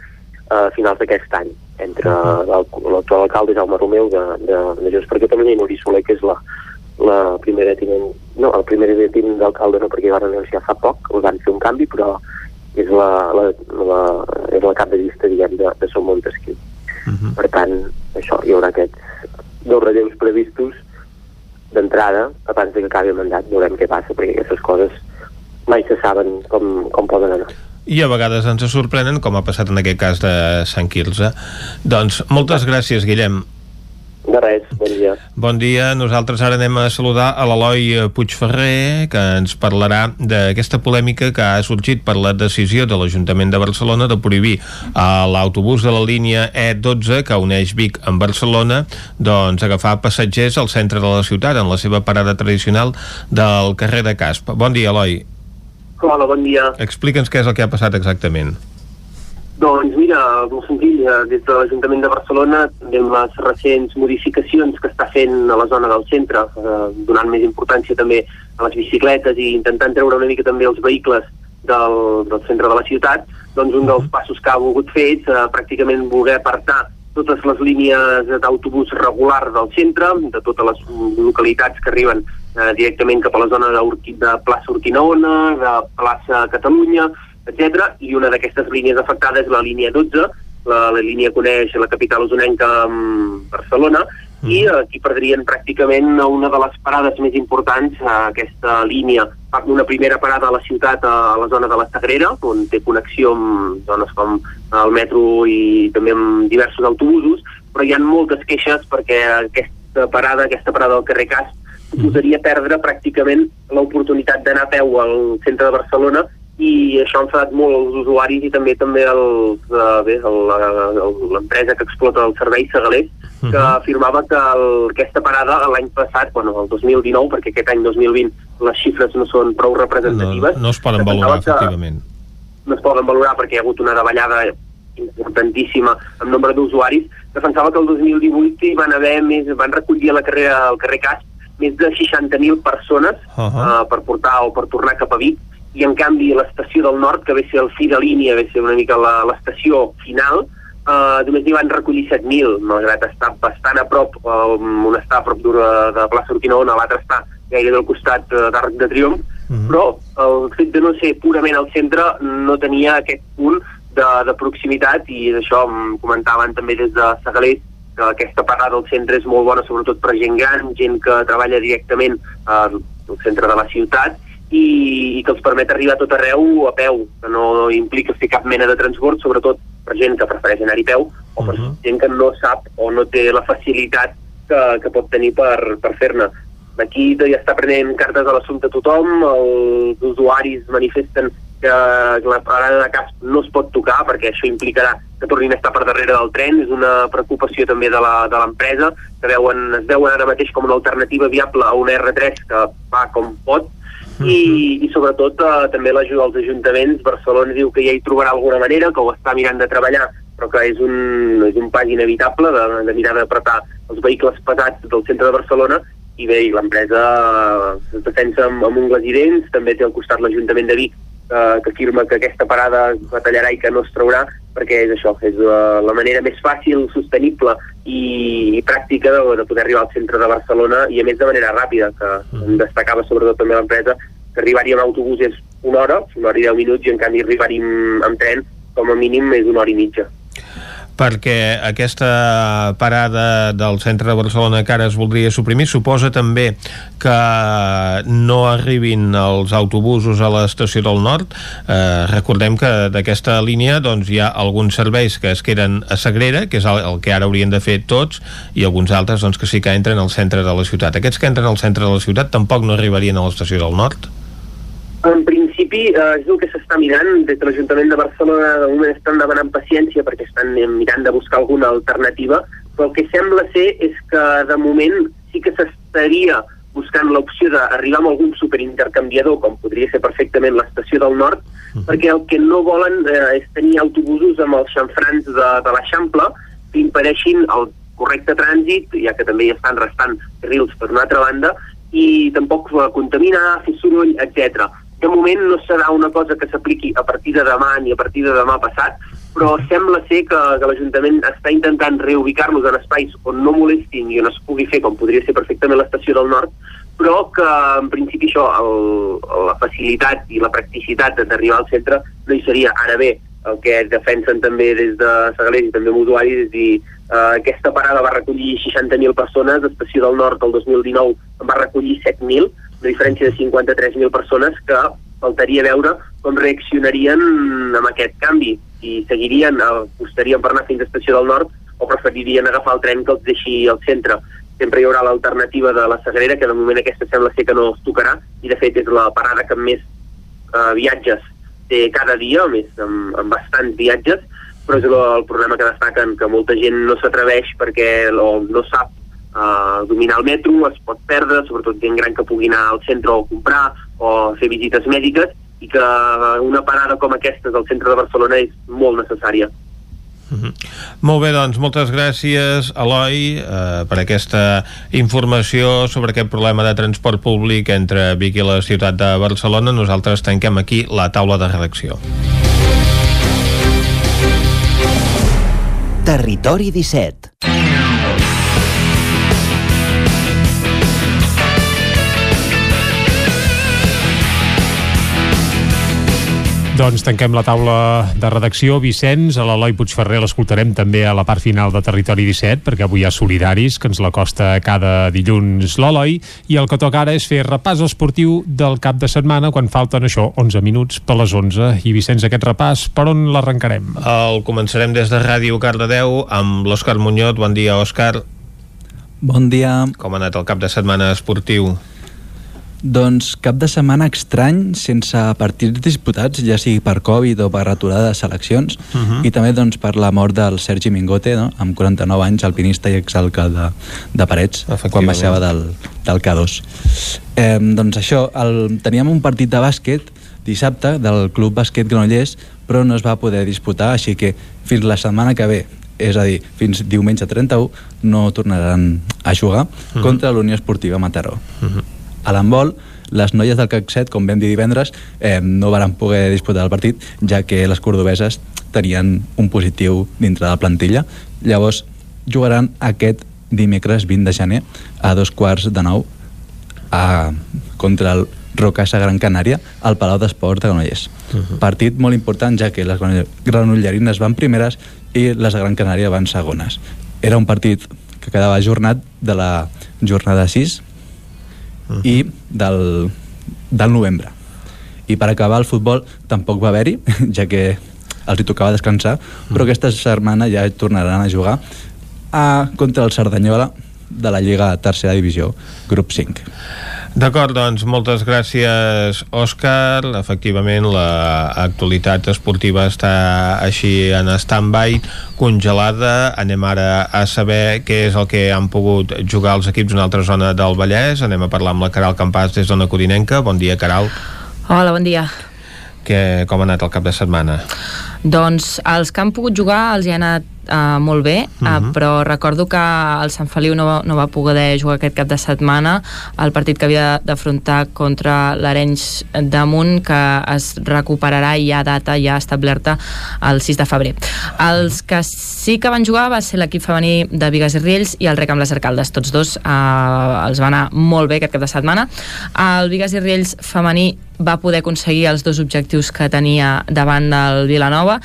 a finals d'aquest any entre l'actual alcalde Jaume Romeu de, de, de Junts per Catalunya i Nuri Soler, que és la, la primera tinent, no, el primer tinent d'alcalde no, perquè va renunciar fa poc, el van fer un canvi, però és la, la, la, és la cap de llista, diguem, de, de Som Montesquieu. Uh -huh. Per tant, això, hi haurà aquests dos relleus previstos d'entrada, abans que acabi el mandat, veurem què passa, perquè aquestes coses mai se saben com, com poden anar i a vegades ens sorprenen, com ha passat en aquest cas de Sant Quirze. Doncs moltes gràcies, Guillem. De res, bon dia. Bon dia. Nosaltres ara anem a saludar a l'Eloi Puigferrer, que ens parlarà d'aquesta polèmica que ha sorgit per la decisió de l'Ajuntament de Barcelona de prohibir a l'autobús de la línia E12 que uneix Vic amb Barcelona doncs agafar passatgers al centre de la ciutat en la seva parada tradicional del carrer de Casp. Bon dia, Eloi. Hola, bon dia. Explica'ns què és el que ha passat exactament. Doncs mira, molt senzill, eh, des de l'Ajuntament de Barcelona, amb les recents modificacions que està fent a la zona del centre, eh, donant més importància també a les bicicletes i intentant treure una mica també els vehicles del, del centre de la ciutat, doncs un dels passos que ha volgut fer és eh, pràcticament voler apartar totes les línies d'autobús regular del centre, de totes les localitats que arriben eh, directament cap a la zona de, de plaça Urquinaona, de plaça Catalunya, etc. I una d'aquestes línies afectades és la línia 12, la, la línia que uneix la capital usonenca amb Barcelona, mm. i aquí perdrien pràcticament una de les parades més importants a aquesta línia. Fa una primera parada a la ciutat, a la zona de la Sagrera, on té connexió amb zones com el metro i també amb diversos autobusos, però hi ha moltes queixes perquè aquesta parada, aquesta parada del carrer Cas, suposaria perdre pràcticament l'oportunitat d'anar a peu al centre de Barcelona i això ha enfadat molt els usuaris i també també l'empresa que explota el servei, Segalés, que uh -huh. afirmava que el, aquesta parada l'any passat, bueno, el 2019, perquè aquest any 2020 les xifres no són prou representatives... No, no es poden valorar, efectivament. No es poden valorar perquè hi ha hagut una davallada importantíssima en nombre d'usuaris, defensava que el 2018 hi van haver més, van recollir a la carrera, al carrer Cas més de 60.000 persones uh -huh. uh, per portar o per tornar cap a Vic i en canvi l'estació del nord, que ve ser el fi de línia, ve ser una mica l'estació final, eh, només n'hi van recollir 7.000, malgrat estar bastant a prop, eh, un està a prop de, de plaça Urquinaona, l'altre està gairebé al costat eh, d'Arc de Triomf, mhm. -huh. però el fet de no ser purament al centre no tenia aquest punt de, de proximitat i d'això em comentaven també des de Sagalés que aquesta parada del centre és molt bona sobretot per gent gran, gent que treballa directament eh, al centre de la ciutat i, i que els permet arribar a tot arreu a peu, que no implica fer cap mena de transport, sobretot per gent que prefereix anar-hi a peu o per uh -huh. gent que no sap o no té la facilitat que, que pot tenir per, per fer-ne. Aquí ja està prenent cartes a l'assumpte tothom, els usuaris manifesten que la parada de cas no es pot tocar perquè això implicarà que tornin a estar per darrere del tren, és una preocupació també de l'empresa, que veuen, es veuen ara mateix com una alternativa viable a una R3 que va com pot, i, i sobretot eh, també l'ajuda als ajuntaments. Barcelona diu que ja hi trobarà alguna manera, que ho està mirant de treballar, però que és un, és un pas inevitable de, de mirar d'apretar els vehicles pesats del centre de Barcelona i bé, l'empresa es defensa amb, amb ungles i dents, també té al costat l'Ajuntament de Vic eh, que afirma que aquesta parada es batallarà i que no es traurà perquè és això, és uh, la manera més fàcil, sostenible i, i pràctica de, de poder arribar al centre de Barcelona i a més de manera ràpida, que mm. destacava sobretot també l'empresa, que arribar-hi amb autobús és una hora, una hora i deu minuts, i en canvi arribar-hi amb tren com a mínim és una hora i mitja perquè aquesta parada del centre de Barcelona que ara es voldria suprimir suposa també que no arribin els autobusos a l'estació del nord eh, recordem que d'aquesta línia doncs, hi ha alguns serveis que es queden a Sagrera que és el, el que ara haurien de fer tots i alguns altres doncs, que sí que entren al centre de la ciutat aquests que entren al centre de la ciutat tampoc no arribarien a l'estació del nord? En principi, eh, és el que s'està mirant des de l'Ajuntament de Barcelona, de moment estan demanant paciència perquè estan eh, mirant de buscar alguna alternativa, però el que sembla ser és que de moment sí que s'estaria buscant l'opció d'arribar amb algun superintercanviador, com podria ser perfectament l'estació del nord, -huh. perquè el que no volen eh, és tenir autobusos amb els xanfrans de, de l'Eixample que impedeixin el correcte trànsit, ja que també hi estan restant carrils per una altra banda, i tampoc contaminar, fer soroll, etc de moment no serà una cosa que s'apliqui a partir de demà ni a partir de demà passat, però sembla ser que, que l'Ajuntament està intentant reubicar-los en espais on no molestin i on es pugui fer, com podria ser perfectament l'estació del nord, però que en principi això, el, la facilitat i la practicitat d'arribar al centre no hi seria. Ara bé, el que defensen també des de Segalés i també amb usuaris és dir, eh, aquesta parada va recollir 60.000 persones, Estació del Nord el 2019 en va recollir 7.000, una diferència de 53.000 persones que faltaria veure com reaccionarien amb aquest canvi i seguirien, apostarien per anar fins a Estació del Nord o preferirien agafar el tren que els deixi al centre. Sempre hi haurà l'alternativa de la Sagrera, que de moment aquesta sembla ser que no es tocarà, i de fet és la parada que més eh, viatges té cada dia, més amb, amb bastants viatges, però és el, el problema que destaquen, que molta gent no s'atreveix perquè o no sap uh, dominar el metro, es pot perdre, sobretot gent gran que pugui anar al centre o comprar o fer visites mèdiques, i que una parada com aquesta del centre de Barcelona és molt necessària. Mm -hmm. Molt bé, doncs, moltes gràcies, Eloi, eh, per aquesta informació sobre aquest problema de transport públic entre Vic i la ciutat de Barcelona. Nosaltres tanquem aquí la taula de redacció. Territori 17 Doncs tanquem la taula de redacció. Vicenç, a l'Eloi Puigferrer l'escoltarem també a la part final de Territori 17, perquè avui hi ha solidaris, que ens la costa cada dilluns l'Eloi, i el que toca ara és fer repàs esportiu del cap de setmana, quan falten això, 11 minuts per les 11. I Vicenç, aquest repàs, per on l'arrencarem? El començarem des de Ràdio Cardedeu amb l'Òscar Muñoz. Bon dia, Òscar. Bon dia. Com ha anat el cap de setmana esportiu? Doncs cap de setmana estrany sense partits disputats, ja sigui per Covid o per aturada de seleccions, uh Mhm. -huh. i també doncs, per la mort del Sergi Mingote, no? amb 49 anys, alpinista i exalcalde de, de Parets, quan baixava del, del K2. Eh, doncs això, el, teníem un partit de bàsquet dissabte del Club Bàsquet Granollers, però no es va poder disputar, així que fins la setmana que ve és a dir, fins diumenge 31 no tornaran a jugar uh Mhm. -huh. contra l'Unió Esportiva Mataró. Uh -huh. A l'handbol, les noies del CAC 7, com vam dir divendres, eh, no varen poder disputar el partit, ja que les cordobeses tenien un positiu dintre de la plantilla. Llavors, jugaran aquest dimecres 20 de gener a dos quarts de nou a, contra el Rocasa Gran Canària al Palau d'Esports de Granollers. Uh -huh. Partit molt important, ja que les granollerines van primeres i les de Gran Canària van segones. Era un partit que quedava ajornat de la jornada 6 uh -huh. i del, del novembre. I per acabar el futbol tampoc va haver-hi, ja que els hi tocava descansar, uh -huh. però aquesta setmana ja tornaran a jugar a, contra el Cerdanyola de la Lliga Tercera Divisió, grup 5. D'acord, doncs moltes gràcies, Òscar. Efectivament, l'actualitat esportiva està així en stand-by, congelada. Anem ara a saber què és el que han pogut jugar els equips d'una altra zona del Vallès. Anem a parlar amb la Caral Campàs des d'Ona Codinenca. Bon dia, Caral. Hola, bon dia. Que, com ha anat el cap de setmana? Doncs els que han pogut jugar els hi ha anat uh, molt bé, uh, uh -huh. però recordo que el Sant Feliu no va, no va poder jugar aquest cap de setmana el partit que havia d'afrontar contra l'Arenys damunt que es recuperarà i hi ha data ja establerta el 6 de febrer. Els que sí que van jugar va ser l'equip femení de Vigues i Riells i el Rec amb les Arcaldes. Tots dos uh, els va anar molt bé aquest cap de setmana. El Vigues i Riells femení va poder aconseguir els dos objectius que tenia davant del Vilanova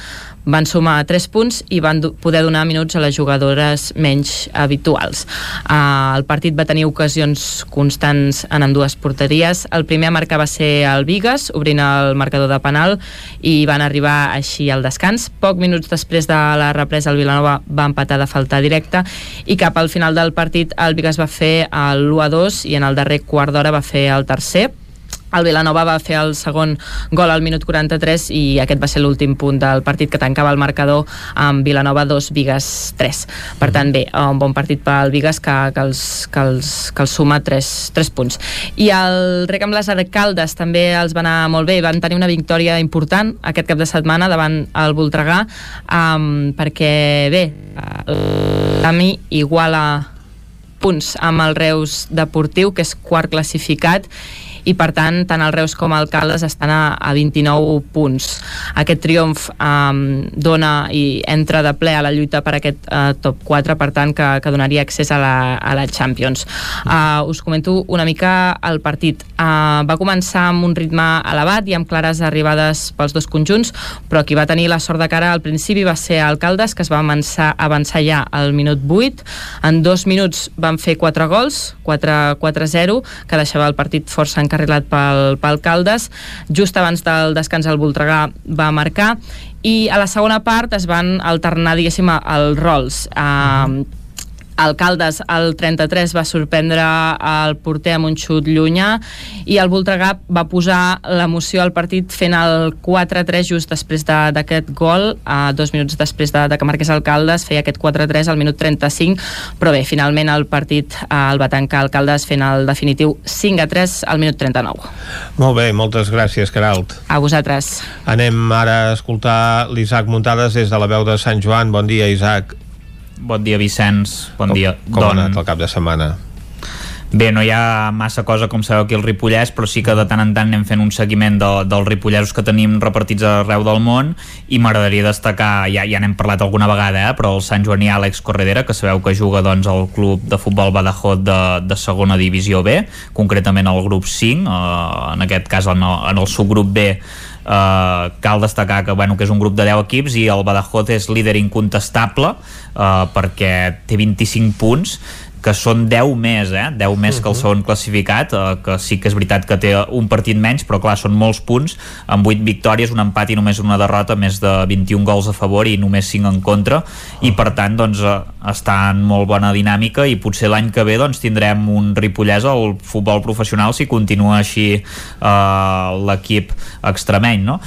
van sumar 3 punts i van do poder donar minuts a les jugadores menys habituals. Uh, el partit va tenir ocasions constants en amb dues porteries. El primer a marcar va ser el Vigues, obrint el marcador de penal, i van arribar així al descans. Poc minuts després de la represa, el Vilanova va empatar de falta directa i cap al final del partit el Vigues va fer l'1 a 2 i en el darrer quart d'hora va fer el tercer el Vilanova va fer el segon gol al minut 43 i aquest va ser l'últim punt del partit que tancava el marcador amb Vilanova 2, Vigues 3. Per tant, bé, un bon partit pel Vigues que, que, els, que, els, que els suma 3, 3 punts. I el Rec amb les Arcaldes també els va anar molt bé, van tenir una victòria important aquest cap de setmana davant el Voltregà um, perquè, bé, l'AMI iguala punts amb el Reus Deportiu, que és quart classificat, i per tant tant el Reus com el Caldes estan a, a 29 punts. Aquest triomf eh, dona i entra de ple a la lluita per aquest eh, top 4, per tant que, que donaria accés a la, a la Champions. Eh, us comento una mica el partit. Eh, va començar amb un ritme elevat i amb clares arribades pels dos conjunts, però qui va tenir la sort de cara al principi va ser Alcaldes, que es va avançar, avançar ja al minut 8. En dos minuts van fer quatre gols, 4-0, que deixava el partit força encarrilat pel, pel Caldes. Just abans del descans el Voltregà va marcar i a la segona part es van alternar, diguéssim, els rols. -huh Alcaldes, el 33 va sorprendre el porter amb un xut llunyà i el Voltregà va posar l'emoció al partit fent el 4-3 just després d'aquest de, gol, uh, dos minuts després de, de que marqués Alcaldes, feia aquest 4-3 al minut 35, però bé, finalment el partit uh, el va tancar Alcaldes fent el definitiu 5-3 al minut 39. Molt bé, moltes gràcies, Caralt. A vosaltres. Anem ara a escoltar l'Isaac Muntades des de la veu de Sant Joan. Bon dia, Isaac. Bon dia, Vicenç. Bon com, dia. Com don... ha anat el cap de setmana? Bé, no hi ha massa cosa, com sabeu, aquí al Ripollès, però sí que de tant en tant anem fent un seguiment de, dels ripollesos que tenim repartits arreu del món i m'agradaria destacar, ja, ja n'hem parlat alguna vegada, eh, però el Sant Joaní Àlex Corredera, que sabeu que juga doncs, al club de futbol Badajoz de, de segona divisió B, concretament al grup 5, eh, en aquest cas en el, en el subgrup B Uh, cal destacar que, bueno, que és un grup de 10 equips i el Badajoz és líder incontestable uh, perquè té 25 punts que són 10 més, eh? 10 més que el segon classificat, eh, que sí que és veritat que té un partit menys, però clar, són molts punts, amb 8 victòries, un empat i només una derrota, més de 21 gols a favor i només 5 en contra, i per tant, doncs, eh, està en molt bona dinàmica i potser l'any que ve, doncs, tindrem un Ripollès al futbol professional si continua així eh, l'equip extremeny, no?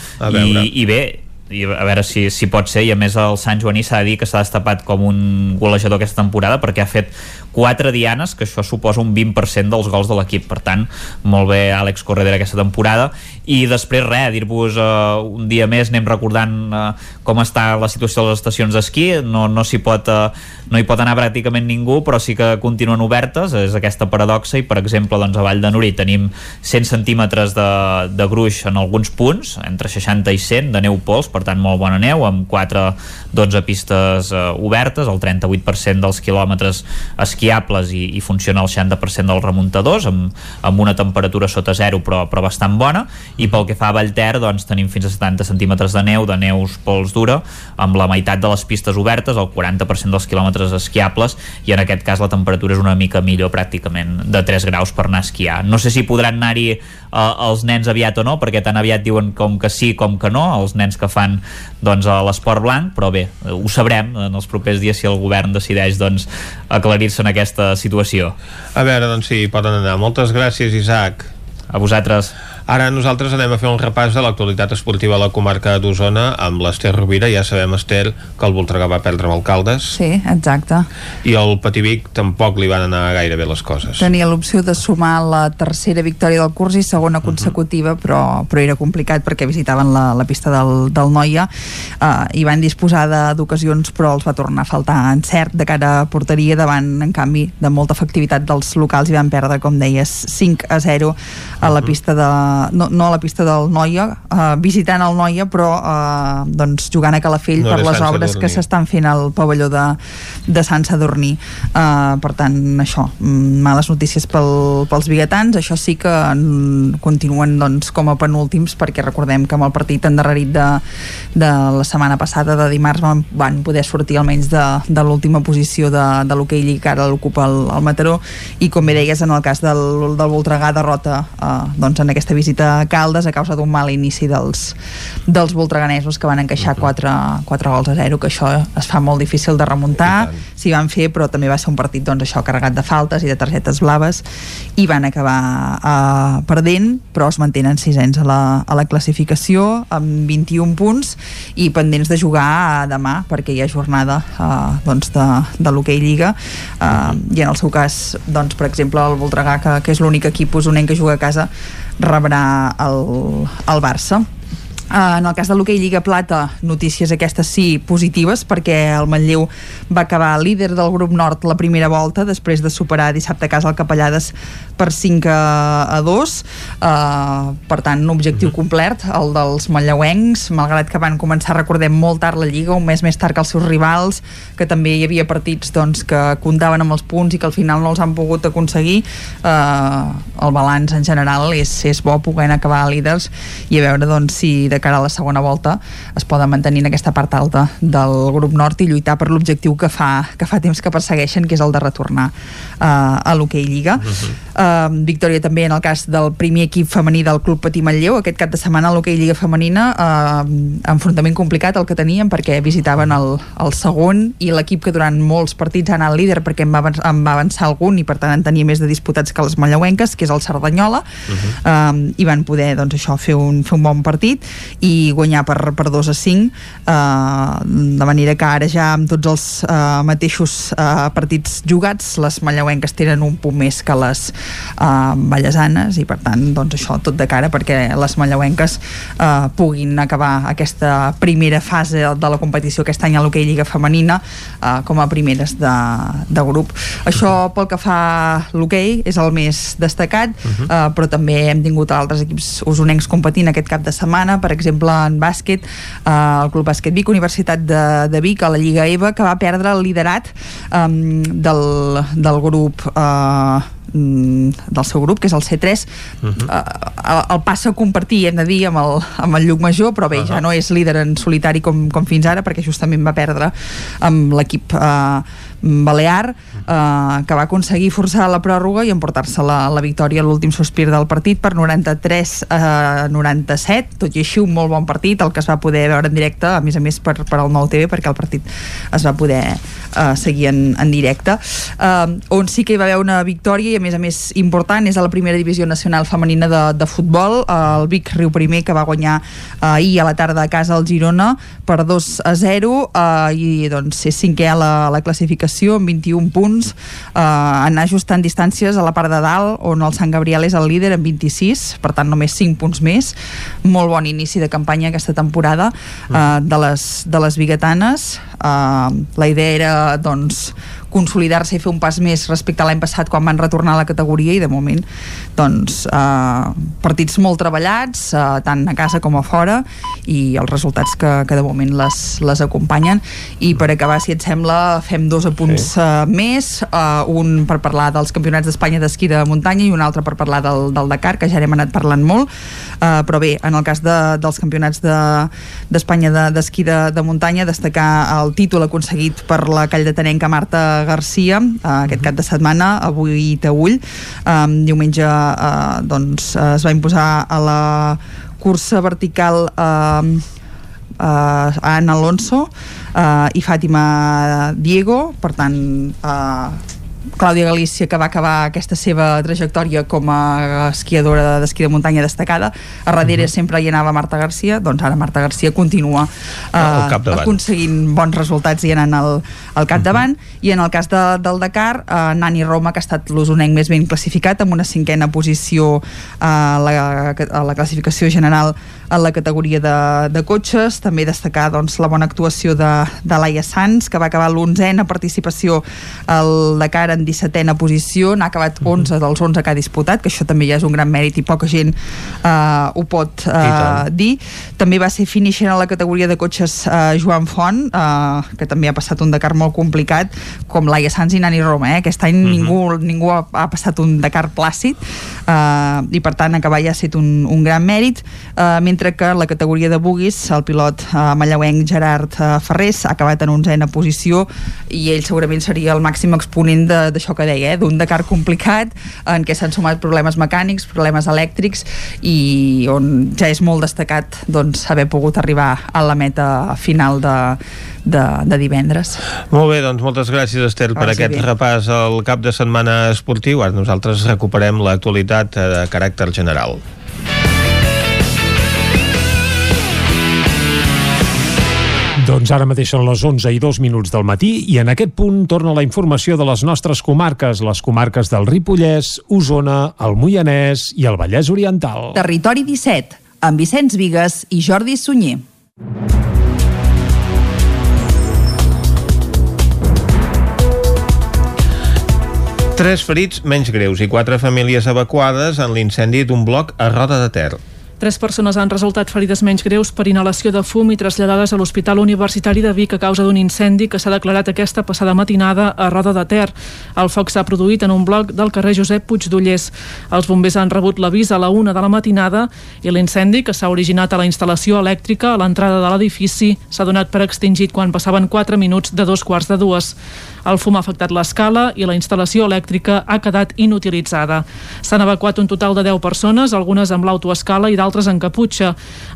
I, I bé, i a veure si, si pot ser i a més el Sant Joaní s'ha de dir que s'ha destapat com un golejador aquesta temporada perquè ha fet 4 dianes, que això suposa un 20% dels gols de l'equip, per tant molt bé Àlex Corredera aquesta temporada. I després res, dir-vos uh, un dia més anem recordant uh, com està la situació de les estacions d'esquí. No, no s'hi pot uh, no hi pot anar pràcticament ningú però sí que continuen obertes. És aquesta paradoxa. I per exemple doncs, a Vall de Nuri tenim 100 centímetres de, de gruix en alguns punts entre 60 i 100 de neu pols, per tant molt bona neu amb 4-12 pistes uh, obertes el 38% dels quilòmetres esquiables i, i funciona el 60% dels remuntadors amb, amb una temperatura sota zero però, però bastant bona. I pel que fa a Vallter doncs tenim fins a 70 centímetres de neu, de neus pols dura amb la meitat de les pistes obertes el 40% dels quilòmetres esquiables i en aquest cas la temperatura és una mica millor pràcticament de 3 graus per anar a esquiar. No sé si podran anar-hi uh, els nens aviat o no, perquè tan aviat diuen com que sí com que no, els nens que fan doncs, l'esport blanc, però bé ho sabrem en els propers dies si el govern decideix doncs, aclarir-se en aquesta situació? A veure, doncs sí, poden anar. Moltes gràcies Isaac. A vosaltres Ara nosaltres anem a fer un repàs de l'actualitat esportiva a la comarca d'Osona amb l'Ester Rovira. Ja sabem,Ester, que el Voltregà va perdre amb alcaldes. Sí, exacte. I el Pativic tampoc li van anar gaire bé les coses. Tenia l'opció de sumar la tercera victòria del curs i segona consecutiva, uh -huh. però, però era complicat perquè visitaven la, la pista del, del Noia uh, i van disposar d'ocasions, però els va tornar a faltar encert de cara a porteria davant, en canvi, de molta efectivitat dels locals i van perdre, com deies, 5 a 0 a la pista de, no, no a la pista del Noia, uh, visitant el Noia, però uh, doncs jugant a Calafell no per les Sant obres Sadurní. que s'estan fent al pavelló de, de Sant Sadurní. Uh, per tant, això, mm, males notícies pel, pels biguetans, això sí que continuen doncs, com a penúltims, perquè recordem que amb el partit endarrerit de, de la setmana passada, de dimarts, van, van poder sortir almenys de, de l'última posició de, de l'hoquei Lliga, que ara l'ocupa el, el Mataró, i com bé deies, en el cas del, del Voltregà derrota uh, doncs en aquesta visita visita a Caldes a causa d'un mal inici dels, dels voltreganesos que van encaixar 4, 4 gols a 0 que això es fa molt difícil de remuntar. S'hi van fer però també va ser un partit doncs, això carregat de faltes i de targetes blaves i van acabar uh, perdent però es mantenen sisens a la, a la classificació amb 21 punts i pendents de jugar a demà perquè hi ha jornada uh, doncs de, de l'hoquei Lliga. Uh, i en el seu cas doncs, per exemple el Voltregà que, que és l'únic equip usonenc que juga a casa rebrà el, el Barça en el cas de l'hoquei Lliga Plata, notícies aquestes sí positives, perquè el Manlleu va acabar líder del grup nord la primera volta, després de superar dissabte a casa el Capellades per 5 a 2. Uh, per tant, un objectiu complet, el dels manlleuencs, malgrat que van començar, recordem, molt tard la Lliga, un mes més tard que els seus rivals, que també hi havia partits doncs, que comptaven amb els punts i que al final no els han pogut aconseguir. Uh, el balanç en general és, és bo poder acabar líders i a veure doncs, si de cara a la segona volta es poden mantenir en aquesta part alta del grup nord i lluitar per l'objectiu que fa, que fa temps que persegueixen, que és el de retornar uh, a l'hoquei Lliga. Uh -huh. uh, victòria també en el cas del primer equip femení del Club Patí Manlleu, aquest cap de setmana a l'hoquei Lliga femenina, uh, enfrontament complicat el que tenien perquè visitaven el, el segon i l'equip que durant molts partits ha anat líder perquè en va, avançar, en va avançar algun i per tant en tenia més de disputats que les manlleuenques, que és el Cerdanyola, uh -huh. um, i van poder doncs, això fer un, fer un bon partit i guanyar per, per 2 a 5 uh, de manera que ara ja amb tots els uh, mateixos uh, partits jugats les manlleuenques tenen un punt més que les uh, ballesanes i per tant doncs això tot de cara perquè les manlleuenques uh, puguin acabar aquesta primera fase de la competició aquest any a l'hoquei Lliga Femenina uh, com a primeres de, de grup això pel que fa l'hoquei és el més destacat uh -huh. uh, però també hem tingut altres equips usonencs competint aquest cap de setmana per exemple en bàsquet uh, el Club Bàsquet Vic, Universitat de, de Vic a la Lliga EVA que va perdre el liderat um, del, del grup uh, del seu grup, que és el C3 uh -huh. uh, el passa a compartir hem de dir amb el, amb el Lluc Major però bé, uh -huh. ja no és líder en solitari com, com fins ara perquè justament va perdre amb l'equip uh, Balear eh, que va aconseguir forçar la pròrroga i emportar-se la, la victòria a l'últim sospir del partit per 93 a 97 tot i així un molt bon partit el que es va poder veure en directe a més a més per, per al nou TV perquè el partit es va poder eh, seguir en, en directe. Eh, on sí que hi va haver una victòria i a més a més important és a la primera divisió nacional femenina de, de futbol. El Vic Riu Primer que va guanyar eh, ahir a la tarda a casa al Girona per 2 a 0 eh, i doncs és cinquè a la, la classificació amb 21 punts eh, anar ajustant distàncies a la part de dalt on el Sant Gabriel és el líder amb 26 per tant només 5 punts més. Molt bon inici de campanya aquesta temporada eh, de, les, de les biguetanes. Eh, la idea era doncs consolidar-se i fer un pas més respecte a l'any passat quan van retornar a la categoria i de moment doncs eh, partits molt treballats eh, tant a casa com a fora i els resultats que, que de moment les, les acompanyen. I per acabar si et sembla fem dos apunts sí. eh, més. Eh, un per parlar dels campionats d'Espanya d'esquí de muntanya i un altre per parlar del, del Dakar que ja n'hem anat parlant molt. Eh, però bé, en el cas de, dels campionats d'Espanya de, d'esquí de, de, de muntanya destacar el títol aconseguit per la call de Tenenca Marta Garcia uh, aquest cap de setmana, avui Taüll um, diumenge uh, doncs, es va imposar a la cursa vertical uh, uh, Anna Alonso uh, i Fàtima Diego. Per tant uh, Clàudia Galícia que va acabar aquesta seva trajectòria com a esquiadora d'esquí de muntanya destacada. A darrere uh -huh. sempre hi anava Marta Garcia. Doncs ara Marta Garcia continua uh, aconseguint bons resultats i anant al, al capdavant. Uh -huh. i en el cas de, del Dakar uh, Nani Roma que ha estat l'usonenc més ben classificat amb una cinquena posició a la, a la classificació general en la categoria de, de cotxes. També destacar doncs, la bona actuació de, de Laia Sanz que va acabar l'onzena participació al Dakar en 17a posició, n'ha acabat 11 dels 11 que ha disputat, que això també ja és un gran mèrit i poca gent uh, ho pot uh, dir. També va ser finisher en la categoria de cotxes uh, Joan Font, uh, que també ha passat un Dakar molt complicat, com Laia Sanz i Nani Roma. Eh? Aquest any uh -huh. ningú, ningú ha, ha passat un Dakar plàcid uh, i per tant acabar ja ha estat un, un gran mèrit, uh, mentre que la categoria de buguis, el pilot uh, mallauenc Gerard uh, Ferrés ha acabat en 11a posició i ell segurament seria el màxim exponent de, d'això que deia, eh, d'un Dakar complicat en què s'han sumat problemes mecànics, problemes elèctrics i on ja és molt destacat doncs, haver pogut arribar a la meta final de, de, de divendres. Molt bé, doncs moltes gràcies Estel per aquest bé. repàs al cap de setmana esportiu. Ara nosaltres recuperem l'actualitat eh, de caràcter general. Doncs ara mateix són les 11 i 2 minuts del matí i en aquest punt torna la informació de les nostres comarques, les comarques del Ripollès, Osona, el Moianès i el Vallès Oriental. Territori 17, amb Vicenç Vigues i Jordi Sunyer. Tres ferits menys greus i quatre famílies evacuades en l'incendi d'un bloc a Roda de Ter. Tres persones han resultat ferides menys greus per inhalació de fum i traslladades a l'Hospital Universitari de Vic a causa d'un incendi que s'ha declarat aquesta passada matinada a Roda de Ter. El foc s'ha produït en un bloc del carrer Josep Puigdollers. Els bombers han rebut l'avís a la una de la matinada i l'incendi, que s'ha originat a la instal·lació elèctrica a l'entrada de l'edifici, s'ha donat per extingit quan passaven 4 minuts de dos quarts de dues. El fum ha afectat l'escala i la instal·lació elèctrica ha quedat inutilitzada. S'han evacuat un total de 10 persones, algunes amb l'autoescala i d'altres en caputxa.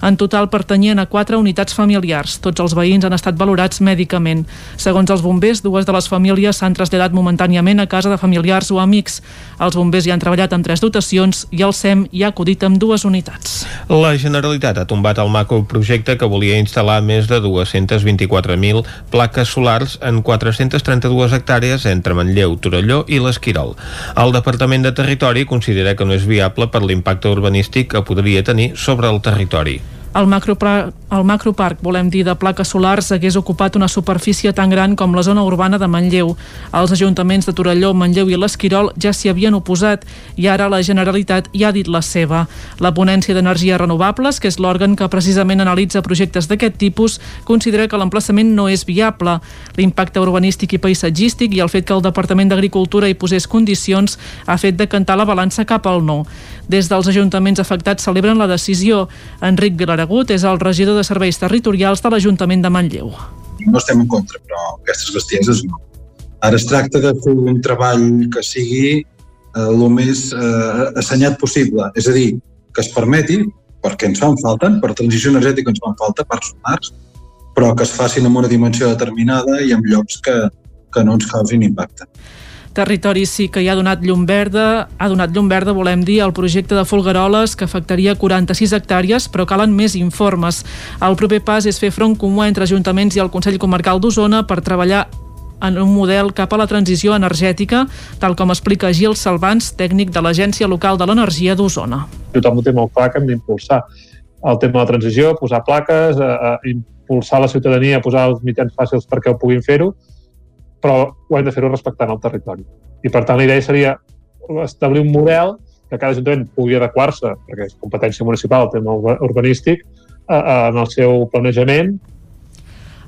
En total pertanyien a quatre unitats familiars. Tots els veïns han estat valorats mèdicament. Segons els bombers, dues de les famílies s'han traslladat momentàniament a casa de familiars o amics. Els bombers hi han treballat amb tres dotacions i el SEM hi ha acudit amb dues unitats. La Generalitat ha tombat el macroprojecte que volia instal·lar més de 224.000 plaques solars en 432 hectàrees entre Manlleu, Torelló i l'Esquirol. El Departament de Territori considera que no és viable per l'impacte urbanístic que podria tenir sobre el territori. El, macropar el macroparc, volem dir, de plaques solars hagués ocupat una superfície tan gran com la zona urbana de Manlleu. Els ajuntaments de Torelló, Manlleu i l'Esquirol ja s'hi havien oposat i ara la Generalitat ja ha dit la seva. La Ponència d'Energies Renovables, que és l'òrgan que precisament analitza projectes d'aquest tipus, considera que l'emplaçament no és viable. L'impacte urbanístic i paisatgístic i el fet que el Departament d'Agricultura hi posés condicions ha fet decantar la balança cap al no. Des dels ajuntaments afectats celebren la decisió. Enric Vilaragut és el regidor de Serveis Territorials de l'Ajuntament de Manlleu. No estem en contra, però aquestes bestieses no. Ara es tracta de fer un treball que sigui eh, més eh, assenyat possible, és a dir, que es permeti, perquè ens fan falta, per transició energètica ens fan falta parcs solars, però que es facin amb una dimensió determinada i en llocs que, que no ens causin impacte. Territori sí que hi ha donat llum verda, ha donat llum verda, volem dir, al projecte de Folgueroles, que afectaria 46 hectàrees, però calen més informes. El proper pas és fer front comú entre ajuntaments i el Consell Comarcal d'Osona per treballar en un model cap a la transició energètica, tal com explica Gil Salvans, tècnic de l'Agència Local de l'Energia d'Osona. Tothom ho té molt clar que hem d'impulsar el tema de la transició, posar plaques, a, a impulsar la ciutadania, a posar els mitjans fàcils perquè ho puguin fer-ho, però ho hem de fer-ho respectant el territori. I per tant la idea seria establir un model que cada ajuntament pugui adequar-se, perquè és competència municipal el tema urbanístic, en el seu planejament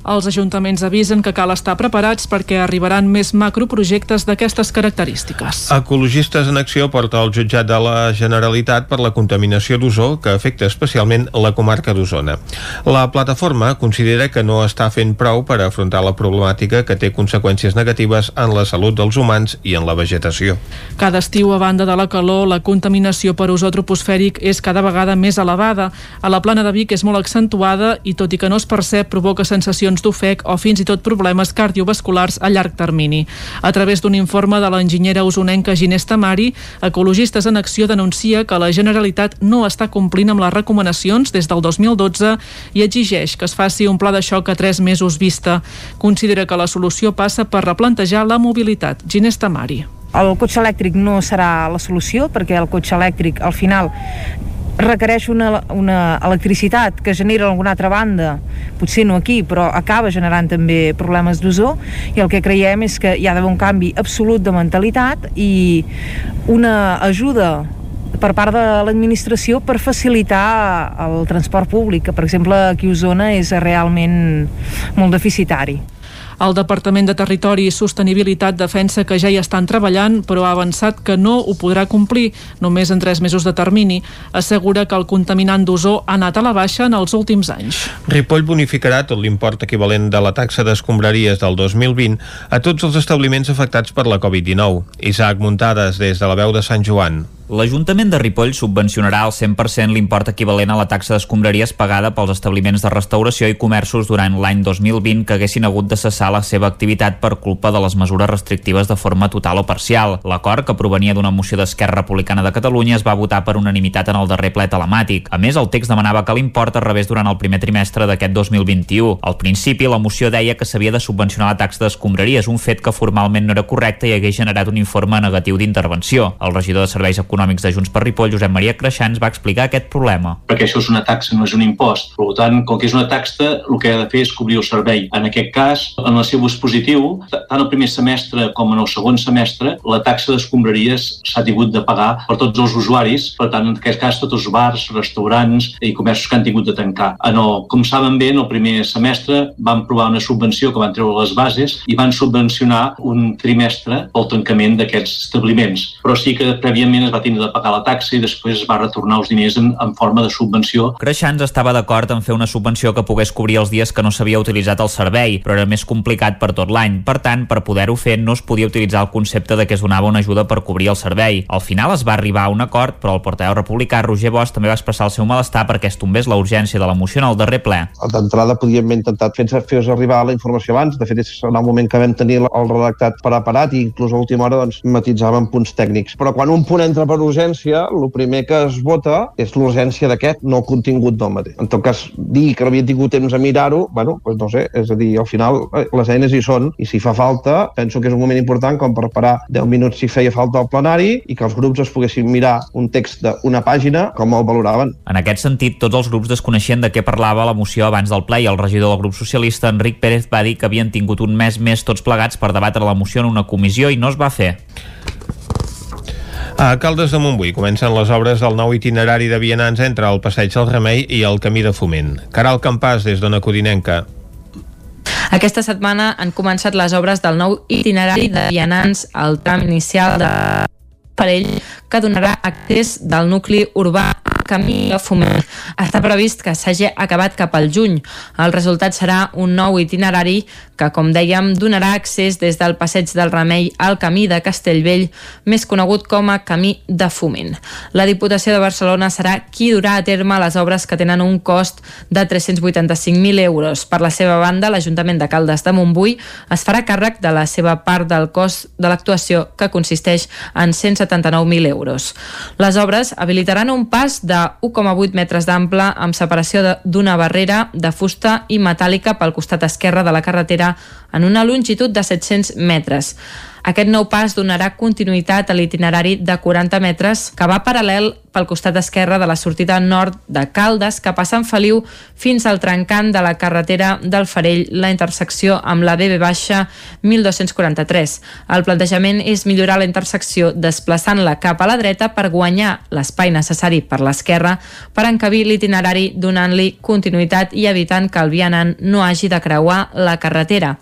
els ajuntaments avisen que cal estar preparats perquè arribaran més macroprojectes d'aquestes característiques. Ecologistes en Acció porta al jutjat de la Generalitat per la contaminació d'ozó que afecta especialment la comarca d'Osona. La plataforma considera que no està fent prou per afrontar la problemàtica que té conseqüències negatives en la salut dels humans i en la vegetació. Cada estiu, a banda de la calor, la contaminació per ozó troposfèric és cada vegada més elevada. A la plana de Vic és molt accentuada i, tot i que no es percep, provoca sensacions lesions d'ofec o fins i tot problemes cardiovasculars a llarg termini. A través d'un informe de l'enginyera usonenca Ginés Tamari, Ecologistes en Acció denuncia que la Generalitat no està complint amb les recomanacions des del 2012 i exigeix que es faci un pla de xoc a tres mesos vista. Considera que la solució passa per replantejar la mobilitat. Ginés Tamari. El cotxe elèctric no serà la solució perquè el cotxe elèctric al final requereix una, una electricitat que genera alguna altra banda, potser no aquí, però acaba generant també problemes d'ozó i el que creiem és que hi ha d'haver un canvi absolut de mentalitat i una ajuda per part de l'administració per facilitar el transport públic, que per exemple aquí a Osona és realment molt deficitari. El Departament de Territori i Sostenibilitat defensa que ja hi estan treballant, però ha avançat que no ho podrà complir només en tres mesos de termini. Assegura que el contaminant d'ozó ha anat a la baixa en els últims anys. Ripoll bonificarà tot l'import equivalent de la taxa d'escombraries del 2020 a tots els establiments afectats per la Covid-19. Isaac Muntades, des de la veu de Sant Joan. L'Ajuntament de Ripoll subvencionarà al 100% l'import equivalent a la taxa d'escombraries pagada pels establiments de restauració i comerços durant l'any 2020 que haguessin hagut de cessar la seva activitat per culpa de les mesures restrictives de forma total o parcial. L'acord, que provenia d'una moció d'Esquerra Republicana de Catalunya, es va votar per unanimitat en el darrer ple telemàtic. A més, el text demanava que l'import es rebés durant el primer trimestre d'aquest 2021. Al principi, la moció deia que s'havia de subvencionar la taxa d'escombraries, un fet que formalment no era correcte i hagués generat un informe negatiu d'intervenció. El regidor de Serveis Econòmics de Junts per Ripoll, Josep Maria Creixans, va explicar aquest problema. Perquè això és una taxa, no és un impost. Per tant, com que és una taxa, el que ha de fer és cobrir el servei. En aquest cas, en el seu dispositiu, tant el primer semestre com en el segon semestre, la taxa d'escombraries s'ha tingut de pagar per tots els usuaris. Per tant, en aquest cas, tots els bars, restaurants i comerços que han tingut de tancar. En el, com saben bé, en el primer semestre van provar una subvenció que van treure les bases i van subvencionar un trimestre pel tancament d'aquests establiments. Però sí que prèviament es va tindre de pagar la taxa i després es va retornar els diners en, en forma de subvenció. Creixans estava d'acord en fer una subvenció que pogués cobrir els dies que no s'havia utilitzat el servei, però era més complicat per tot l'any. Per tant, per poder-ho fer no es podia utilitzar el concepte de que es donava una ajuda per cobrir el servei. Al final es va arribar a un acord, però el portaveu republicà Roger Bosch també va expressar el seu malestar perquè es tombés la urgència de la moció en el darrer ple. D'entrada podíem haver intentat fer-vos arribar la informació abans, de fet és en el moment que vam tenir el redactat preparat i inclús a última hora doncs, matitzàvem punts tècnics. Però quan un punt entra per urgència, el primer que es vota és l'urgència d'aquest, no el contingut del mateix. En tot cas, dir que no havia tingut temps a mirar-ho, bueno, doncs no sé, és a dir, al final eh, les eines hi són i si fa falta, penso que és un moment important com per parar 10 minuts si feia falta al plenari i que els grups es poguessin mirar un text d'una pàgina com el valoraven. En aquest sentit, tots els grups desconeixien de què parlava la moció abans del ple i el regidor del grup socialista, Enric Pérez, va dir que havien tingut un mes més tots plegats per debatre la moció en una comissió i no es va fer. A Caldes de Montbui comencen les obres del nou itinerari de vianants entre el Passeig del Remei i el Camí de Foment. Caral Campàs, des d'Ona Codinenca. Aquesta setmana han començat les obres del nou itinerari de vianants al tram inicial de Parell, que donarà accés del nucli urbà camí de foment. Està previst que s'hagi acabat cap al juny. El resultat serà un nou itinerari que, com dèiem, donarà accés des del passeig del Remei al camí de Castellvell, més conegut com a Camí de Foment. La Diputació de Barcelona serà qui durà a terme les obres que tenen un cost de 385.000 euros. Per la seva banda, l'Ajuntament de Caldes de Montbui es farà càrrec de la seva part del cost de l'actuació, que consisteix en 179.000 euros. Les obres habilitaran un pas de 1,8 metres d'ample amb separació d'una barrera de fusta i metàl·lica pel costat esquerre de la carretera en una longitud de 700 metres. Aquest nou pas donarà continuïtat a l'itinerari de 40 metres que va paral·lel pel costat esquerre de la sortida nord de Caldes que passa en Feliu fins al trencant de la carretera del Farell, la intersecció amb la BB baixa 1243. El plantejament és millorar la intersecció desplaçant-la cap a la dreta per guanyar l'espai necessari per l'esquerra per encabir l'itinerari donant-li continuïtat i evitant que el vianant no hagi de creuar la carretera.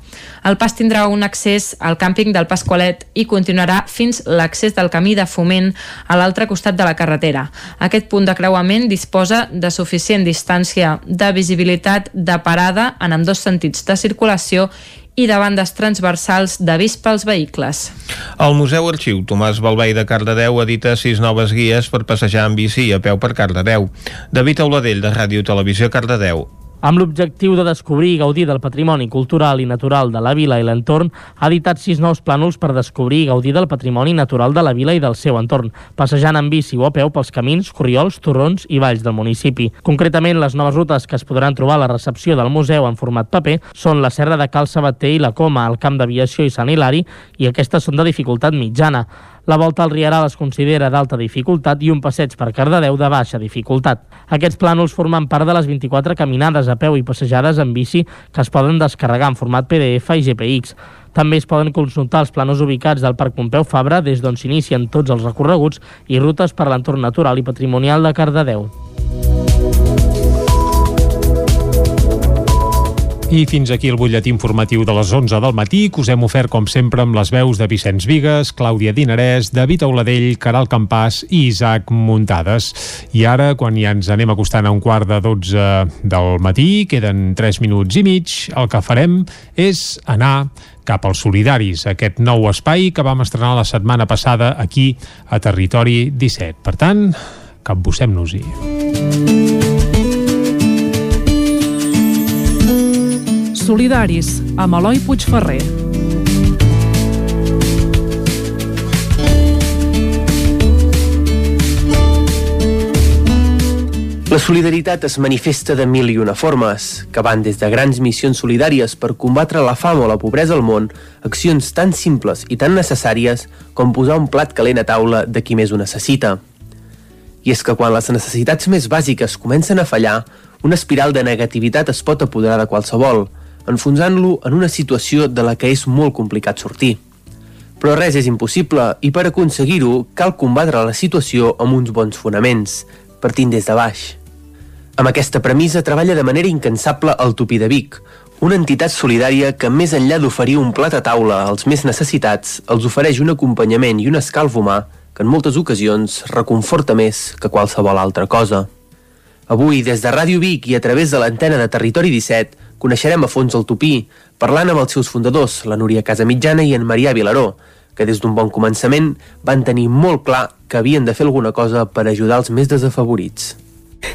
El pas tindrà un accés al càmping del Pasqualet i continuarà fins l'accés del camí de foment a l'altre costat de la carretera. Aquest punt de creuament disposa de suficient distància de visibilitat de parada en ambdós sentits de circulació i de bandes transversals d'avís pels vehicles. El Museu Arxiu Tomàs Balvei de Cardedeu edita sis noves guies per passejar en bici a peu per Cardedeu. David Auladell, de Ràdio Televisió Cardedeu. Amb l'objectiu de descobrir i gaudir del patrimoni cultural i natural de la vila i l'entorn, ha editat sis nous plànols per descobrir i gaudir del patrimoni natural de la vila i del seu entorn, passejant en bici o a peu pels camins, corriols, torrons i valls del municipi. Concretament, les noves rutes que es podran trobar a la recepció del museu en format paper són la Serra de Cal Sabater i la Coma, al Camp d'Aviació i Sant Hilari, i aquestes són de dificultat mitjana. La volta al Rieral es considera d'alta dificultat i un passeig per Cardedeu de baixa dificultat. Aquests plànols formen part de les 24 caminades a peu i passejades en bici que es poden descarregar en format PDF i GPX. També es poden consultar els planos ubicats del Parc Pompeu Fabra des d'on s'inicien tots els recorreguts i rutes per l'entorn natural i patrimonial de Cardedeu. I fins aquí el butlletí informatiu de les 11 del matí, que us hem ofert, com sempre, amb les veus de Vicenç Vigues, Clàudia Dinarès, David Auladell, Caral Campàs i Isaac Muntades. I ara, quan ja ens anem acostant a un quart de 12 del matí, queden 3 minuts i mig, el que farem és anar cap als Solidaris, aquest nou espai que vam estrenar la setmana passada aquí a Territori 17. Per tant, capbussem-nos-hi. Solidaris, amb Eloi Puigferrer. La solidaritat es manifesta de mil i una formes, que van des de grans missions solidàries per combatre la fam o la pobresa al món, accions tan simples i tan necessàries com posar un plat calent a taula de qui més ho necessita. I és que quan les necessitats més bàsiques comencen a fallar, una espiral de negativitat es pot apoderar de qualsevol, enfonsant-lo en una situació de la que és molt complicat sortir. Però res és impossible i per aconseguir-ho cal combatre la situació amb uns bons fonaments, partint des de baix. Amb aquesta premissa treballa de manera incansable el Tupí de Vic, una entitat solidària que, més enllà d'oferir un plat a taula als més necessitats, els ofereix un acompanyament i un escalf humà que en moltes ocasions reconforta més que qualsevol altra cosa. Avui, des de Ràdio Vic i a través de l'antena de Territori 17, coneixerem a fons el Tupí, parlant amb els seus fundadors, la Núria Casamitjana i en Marià Vilaró, que des d'un bon començament van tenir molt clar que havien de fer alguna cosa per ajudar els més desafavorits.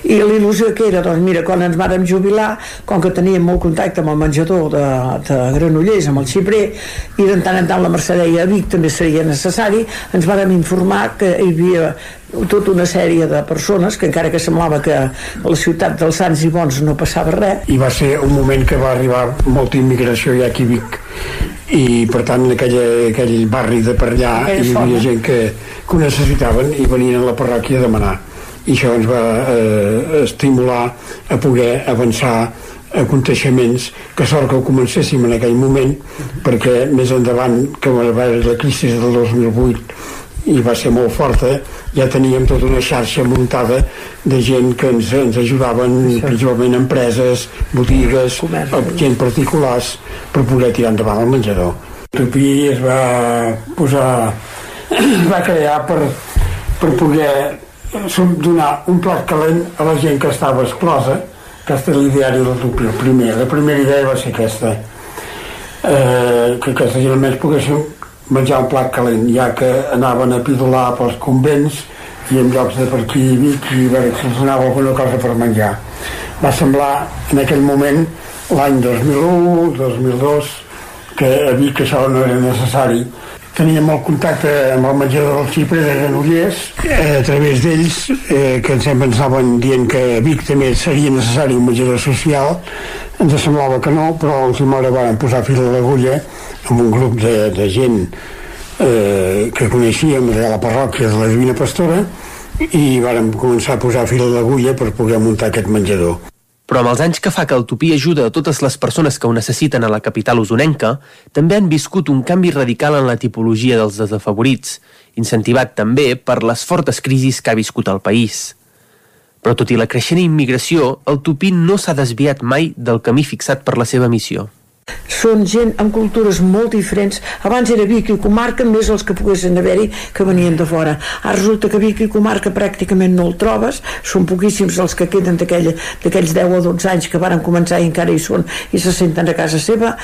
I l'il·lusió que era, doncs mira, quan ens vàrem jubilar, com que teníem molt contacte amb el menjador de, de Granollers, amb el Xiprer, i de tant en tant la Mercè deia a Vic també seria necessari, ens vàrem informar que hi havia tota una sèrie de persones que encara que semblava que a la ciutat dels Sants i Bons no passava res. I va ser un moment que va arribar molta immigració ja aquí a Vic. I per tant en aquella, aquell barri de per allà hi havia gent que, que ho necessitaven i venien a la parròquia a demanar i això ens va eh, estimular a poder avançar aconteixements que sort que ho comencéssim en aquell moment perquè més endavant que va haver la crisi del 2008 i va ser molt forta ja teníem tota una xarxa muntada de gent que ens, ens ajudaven principalment empreses, botigues gent particulars per poder tirar endavant el menjador. Tupí es va posar es va crear per, per poder donar un plat calent a la gent que estava exclosa aquesta és l'ideari del Tupí el primer, la primera idea va ser aquesta eh, que aquesta gent almenys poguessin menjar un plat calent, ja que anaven a pidolar pels convents i en llocs de per aquí i Vic i veure si els donava alguna cosa per menjar. Va semblar en aquell moment, l'any 2001, 2002, que a Vic això no era necessari. Teníem el contacte amb el menjador del Xipre de Granollers, eh, a través d'ells, eh, que sempre ens anaven dient que a Vic també seria necessari un menjador social, ens semblava que no, però a última hora van posar fil a l'agulla amb un grup de, de gent eh, que coneixíem de la parròquia de la Divina Pastora i vàrem començar a posar fil a l'agulla per poder muntar aquest menjador. Però amb els anys que fa que el Tupí ajuda a totes les persones que ho necessiten a la capital usonenca, també han viscut un canvi radical en la tipologia dels desafavorits, incentivat també per les fortes crisis que ha viscut el país. Però tot i la creixent immigració, el Tupí no s'ha desviat mai del camí fixat per la seva missió són gent amb cultures molt diferents. Abans era Vic i comarca més els que poguessin haver-hi que venien de fora. Ara resulta que Vic i comarca pràcticament no el trobes. Són poquíssims els que queden d'aquells 10 o 12 anys que varen començar i encara hi són i se senten a casa seva.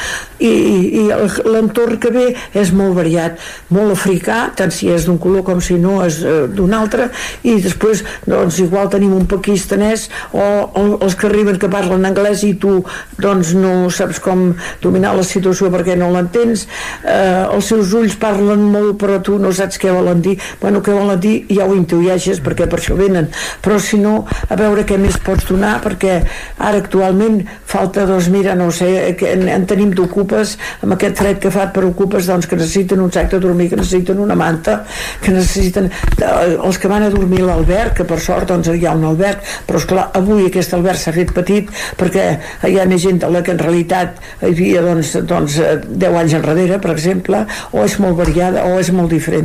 I, i l'entorn que ve és molt variat. Molt africà, tant si és d'un color com si no és eh, d'un altre. I després doncs igual tenim un pakistanès o, o els que arriben que parlen anglès i tu doncs no saps com dominar la situació perquè no l'entens. Eh, els seus ulls parlen molt però tu no saps què volen dir. Bueno, què volen dir ja ho intuïeixes perquè per això venen. Però si no, a veure què més pots donar perquè ara actualment falta, doncs mira, no sé que en, en tenim d'ocupes amb aquest fred que fa per ocupes doncs que necessiten un sac de dormir, que necessiten una manta que necessiten eh, els que van a dormir a l'alberg, que per sort doncs hi ha un alberg, però esclar, avui aquest alberg s'ha fet petit perquè hi ha més gent de la que en realitat hi havia doncs, doncs 10 eh, anys enrere, per exemple, o és molt variada o és molt diferent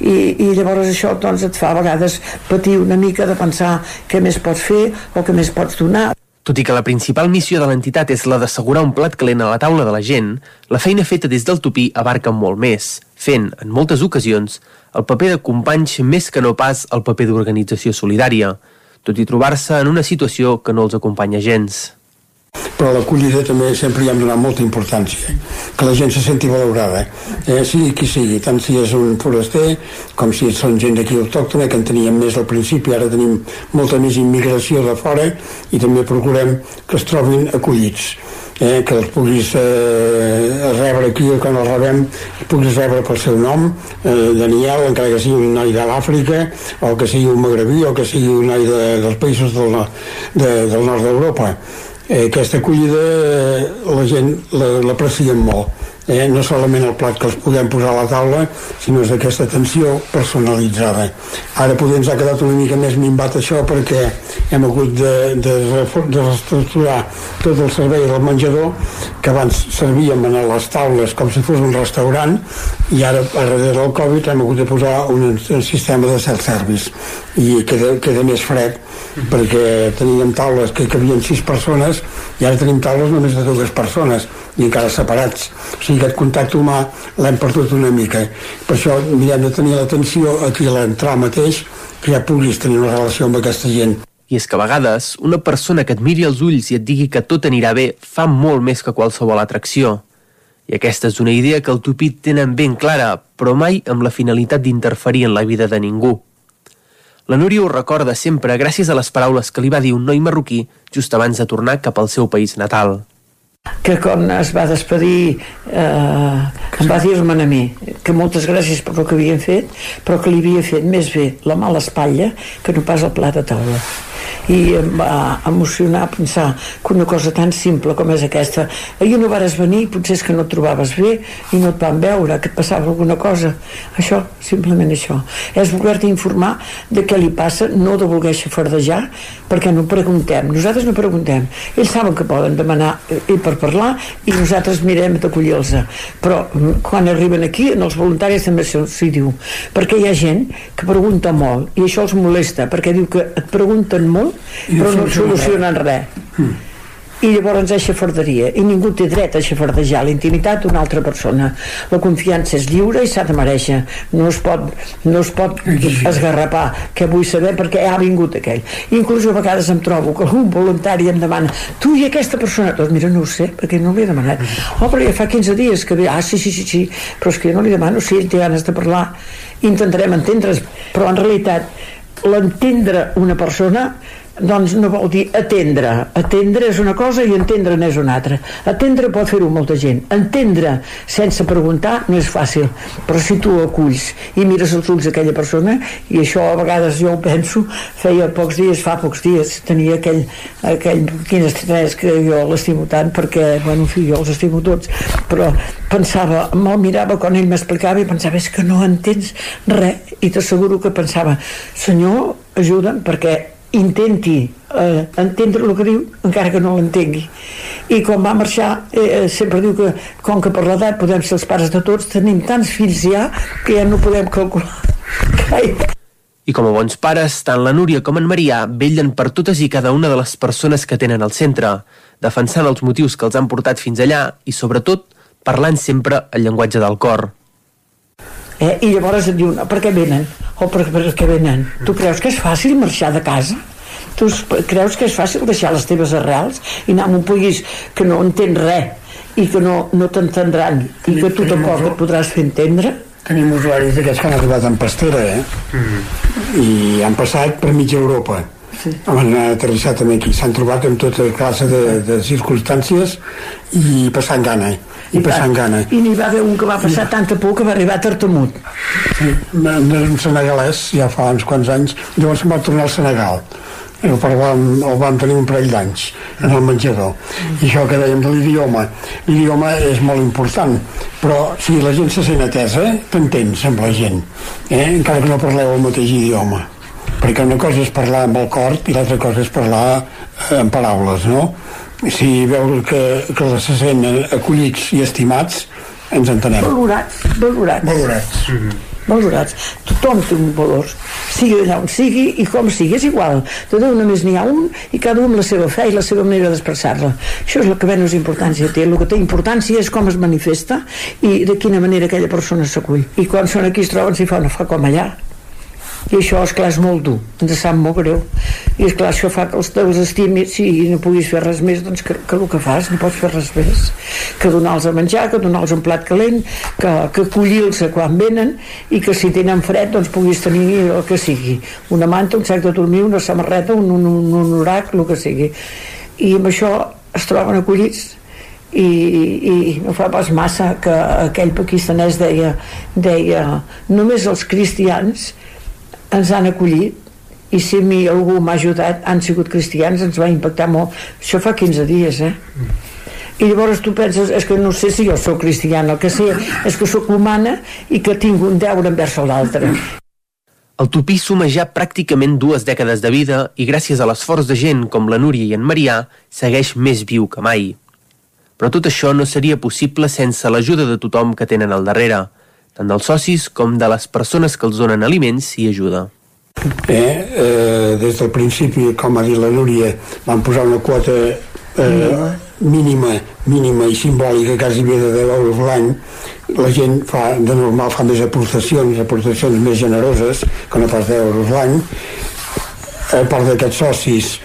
i, i llavors això doncs, et fa a vegades patir una mica de pensar què més pots fer o què més pots donar. Tot i que la principal missió de l'entitat és la d'assegurar un plat calent a la taula de la gent, la feina feta des del tupí abarca molt més, fent, en moltes ocasions, el paper de companys més que no pas el paper d'organització solidària, tot i trobar-se en una situació que no els acompanya gens però l'acollida també sempre hi hem donat molta importància que la gent se senti valorada eh, sigui qui sigui, tant si és un foraster com si són gent d'aquí autòctona que en teníem més al principi, ara tenim molta més immigració de fora i també procurem que es trobin acollits eh, que els puguis eh, rebre aquí quan els rebem els puguis rebre pel seu nom eh, Daniel, encara que sigui un noi de l'Àfrica o que sigui un magrebí o que sigui un noi de, dels països del, de, del nord d'Europa eh, aquesta acollida eh, la gent la- l'aprecien molt eh? no solament el plat que els puguem posar a la taula, sinó és aquesta atenció personalitzada. Ara potser ens ha quedat una mica més minvat això perquè hem hagut de, de, de reestructurar tot el servei del menjador, que abans servíem a les taules com si fos un restaurant, i ara, a darrere del Covid, hem hagut de posar un, un sistema de self-service i queda, queda més fred perquè teníem taules que cabien sis persones i ara tenim taules només de dues persones i encara separats o sigui, aquest contacte humà l'hem perdut una mica per això mirem de tenir l'atenció aquí a l'entrar mateix que ja puguis tenir una relació amb aquesta gent I és que a vegades una persona que et miri als ulls i et digui que tot anirà bé fa molt més que qualsevol atracció. I aquesta és una idea que el Tupit tenen ben clara, però mai amb la finalitat d'interferir en la vida de ningú. La Núria ho recorda sempre gràcies a les paraules que li va dir un noi marroquí just abans de tornar cap al seu país natal. Que quan es va despedir eh, em va dir-me a mi que moltes gràcies per el que havien fet però que li havia fet més bé la mala espatlla que no pas el plat de taula i em va emocionar pensar que una cosa tan simple com és aquesta. Ahir no vares venir, potser és que no et trobaves bé i no et van veure, que et passava alguna cosa. Això, simplement això. És voler-te informar de què li passa no de voler xafardejar perquè no preguntem, nosaltres no preguntem. Ells saben que poden demanar eh, per parlar i nosaltres mirem d'acollir-los. Però mm, quan arriben aquí els voluntaris també s'hi diu. Perquè hi ha gent que pregunta molt i això els molesta perquè diu que et pregunten molt I no però no solucionen res. I llavors és xafarderia i ningú té dret a xafardejar la intimitat d'una altra persona. La confiança és lliure i s'ha de mereixer no es pot, no es pot esgarrapar que vull saber perquè ha vingut aquell. Inclús a vegades em trobo que algun voluntari em demana tu i aquesta persona? Doncs mira no ho sé perquè no l'he demanat. Oh però ja fa 15 dies que ve ah sí sí sí, sí però és que jo no li demano si ell té ganes de parlar intentarem entendre's. Però en realitat l'entendre una persona doncs no vol dir atendre. Atendre és una cosa i entendre n'és una altra. Atendre pot fer-ho molta gent. Entendre sense preguntar no és fàcil. Però si tu aculls i mires els ulls d'aquella persona i això a vegades jo ho penso feia pocs dies, fa pocs dies tenia aquell, aquell quin estrès que jo l'estimo tant perquè, bueno, en fi, jo els estimo tots però pensava, me'l mirava quan ell m'explicava i pensava, és que no entens res. I t'asseguro que pensava senyor, ajuda'm perquè intenti eh, entendre el que diu encara que no l'entengui i quan va marxar eh, eh, sempre diu que com que per l'edat podem ser els pares de tots tenim tants fills ja que ja no podem calcular I com a bons pares, tant la Núria com en Marià vellen per totes i cada una de les persones que tenen al centre, defensant els motius que els han portat fins allà i, sobretot, parlant sempre el llenguatge del cor. Eh? i llavors et diuen per què venen. O per, per què venen. Tu creus que és fàcil marxar de casa? Tu creus que és fàcil deixar les teves arrels i anar a un país que no entén res i que no, no t'entendran i que tu tampoc et podràs fer entendre? Tenim usuaris d'aquests que han arribat en pastera eh? i han passat per mitja Europa. Sí. han aterrissat aquí. S'han trobat amb tota classe de, de circumstàncies i passant gana i passant gana. I n'hi va haver un que va passar tanta por que va arribar tartamut. Sí, un senegalès ja fa uns quants anys. Llavors se'n va tornar al Senegal. El, parlàvem, el vam tenir un parell d'anys en el menjador. I això que dèiem de l'idioma. L'idioma és molt important però si la gent se sent atesa t'entens amb la gent. Eh? encara que no parleu el mateix idioma. Perquè una cosa és parlar amb el cor i l'altra cosa és parlar eh, amb paraules no? Si veus que, que se senten acollits i estimats ens entenem valorats, valorats valorats valorats. Tothom té un valor, sigui allà on sigui i com sigui, és igual. De Déu només n'hi ha un i cada un la seva fe i la seva manera d'expressar-la. Això és el que menys importància té. El que té importància és com es manifesta i de quina manera aquella persona s'acull. I quan són aquí es troben s'hi fa una fa com allà. I això, és clar és molt dur, ens sap molt greu. I és clar això fa que els teus estimis i no puguis fer res més, doncs que, que el que fas no pots fer res més. Que donar-los a menjar, que donar-los un plat calent, que, que acollir-los quan venen i que si tenen fred doncs puguis tenir el que sigui. Una manta, un sac de dormir, una samarreta, un, un, un, un orac, el que sigui. I amb això es troben acollits i, i no fa pas massa que aquell pakistanès deia, deia només els cristians ens han acollit i si mi algú m'ha ajudat han sigut cristians, ens va impactar molt això fa 15 dies eh? i llavors tu penses, és que no sé si jo sóc cristiana, el que sé és que sóc humana i que tinc un deure envers l'altre el Tupí suma ja pràcticament dues dècades de vida i gràcies a l'esforç de gent com la Núria i en Marià segueix més viu que mai. Però tot això no seria possible sense l'ajuda de tothom que tenen al darrere, tant dels socis com de les persones que els donen aliments i ajuda. Eh, eh, des del principi, com ha dit la Núria, van posar una quota eh, mínima, mínima i simbòlica, quasi bé de 10 euros l'any, la gent fa, de normal fa més aportacions, aportacions més generoses, que no pas 10 euros l'any. A part d'aquests socis,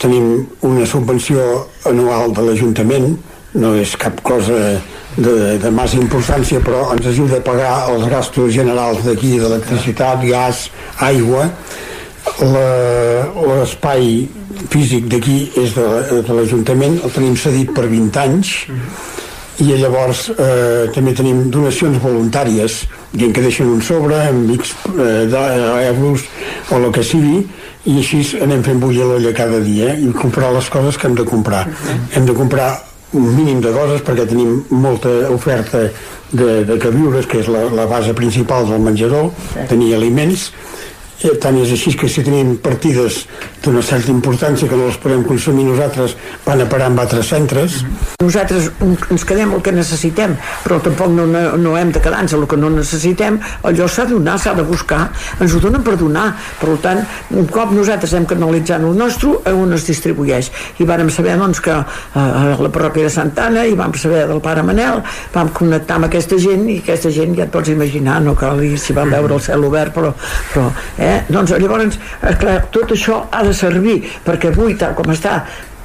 tenim una subvenció anual de l'Ajuntament, no és cap cosa de, de massa importància, però ens ajuda a pagar els gastos generals d'aquí, d'electricitat, gas, aigua. L'espai físic d'aquí és de, de l'Ajuntament, el tenim cedit per 20 anys, i llavors eh, també tenim donacions voluntàries gent que deixen un sobre X eh, d'euros o el que sigui i així anem fent bullir l'olla cada dia i comprar les coses que hem de comprar hem de comprar un mínim de coses perquè tenim molta oferta de, de queviures que és la, la base principal del menjador. Tenir aliments tant és així que si tenim partides d'una certa importància que no les podem consumir nosaltres van a parar en altres centres. Nosaltres ens quedem el que necessitem però tampoc no, no, hem de quedar-nos el que no necessitem. Allò s'ha de donar, s'ha de buscar. Ens ho donen per donar. Per tant, un cop nosaltres hem canalitzat el nostre on es distribueix? I vàrem saber doncs que eh, a la parròquia de Santana i vam saber del pare Manel vam connectar amb aquesta gent i aquesta gent ja et pots imaginar no cal dir si vam veure el cel obert però, però eh, Eh? Doncs llavors, eh, clar, tot això ha de servir perquè avui, tal com està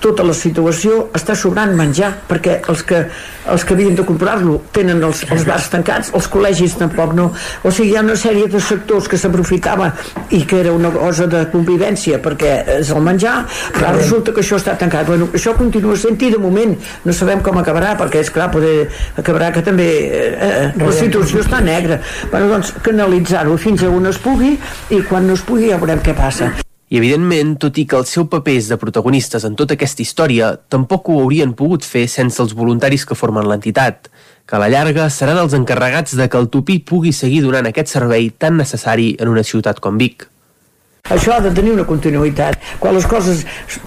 tota la situació està sobrant menjar perquè els que, els que havien de comprar-lo tenen els, els bars tancats els col·legis tampoc no. O sigui hi ha una sèrie de sectors que s'aprofitava i que era una cosa de convivència perquè és el menjar però resulta que això està tancat. Bueno, això continua sent i de moment. No sabem com acabarà perquè és clar poder acabarà que també eh, la situació està negra. Bueno, doncs canalitzar-ho fins a on es pugui i quan no es pugui ja veurem què passa i evidentment, tot i que el seu paper és de protagonistes en tota aquesta història, tampoc ho haurien pogut fer sense els voluntaris que formen l'entitat, que a la llarga seran els encarregats de que el Tupí pugui seguir donant aquest servei tan necessari en una ciutat com Vic. Això ha de tenir una continuïtat. Quan les coses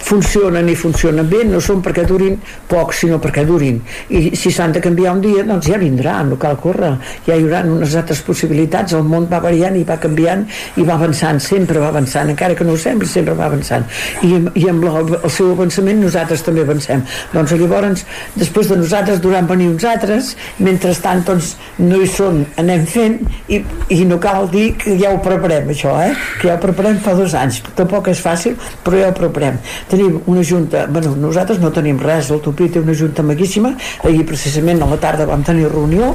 funcionen i funcionen bé, no són perquè durin poc, sinó perquè durin. I si s'han de canviar un dia, doncs ja vindrà, no cal córrer. Ja hi haurà unes altres possibilitats, el món va variant i va canviant i va avançant, sempre va avançant, encara que no ho sembli, sempre va avançant. I, i amb el, el seu avançament nosaltres també avancem. Doncs llavors, després de nosaltres, duran venir uns altres, mentrestant, doncs, no hi són, anem fent, i, i no cal dir que ja ho preparem, això, eh? Que ja ho preparem fa dos anys. Tampoc és fàcil, però ja ho preparem. Tenim una junta, bueno, nosaltres no tenim res, el Tupí té una junta maquíssima, ahir precisament a la tarda vam tenir reunió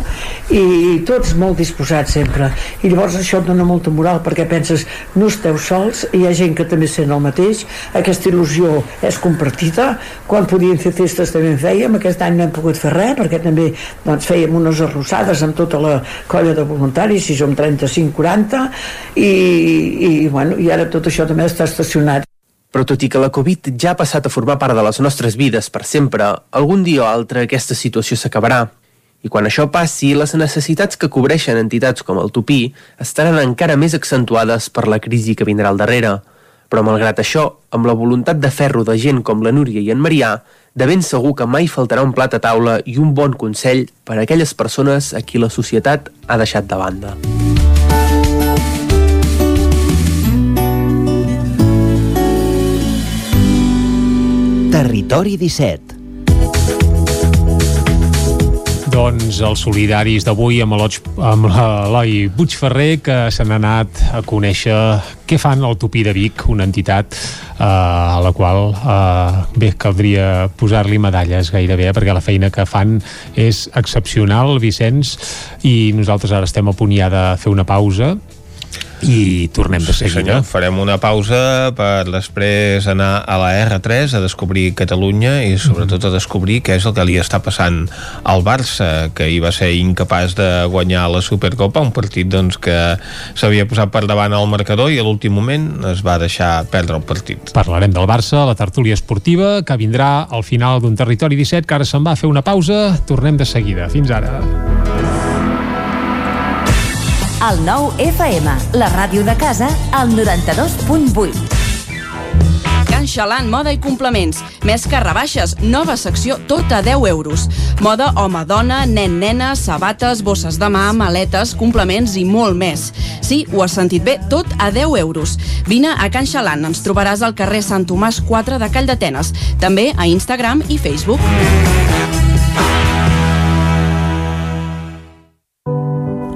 i tots molt disposats sempre. I llavors això et dona molta moral perquè penses, no esteu sols, hi ha gent que també sent el mateix, aquesta il·lusió és compartida, quan podíem fer festes també en fèiem, aquest any no hem pogut fer res perquè també doncs, fèiem unes arrossades amb tota la colla de voluntaris, si som 35-40 i, i, bueno, i ara ara tot això també està estacionat. Però tot i que la Covid ja ha passat a formar part de les nostres vides per sempre, algun dia o altre aquesta situació s'acabarà. I quan això passi, les necessitats que cobreixen entitats com el Tupí estaran encara més accentuades per la crisi que vindrà al darrere. Però malgrat això, amb la voluntat de ferro de gent com la Núria i en Marià, de ben segur que mai faltarà un plat a taula i un bon consell per a aquelles persones a qui la societat ha deixat de banda. Territori 17 doncs els solidaris d'avui amb l'Eloi Puigferrer que n'ha anat a conèixer què fan el Tupí de Vic, una entitat eh, a la qual eh, bé, caldria posar-li medalles gairebé, eh, perquè la feina que fan és excepcional, Vicenç, i nosaltres ara estem a punt ja de fer una pausa I tornem de seguida. Sí, senyor. Farem una pausa per després anar a la R3 a descobrir Catalunya i sobretot a descobrir què és el que li està passant al Barça, que hi va ser incapaç de guanyar la Supercopa, un partit doncs, que s'havia posat per davant al marcador i a l'últim moment es va deixar perdre el partit. Parlarem del Barça, la tertúlia esportiva, que vindrà al final d'un territori 17, que ara se'n va a fer una pausa. Tornem de seguida. Fins ara. El nou FM, la ràdio de casa, al 92.8. Can Xalant, moda i complements. Més que rebaixes, nova secció, tot a 10 euros. Moda home-dona, nen-nena, sabates, bosses de mà, maletes, complements i molt més. Sí, ho has sentit bé, tot a 10 euros. Vine a Can Xalant, ens trobaràs al carrer Sant Tomàs 4 de Call d'Atenes. També a Instagram i Facebook.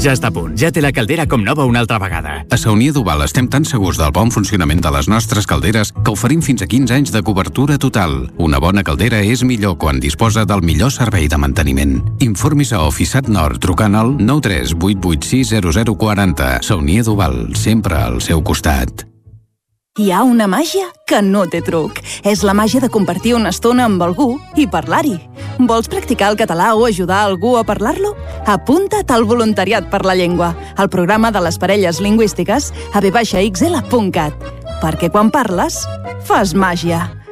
Ja està a punt. Ja té la caldera com nova una altra vegada. A Saunier Duval estem tan segurs del bon funcionament de les nostres calderes que oferim fins a 15 anys de cobertura total. Una bona caldera és millor quan disposa del millor servei de manteniment. Informis a Oficiat Nord trucant al 938860040. Saunier Duval, sempre al seu costat. Hi ha una màgia que no té truc. És la màgia de compartir una estona amb algú i parlar-hi. Vols practicar el català o ajudar algú a parlar-lo? Apunta't al Voluntariat per la Llengua, al programa de les parelles lingüístiques a vxl.cat. Perquè quan parles, fas màgia.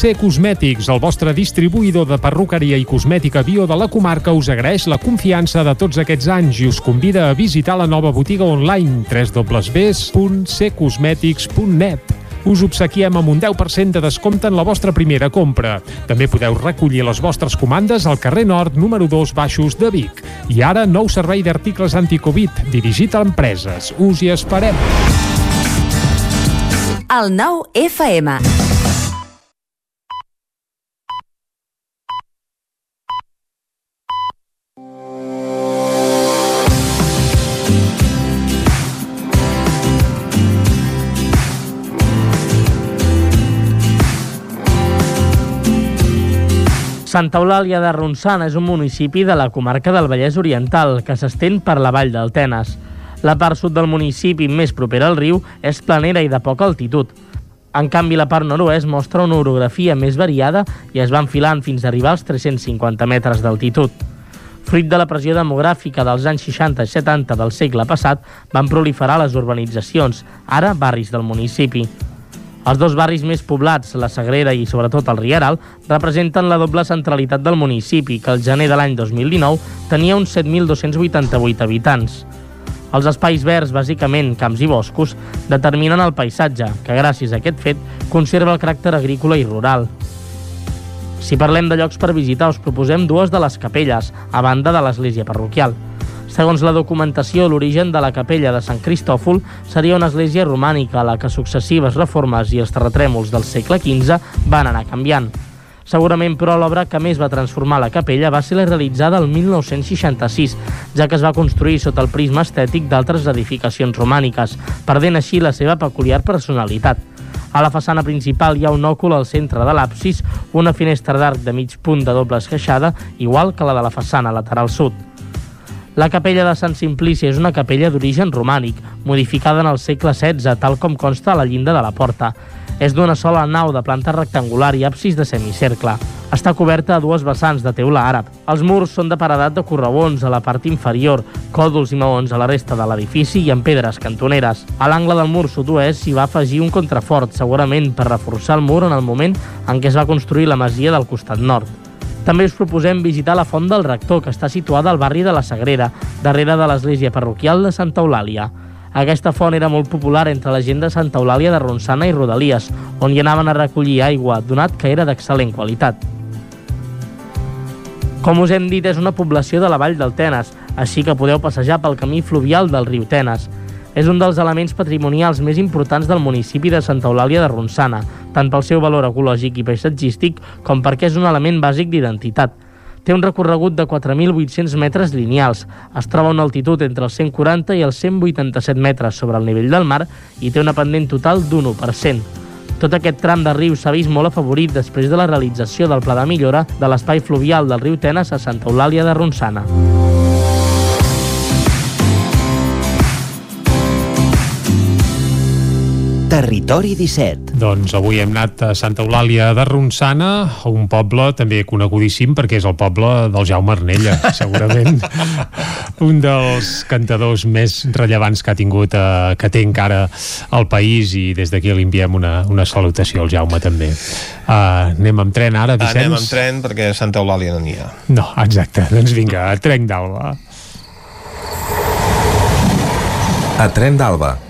C Cosmètics, el vostre distribuïdor de perruqueria i cosmètica bio de la comarca, us agraeix la confiança de tots aquests anys i us convida a visitar la nova botiga online www.ccosmetics.net us obsequiem amb un 10% de descompte en la vostra primera compra. També podeu recollir les vostres comandes al carrer Nord, número 2, Baixos de Vic. I ara, nou servei d'articles anticovid, dirigit a empreses. Us hi esperem. El 9 FM. Santa Eulàlia de Ronçana és un municipi de la comarca del Vallès Oriental que s'estén per la vall del Tenes. La part sud del municipi més propera al riu és planera i de poca altitud. En canvi, la part nord-oest mostra una orografia més variada i es va enfilant fins a arribar als 350 metres d'altitud. Fruit de la pressió demogràfica dels anys 60 i 70 del segle passat, van proliferar les urbanitzacions, ara barris del municipi. Els dos barris més poblats, la Sagrera i sobretot el Rieral, representen la doble centralitat del municipi, que el gener de l'any 2019 tenia uns 7.288 habitants. Els espais verds, bàsicament camps i boscos, determinen el paisatge, que gràcies a aquest fet conserva el caràcter agrícola i rural. Si parlem de llocs per visitar, us proposem dues de les capelles, a banda de l'església parroquial. Segons la documentació, l'origen de la capella de Sant Cristòfol seria una església romànica a la que successives reformes i els terratrèmols del segle XV van anar canviant. Segurament, però, l'obra que més va transformar la capella va ser la realitzada el 1966, ja que es va construir sota el prisma estètic d'altres edificacions romàniques, perdent així la seva peculiar personalitat. A la façana principal hi ha un òcul al centre de l'absis, una finestra d'arc de mig punt de doble esqueixada, igual que la de la façana lateral sud. La capella de Sant Simplici és una capella d'origen romànic, modificada en el segle XVI, tal com consta a la llinda de la porta. És d'una sola nau de planta rectangular i absis de semicercle. Està coberta a dues vessants de teula àrab. Els murs són de paredat de correbons a la part inferior, còdols i maons a la resta de l'edifici i en pedres cantoneres. A l'angle del mur sud-oest s'hi va afegir un contrafort, segurament per reforçar el mur en el moment en què es va construir la masia del costat nord. També us proposem visitar la Font del Rector, que està situada al barri de la Sagrera, darrere de l'església parroquial de Santa Eulàlia. Aquesta font era molt popular entre la gent de Santa Eulàlia de Ronçana i Rodalies, on hi anaven a recollir aigua, donat que era d'excel·lent qualitat. Com us hem dit, és una població de la vall del Tenes, així que podeu passejar pel camí fluvial del riu Tenes. És un dels elements patrimonials més importants del municipi de Santa Eulàlia de Ronçana, tant pel seu valor ecològic i paisatgístic com perquè és un element bàsic d'identitat. Té un recorregut de 4.800 metres lineals, es troba a una altitud entre els 140 i els 187 metres sobre el nivell del mar i té una pendent total d'un 1%. Tot aquest tram de riu s'ha vist molt afavorit després de la realització del pla de millora de l'espai fluvial del riu Tenes a Santa Eulàlia de Ronçana. Territori 17. Doncs avui hem anat a Santa Eulàlia de Ronçana, un poble també conegudíssim perquè és el poble del Jaume Arnella, segurament un dels cantadors més rellevants que ha tingut, eh, que té encara el país i des d'aquí li enviem una, una salutació al Jaume també. Uh, anem amb tren ara, Vicenç? Anem amb tren perquè a Santa Eulàlia no n'hi ha. No, exacte. Doncs vinga, tren d'alba. A Tren d'Alba.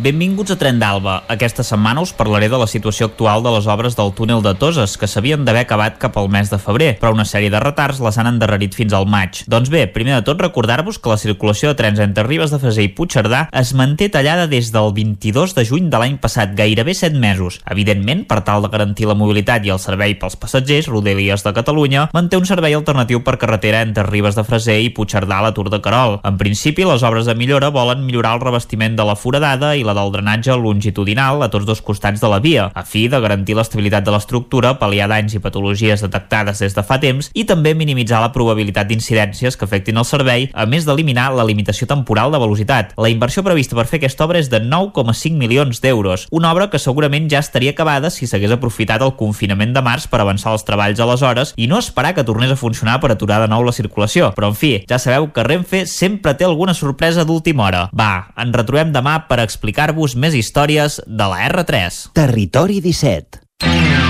Benvinguts a Tren d'Alba. Aquesta setmana us parlaré de la situació actual de les obres del túnel de Toses, que s'havien d'haver acabat cap al mes de febrer, però una sèrie de retards les han endarrerit fins al maig. Doncs bé, primer de tot recordar-vos que la circulació de trens entre Ribes de Freser i Puigcerdà es manté tallada des del 22 de juny de l'any passat, gairebé 7 mesos. Evidentment, per tal de garantir la mobilitat i el servei pels passatgers, Rodalies de Catalunya manté un servei alternatiu per carretera entre Ribes de Freser i Puigcerdà a la Tour de Carol. En principi, les obres de millora volen millorar el revestiment de la foradada i la del drenatge longitudinal a tots dos costats de la via, a fi de garantir l'estabilitat de l'estructura, pal·liar danys i patologies detectades des de fa temps i també minimitzar la probabilitat d'incidències que afectin el servei, a més d'eliminar la limitació temporal de velocitat. La inversió prevista per fer aquesta obra és de 9,5 milions d'euros, una obra que segurament ja estaria acabada si s'hagués aprofitat el confinament de març per avançar els treballs aleshores i no esperar que tornés a funcionar per aturar de nou la circulació. Però, en fi, ja sabeu que Renfe sempre té alguna sorpresa d'última hora. Va, ens retrobem demà per explicar-vos més històries de la R3. Territori 17.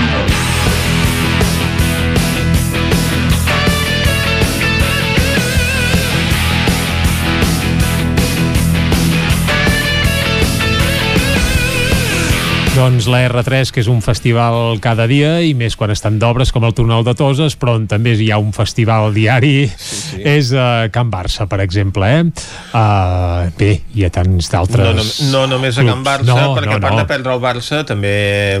Doncs la R3, que és un festival cada dia, i més quan estan d'obres com el Túnel de Toses, però on també hi ha un festival diari, sí, sí. és a Can Barça, per exemple. Eh? Uh, bé, hi ha tants d'altres... No, no, no només a Can Barça, no, perquè no, a part no. de perdre el Barça també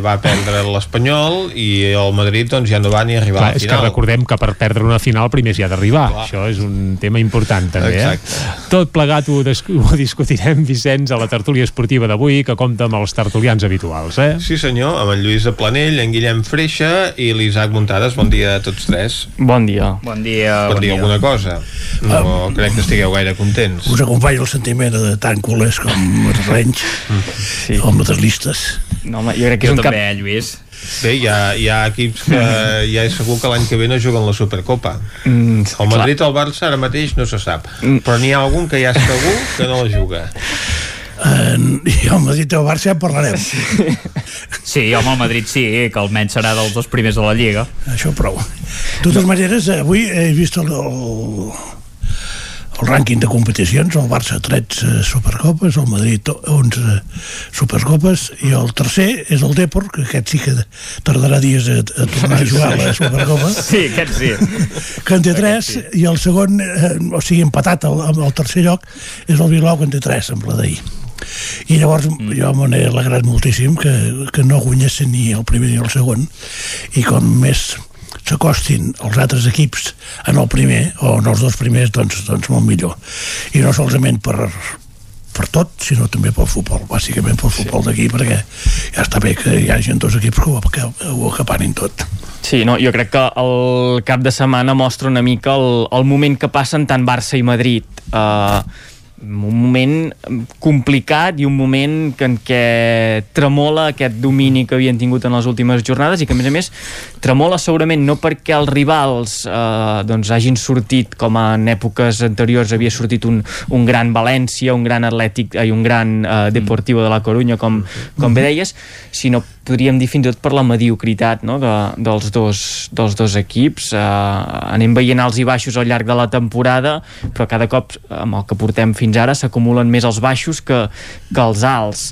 va perdre l'Espanyol i el Madrid doncs ja no va ni arribar Clar, a la és que final. recordem que per perdre una final primer s'hi ha d'arribar. Això és un tema important també. Exacte. Eh? Tot plegat ho, ho discutirem, Vicenç, a la tertúlia esportiva d'avui, que compta amb els tertulians habituals. Eh? Sí senyor, amb en Lluís de Planell, en Guillem Freixa i l'Isaac Muntades. Bon dia a tots tres. Bon dia. Bon dia, Per bon dir dia. alguna cosa. No crec que estigueu gaire contents. Us acompanya el sentiment de tant culers com els renys, sí. com les listes. No, home, jo crec que és Jo un també, cap... eh, Lluís. Bé, hi ha, hi ha equips que ja és segur que l'any que ve no juguen la Supercopa. Mm, El Madrid o el Barça ara mateix no se sap, però n'hi ha algun que ja és segur que no la juga. En, I el Madrid o el Barça ja parlarem. Sí, home, el Madrid sí, que almenys serà dels dos primers de la Lliga. Això prou. De totes maneres, avui he vist el, el, el rànquing de competicions, el Barça 13 Supercopes, el Madrid 11 Supercopes, i el tercer és el Depor, que aquest sí que tardarà dies a, a tornar a jugar a la Supercopa. Sí, aquest sí. que en té 3 i el segon, eh, o sigui, empatat al, amb el tercer lloc és el Bilbao que en té 3 amb la d'ahir i llavors mm. jo me n'he alegrat moltíssim que, que no guanyessin ni el primer ni el segon i com més s'acostin els altres equips en el primer o en els dos primers doncs, doncs molt millor i no solament per per tot, sinó també pel futbol, bàsicament pel futbol d'aquí, perquè ja està bé que hi hagi dos equips que ho, que ho acaparin tot. Sí, no, jo crec que el cap de setmana mostra una mica el, el moment que passen tant Barça i Madrid. Uh, un moment complicat i un moment que, en què tremola aquest domini que havien tingut en les últimes jornades i que a més a més tremola segurament no perquè els rivals eh, doncs hagin sortit com en èpoques anteriors havia sortit un, un gran València, un gran Atlètic i un gran eh, Deportivo de la Corunya com, com bé deies, sinó podríem dir fins i tot per la mediocritat no? de, dels, dos, dels dos equips eh, anem veient alts i baixos al llarg de la temporada però cada cop amb el que portem fins ara s'acumulen més els baixos que, que els alts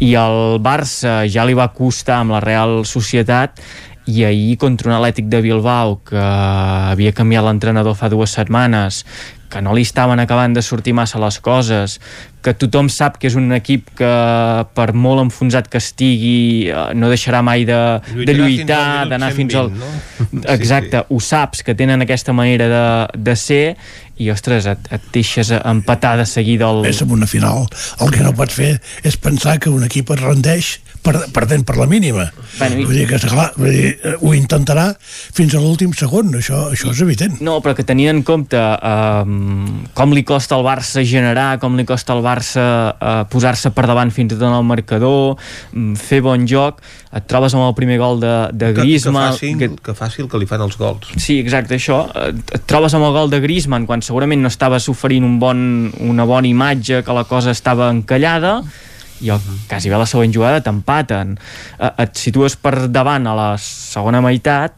i el Barça ja li va costar amb la Real Societat i ahir contra un Atlètic de Bilbao que havia canviat l'entrenador fa dues setmanes que no li estaven acabant de sortir massa les coses, que tothom sap que és un equip que per molt enfonsat que estigui eh, no deixarà mai de, de lluitar, d'anar fins al... No? Exacte, sí, sí. ho saps, que tenen aquesta manera de, de ser i ostres, et, et deixes empatar de seguida el... Més en una final, el que no pots fer és pensar que un equip es rendeix per, perdent per la mínima. Bueno, i... vull dir que, clar, vull dir, eh, ho intentarà fins a l'últim segon, això, això és evident. No, però que tenint en compte um, com li costa al Barça generar, com li costa al Barça uh, posar-se per davant fins i tot en el marcador, um, fer bon joc, et trobes amb el primer gol de, de Griezmann... Que, que, fàcil, que fàcil que li fan els gols. Sí, exacte, això. Et trobes amb el gol de Griezmann quan segurament no estaves oferint un bon, una bona imatge, que la cosa estava encallada, i el, quasi bé la següent jugada t'empaten. Eh, et situes per davant a la segona meitat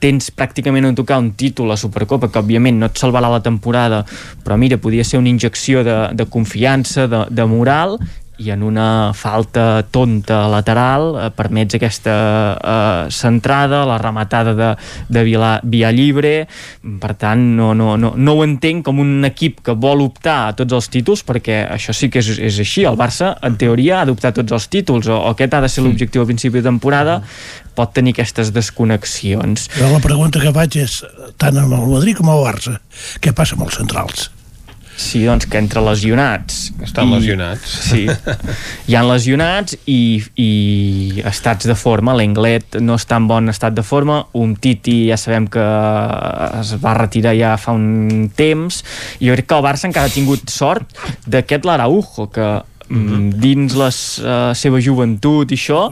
tens pràcticament a tocar un títol a Supercopa que òbviament no et salvarà la temporada però mira, podia ser una injecció de, de confiança, de, de moral i en una falta tonta lateral eh, permets aquesta eh, centrada, la rematada de, de Via, Via Llibre per tant no, no, no, no ho entenc com un equip que vol optar a tots els títols perquè això sí que és, és així. El Barça en teoria ha d'optar tots els títols o, o aquest ha de ser l'objectiu al principi de temporada pot tenir aquestes desconnexions. Però la pregunta que faig és tant amb el Madrid com el Barça què passa amb els centrals? Sí, doncs que entre lesionats... Estan i, lesionats. Sí, hi han lesionats i, i estats de forma. L'Englet no està en bon estat de forma. Un Titi ja sabem que es va retirar ja fa un temps. I jo crec que el Barça encara ha tingut sort d'aquest l'Araujo, que mm, dins la uh, seva joventut i això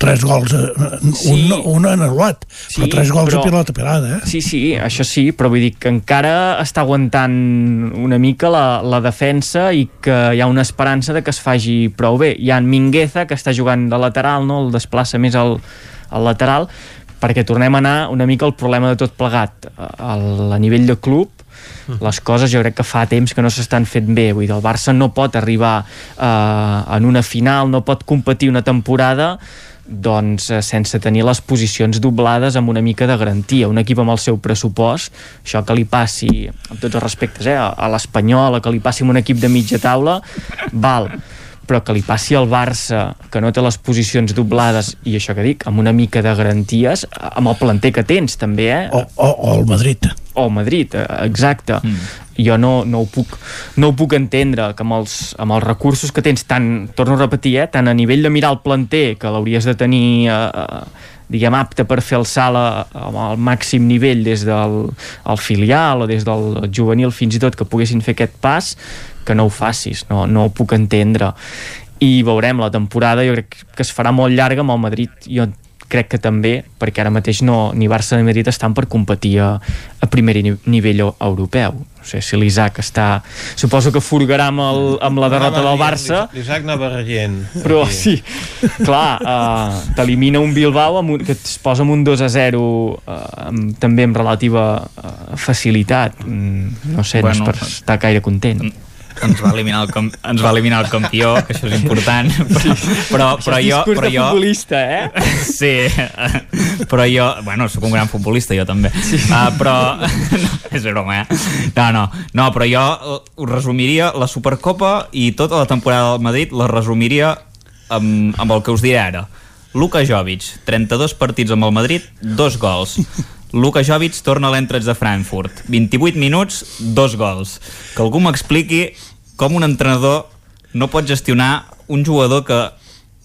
tres gols uh, sí. un, un anul·lat sí, però tres gols però, a pilota pelada eh? sí, sí, això sí, però vull dir que encara està aguantant una mica la, la defensa i que hi ha una esperança de que es faci prou bé hi ha en Mingueza que està jugant de lateral no? el desplaça més al, al lateral perquè tornem a anar una mica al problema de tot plegat a, a nivell de club les coses jo crec que fa temps que no s'estan fent bé vull dir, el Barça no pot arribar eh, en una final, no pot competir una temporada doncs eh, sense tenir les posicions doblades amb una mica de garantia. Un equip amb el seu pressupost, això que li passi, amb tots els respectes, eh, a l'Espanyol, que li passi amb un equip de mitja taula, val però que li passi al Barça que no té les posicions doblades i això que dic, amb una mica de garanties amb el planter que tens també eh? o, o, o el Madrid o el Madrid, eh, exacte mm. jo no, no, ho puc, no ho puc entendre que amb els, amb els recursos que tens tant, torno a repetir, eh, tant a nivell de mirar el planter que l'hauries de tenir eh, eh diguem, apte per fer el salt al màxim nivell des del el filial o des del juvenil fins i tot que poguessin fer aquest pas que no ho facis, no, no ho puc entendre i veurem la temporada jo crec que es farà molt llarga amb el Madrid jo crec que també, perquè ara mateix no, ni Barça ni Madrid estan per competir a, a primer nivell europeu. No sé si l'Isaac està... Suposo que furgarà amb, el, amb la derrota del Barça. L'Isaac anava rient. Però sí, clar, uh, t'elimina un Bilbao amb un, que es posa amb un 2 a 0 uh, amb, també amb relativa uh, facilitat. Mm, no sé, bueno, no és per estar gaire content ens va eliminar el, com, ens va eliminar el campió, que això és important, però, però, però jo... Però jo futbolista, eh? Sí, però jo... Bueno, sóc un gran futbolista, jo també. Sí. Uh, però... No, és broma, eh? No, no, no, però jo ho resumiria, la Supercopa i tota la temporada del Madrid la resumiria amb, amb el que us diré ara. Luka Jovic, 32 partits amb el Madrid, dos gols. Luka Jovic torna a l'entreig de Frankfurt. 28 minuts, dos gols. Que algú m'expliqui com un entrenador no pots gestionar un jugador que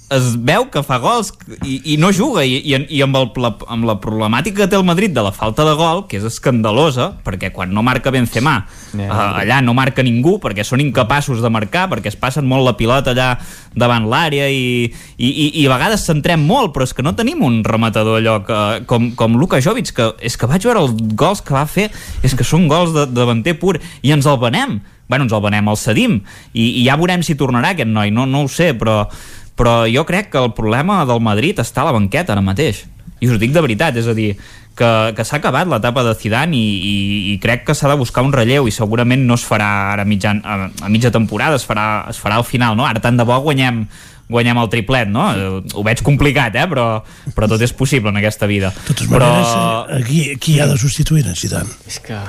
es veu que fa gols i, i no juga i, i, i amb, el, la, amb la problemàtica que té el Madrid de la falta de gol que és escandalosa perquè quan no marca Benzema yeah, uh, allà no marca ningú perquè són incapaços de marcar perquè es passen molt la pilota allà davant l'àrea i, i, i, i a vegades centrem molt però és que no tenim un rematador allò que, com, com Luka Jovic que és que vaig veure els gols que va fer és que són gols de, de davanter pur i ens el venem. Bueno, ens el venem, el cedim i, i ja veurem si tornarà aquest noi, no, no ho sé però però jo crec que el problema del Madrid està a la banqueta ara mateix i us ho dic de veritat, és a dir que, que s'ha acabat l'etapa de Zidane i, i, i crec que s'ha de buscar un relleu i segurament no es farà ara mitjan, a, a mitja temporada, es farà, es farà al final no? ara tant de bo guanyem guanyem el triplet, no? Ho veig complicat, eh? Però, però tot és possible en aquesta vida. De totes però... maneres, eh, qui, qui ha de substituir en Zidane? És que...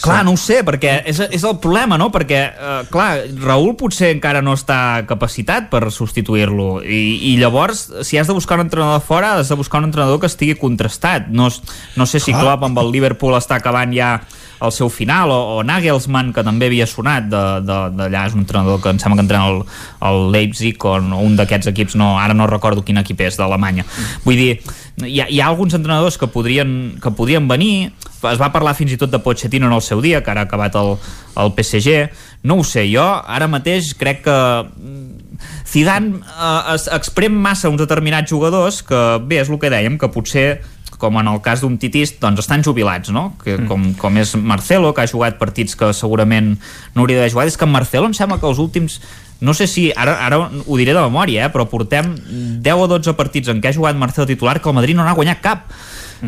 Clar, no ho sé, perquè és, és el problema, no? Perquè, eh, clar, Raül potser encara no està capacitat per substituir-lo i, i llavors, si has de buscar un entrenador fora, has de buscar un entrenador que estigui contrastat. No, no sé si Klopp amb el Liverpool està acabant ja el seu final, o, o Nagelsmann, que també havia sonat d'allà, és un entrenador que em sembla que entrena el, el Leipzig o, o un d'aquests equips, no, ara no recordo quin equip és, d'Alemanya. Vull dir, hi ha, hi ha alguns entrenadors que podrien, que podrien venir, es va parlar fins i tot de Pochettino en el seu dia, que ara ha acabat el, el PSG, no ho sé, jo ara mateix crec que Zidane eh, es exprem massa uns determinats jugadors que, bé, és el que dèiem, que potser com en el cas d'un titist, doncs estan jubilats, no? Que, mm. com, com és Marcelo, que ha jugat partits que segurament no hauria d'haver jugat. És que en Marcelo em sembla que els últims no sé si, ara, ara ho diré de memòria, eh, però portem 10 o 12 partits en què ha jugat Marcelo titular que el Madrid no n'ha guanyat cap.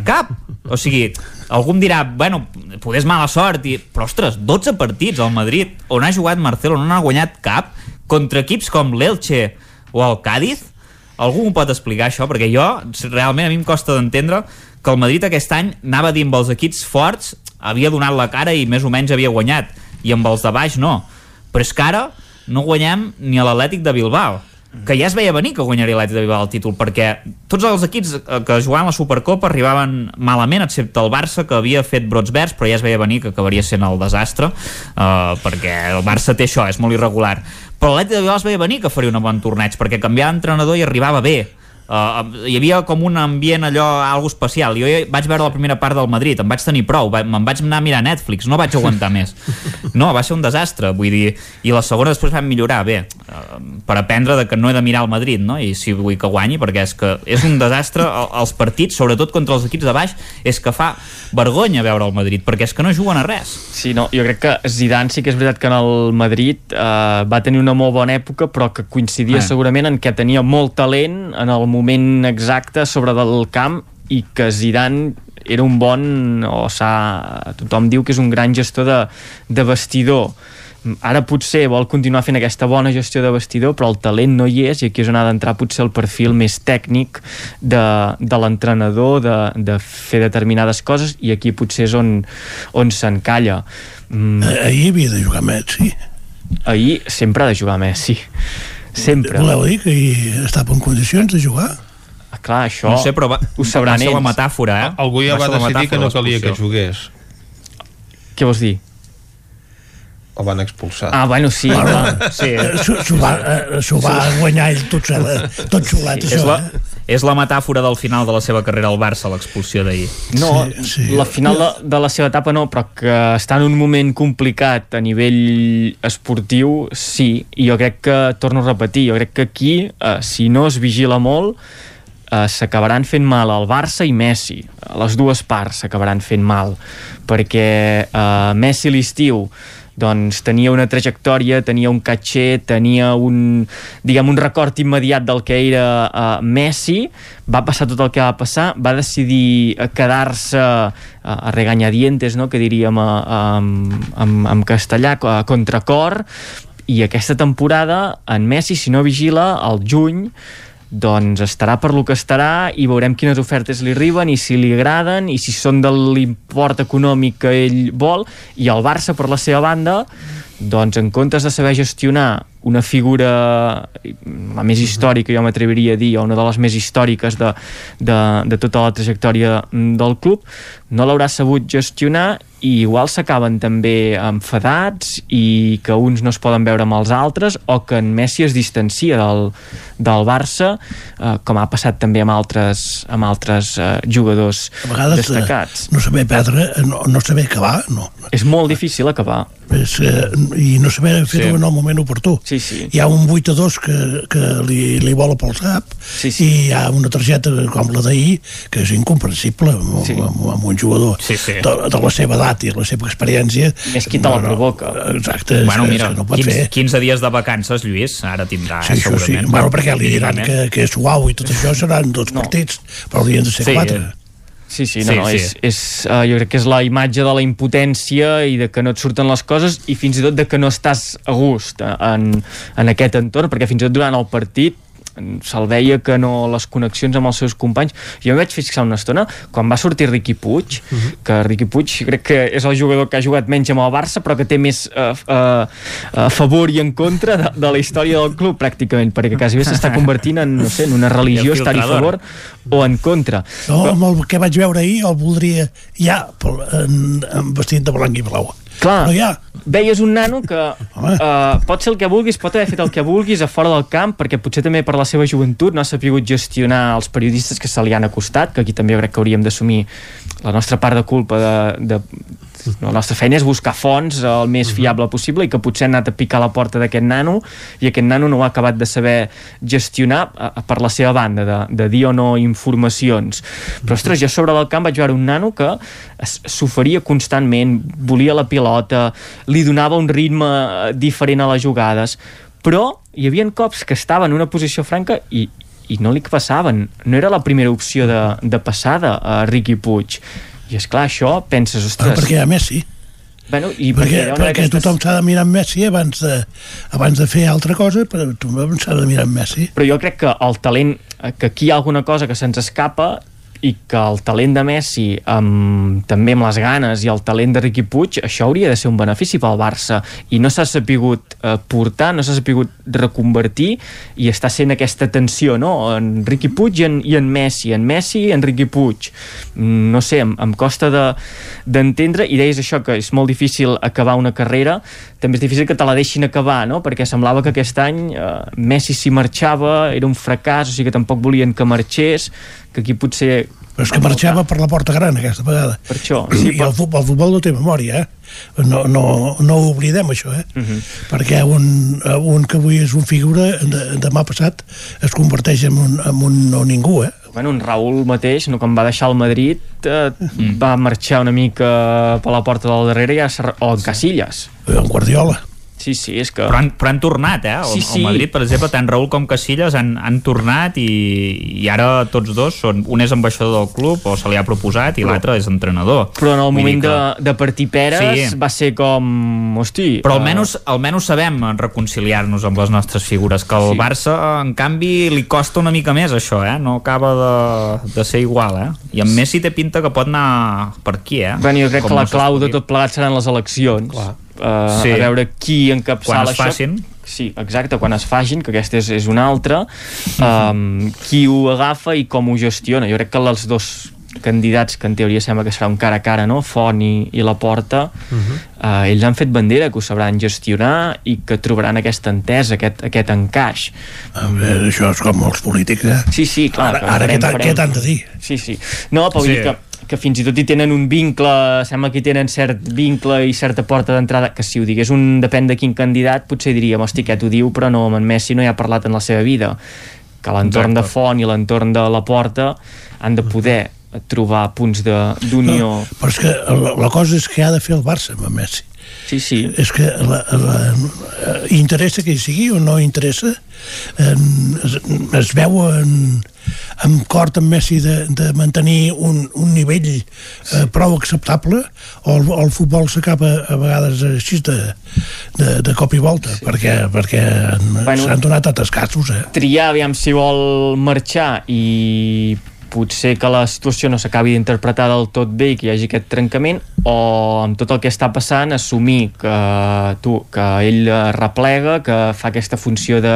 Cap! O sigui, algú em dirà, bueno, poder és mala sort, i... però ostres, 12 partits al Madrid on ha jugat Marcelo no n'ha guanyat cap contra equips com l'Elche o el Cádiz Algú m'ho pot explicar això? Perquè jo, realment, a mi em costa d'entendre que el Madrid aquest any anava a dir amb els equips forts havia donat la cara i més o menys havia guanyat. I amb els de baix no. Però és que ara no guanyem ni a l'Atlètic de Bilbao que ja es veia venir que guanyaria l'Atlètic de Bilbao el títol perquè tots els equips que jugaven la Supercopa arribaven malament excepte el Barça que havia fet brots verds però ja es veia venir que acabaria sent el desastre uh, perquè el Barça té això, és molt irregular però l'Atlètic de Bilbao es veia venir que faria un bon torneig perquè canviava d'entrenador i arribava bé Uh, hi havia com un ambient allò algo especial jo vaig veure la primera part del Madrid em vaig tenir prou, me'n vaig anar a mirar Netflix no vaig aguantar més no, va ser un desastre, vull dir, i la segona després vam millorar, bé, uh, per aprendre de que no he de mirar el Madrid, no? i si vull que guanyi perquè és que és un desastre els partits, sobretot contra els equips de baix és que fa vergonya veure el Madrid perquè és que no juguen a res Sí, no, jo crec que Zidane sí que és veritat que en el Madrid uh, va tenir una molt bona època però que coincidia eh. segurament en què tenia molt talent en el moment exacte sobre del camp i que Zidane era un bon o s'ha... tothom diu que és un gran gestor de, de vestidor. Ara potser vol continuar fent aquesta bona gestió de vestidor però el talent no hi és i aquí és on ha d'entrar potser el perfil més tècnic de, de l'entrenador de, de fer determinades coses i aquí potser és on, on s'encalla. Mm. ahir havia de jugar Messi. Ahir sempre ha de jugar Messi sempre. Voleu dir que estava en condicions de jugar? Ah, clar, això no sé, però va, ho sabran va ser la metàfora, eh? Algú ja va, va decidir que no calia que jugués. Què vols dir? el van expulsar. Ah, bueno, sí. Bueno, sí. S'ho va, eh, va guanyar ell tot, sol, tot solet, sí, això. És la, eh? És la metàfora del final de la seva carrera al Barça, l'expulsió d'ahir. No, sí, sí. la final de, de la seva etapa no, però que està en un moment complicat a nivell esportiu, sí, i jo crec que, torno a repetir, jo crec que aquí, eh, si no es vigila molt, eh, s'acabaran fent mal al Barça i Messi. Les dues parts s'acabaran fent mal, perquè eh, Messi l'estiu doncs tenia una trajectòria, tenia un caché, tenia un, diguem, un record immediat del que era uh, Messi, va passar tot el que va passar, va decidir eh, quedar-se uh, a reganyadientes, no?, que diríem en castellà, a contracor, i aquesta temporada en Messi, si no vigila, al juny doncs estarà per lo que estarà i veurem quines ofertes li arriben i si li agraden i si són de l'import econòmic que ell vol. I el Barça per la seva banda doncs en comptes de saber gestionar una figura la més històrica, jo m'atreviria a dir, o una de les més històriques de, de, de tota la trajectòria del club, no l'haurà sabut gestionar i igual s'acaben també enfadats i que uns no es poden veure amb els altres o que en Messi es distancia del, del Barça eh, com ha passat també amb altres, amb altres eh, jugadors a vegades destacats. Eh, no saber perdre, no, no saber acabar, no. És molt difícil acabar. És, eh, I no saber fer-ho Sí. en el moment oportú. Sí, sí. Hi ha un 8 a 2 que, que li, li vola pel cap sí, sí. i hi ha una targeta com la d'ahir que és incomprensible amb, sí. amb, amb un jugador sí, sí. De, de la seva edat i la seva experiència. Més qui te la provoca. Exacte, Bueno, és, mira, és que no pot 15, fer. 15 dies de vacances, Lluís, ara tindrà, Sí, això sí. segurament. Bueno, perquè li diran que, que és suau i tot això seran dos partits, però haurien de ser Sí, quatre. Sí, sí, no, Sí, no, sí. és, és, uh, jo crec que és la imatge de la impotència i de que no et surten les coses i fins i tot de que no estàs a gust en, en aquest entorn, perquè fins i tot durant el partit se'l veia que no les connexions amb els seus companys jo em vaig fixar una estona quan va sortir Riqui Puig uh -huh. que Riqui Puig crec que és el jugador que ha jugat menys amb el Barça però que té més uh, uh, a favor i en contra de, de la història del club pràcticament perquè quasi bé s'està convertint en, no sé, en una religió El estar-hi a favor o en contra No, amb el que vaig veure ahir el voldria ja en, en vestit de blanc i blau. Clar, Però ja, veies un nano que uh, pot ser el que vulguis, pot haver fet el que vulguis a fora del camp, perquè potser també per la seva joventut no ha sapigut gestionar els periodistes que se li han acostat, que aquí també crec que hauríem d'assumir la nostra part de culpa de, de, la nostra feina és buscar fonts el més fiable possible i que potser han anat a picar a la porta d'aquest nano i aquest nano no ho ha acabat de saber gestionar per la seva banda de, de dir o no informacions. Però ostres, jo sobre del camp vaig veure un nano que s'oferia constantment volia la pilota li donava un ritme eh, diferent a les jugades però hi havia cops que estava en una posició franca i, i no li passaven. No era la primera opció de, de passada a Riqui Puig i és clar, això penses, però ostres perquè hi ha Messi. bueno, i perquè, perquè, perquè d'aquestes- tothom s'ha de mirar en Messi abans de, abans de fer altra cosa, però tothom s'ha de mirar en Messi. però jo crec que el talent eh, que aquí hi ha alguna cosa que se'ns escapa i que el talent de Messi amb, també amb les ganes i el talent de Riqui Puig això hauria de ser un benefici pel Barça i no s'ha sapigut eh, portar no s'ha sapigut reconvertir i està sent aquesta tensió no? en Riqui Puig i en, i en Messi en Messi i en Riqui Puig no sé, em, em costa de- d'entendre i deies això que és molt difícil acabar una carrera també és difícil que te la deixin acabar no? perquè semblava que aquest any eh, Messi si marxava era un fracàs o sigui que tampoc volien que marxés que aquí potser Però és que marxava per la porta gran aquesta vegada. Per això, sí, I el futbol, el futbol no té memòria, eh? No, no, no ho oblidem, això, eh? Uh -huh. Perquè un, un que avui és un figura, de, demà passat es converteix en un, en un no ningú, eh? bueno, en Raül mateix, no, quan va deixar el Madrid eh, mm. va marxar una mica per la porta del darrere i ja o en Casillas en Guardiola Sí, sí, és que... Però han, però han tornat, eh? Sí, El, sí. el Madrid, per exemple, tant Raúl com Casillas han, han tornat i, i ara tots dos són... Un és ambaixador del club, o se li ha proposat, i l'altre és entrenador. però en el Vull moment dir de, de partir peres Sí. va ser com... Hosti... Però eh, almenys, almenys sabem reconciliar-nos amb les nostres figures, que al Sí. Barça, en canvi, li costa una mica més això, eh? No acaba de, de ser igual, eh? I en Messi té pinta que pot anar per aquí, eh? Bueno, jo crec Com que la clau de tot plegat seran les eleccions. Uh, Sí. A veure qui encapçala Quan es això. facin. Sí, exacte, quan es facin, que aquesta és, és una altra. Um, qui ho agafa i com ho gestiona. Jo crec que els dos candidats que en teoria sembla que serà un cara a cara, no? Font i, i la Porta, uh -huh. uh, ells han fet bandera que ho sabran gestionar i que trobaran aquesta entesa, aquest, aquest encaix. A veure, això és com els polítics, eh? Sí, sí, clar. Ara, ara farem- què t'han- de dir? Sí, sí. No, però vull Sí. dir que, que fins i tot hi tenen un vincle, sembla que hi tenen cert vincle i certa porta d'entrada, que si ho digués un depèn de quin candidat, potser diríem, hosti, aquest ho diu, però no, amb en Messi no hi ha parlat en la seva vida. Que l'entorn de. Font i l'entorn de la Porta han de poder trobar punts d'unió. No, però és que la, la cosa és que ha de fer el Barça amb Messi. Sí, sí. És que la, la, eh, interessa que hi sigui o no interessa, eh, es, es veu en, en cort amb Messi de, de mantenir un, un nivell eh, prou acceptable o el, el futbol s'acaba a vegades així de, de, de cop i volta sí. perquè, perquè Bueno, s'han donat altres casos eh? triar aviam si vol marxar i potser que la situació no s'acabi d'interpretar del tot bé i que hi hagi aquest trencament o amb tot el que està passant assumir que, tu, que ell replega, que fa aquesta funció de,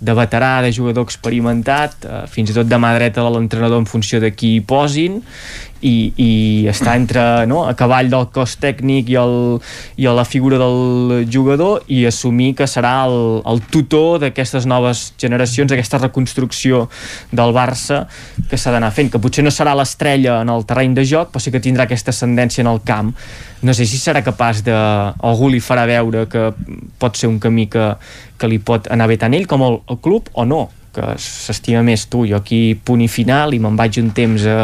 de veterà, de jugador experimentat, eh, fins i tot de mà dreta de l'entrenador en funció de qui hi posin i, i està entre no, a cavall del cos tècnic i, el, i a la figura del jugador i assumir que serà el, el tutor d'aquestes noves generacions, aquesta reconstrucció del Barça que s'ha d'anar fent, que potser no serà l'estrella en el terreny de joc, però sí que tindrà aquesta ascendència en el camp. No sé si serà capaç de... algú li farà veure que pot ser un camí que, que li pot anar bé tant ell com el, el club o no que s'estima més tu, jo aquí punt i final i me'n vaig un temps a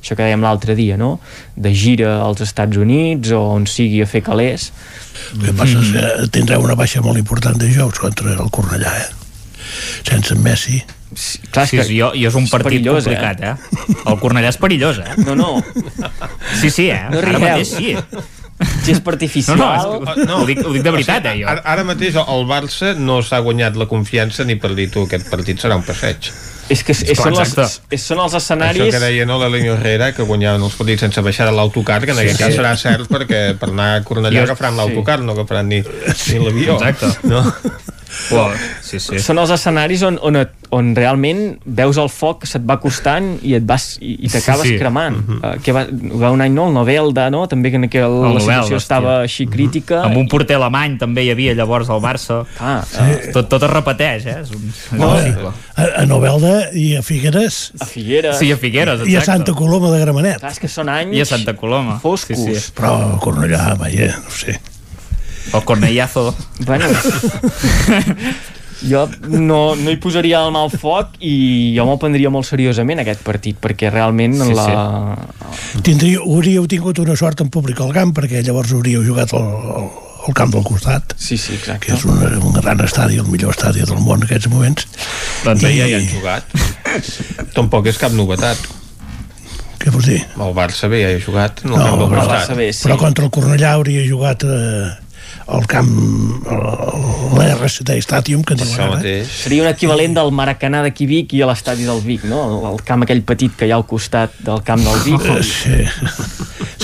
això que dèiem l'altre dia, no? de gira als Estats Units o on sigui a fer calés el que passa és que tindrà una baixa molt important de jocs contra el Cornellà eh? sense en Messi Sí, clar, sí, que jo, jo és un partit perillós, complicat, eh? eh? El Cornellà és perillós, eh? No, no. Sí, sí, eh? No Ara mateix sí. Gespa artificial. No, no, és, no. Ho, dic, ho dic de veritat, eh, jo. Ara, ara mateix el Barça no s'ha guanyat la confiança ni per dir tu aquest partit serà un passeig. És que és, és, són, les, és, són els escenaris... Això que deia no, la línia Herrera, que guanyaven els partits sense baixar de l'autocar, que en aquest sí, cas sí. serà cert perquè per anar a Cornellà jo, agafaran l'autocar, sí. no agafaran ni, ni l'avió. Exacte. No? Wow. Sí, sí. Són els escenaris on, on, et, on realment veus el foc que se't va costant i et vas i, i t'acabes sí, sí. cremant. Mm -hmm. uh, que va, va un any no, el Novelda, no? també que en aquell, el la situació Novel, estava així crítica. Mm -hmm. Amb un porter alemany també hi havia llavors al Barça. Ah, sí. uh, tot, tot es repeteix, eh? És un, no, a, a Novelda i a Figueres. A Figueres. Sí, a Figueres, exacte. I a Santa Coloma de Gramenet. Clar, és que són anys... I a Santa Coloma. Foscos. Sí, sí. Però a Cornellà, vaja, no sé. O Cornellazo. Bueno, jo no, no hi posaria el mal foc i jo m'ho prendria molt seriosament aquest partit perquè realment sí, la... sí. Tindria, hauríeu tingut una sort en públic al camp perquè llavors hauríeu jugat al, al, al camp del costat sí, sí, exacte. que és un, un gran estadi, el millor estadi del món en aquests moments doncs I... ja hi han jugat tampoc és cap novetat què vols dir? El Barça bé ja hi ha jugat no, el camp del costat. Bé, sí. però contra el Cornellà hauria jugat eh, al camp l'RCT Stadium que diuen ara. Mateix. Seria un equivalent del Maracanà de Vic i a l'estadi del Vic, no? El camp aquell petit que hi ha al costat del camp del Vic. Uh, sí,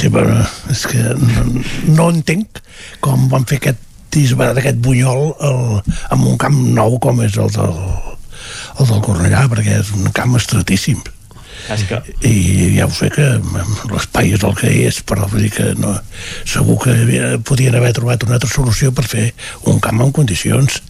sí però és que no, no entenc com van fer aquest disbarat, aquest bunyol el, amb un camp nou com és el del, el del Cornellà, perquè és un camp estratíssim que... i ja ho sé que l'espai és el que és però vull dir que no, segur que podien haver trobat una altra solució per fer un camp en condicions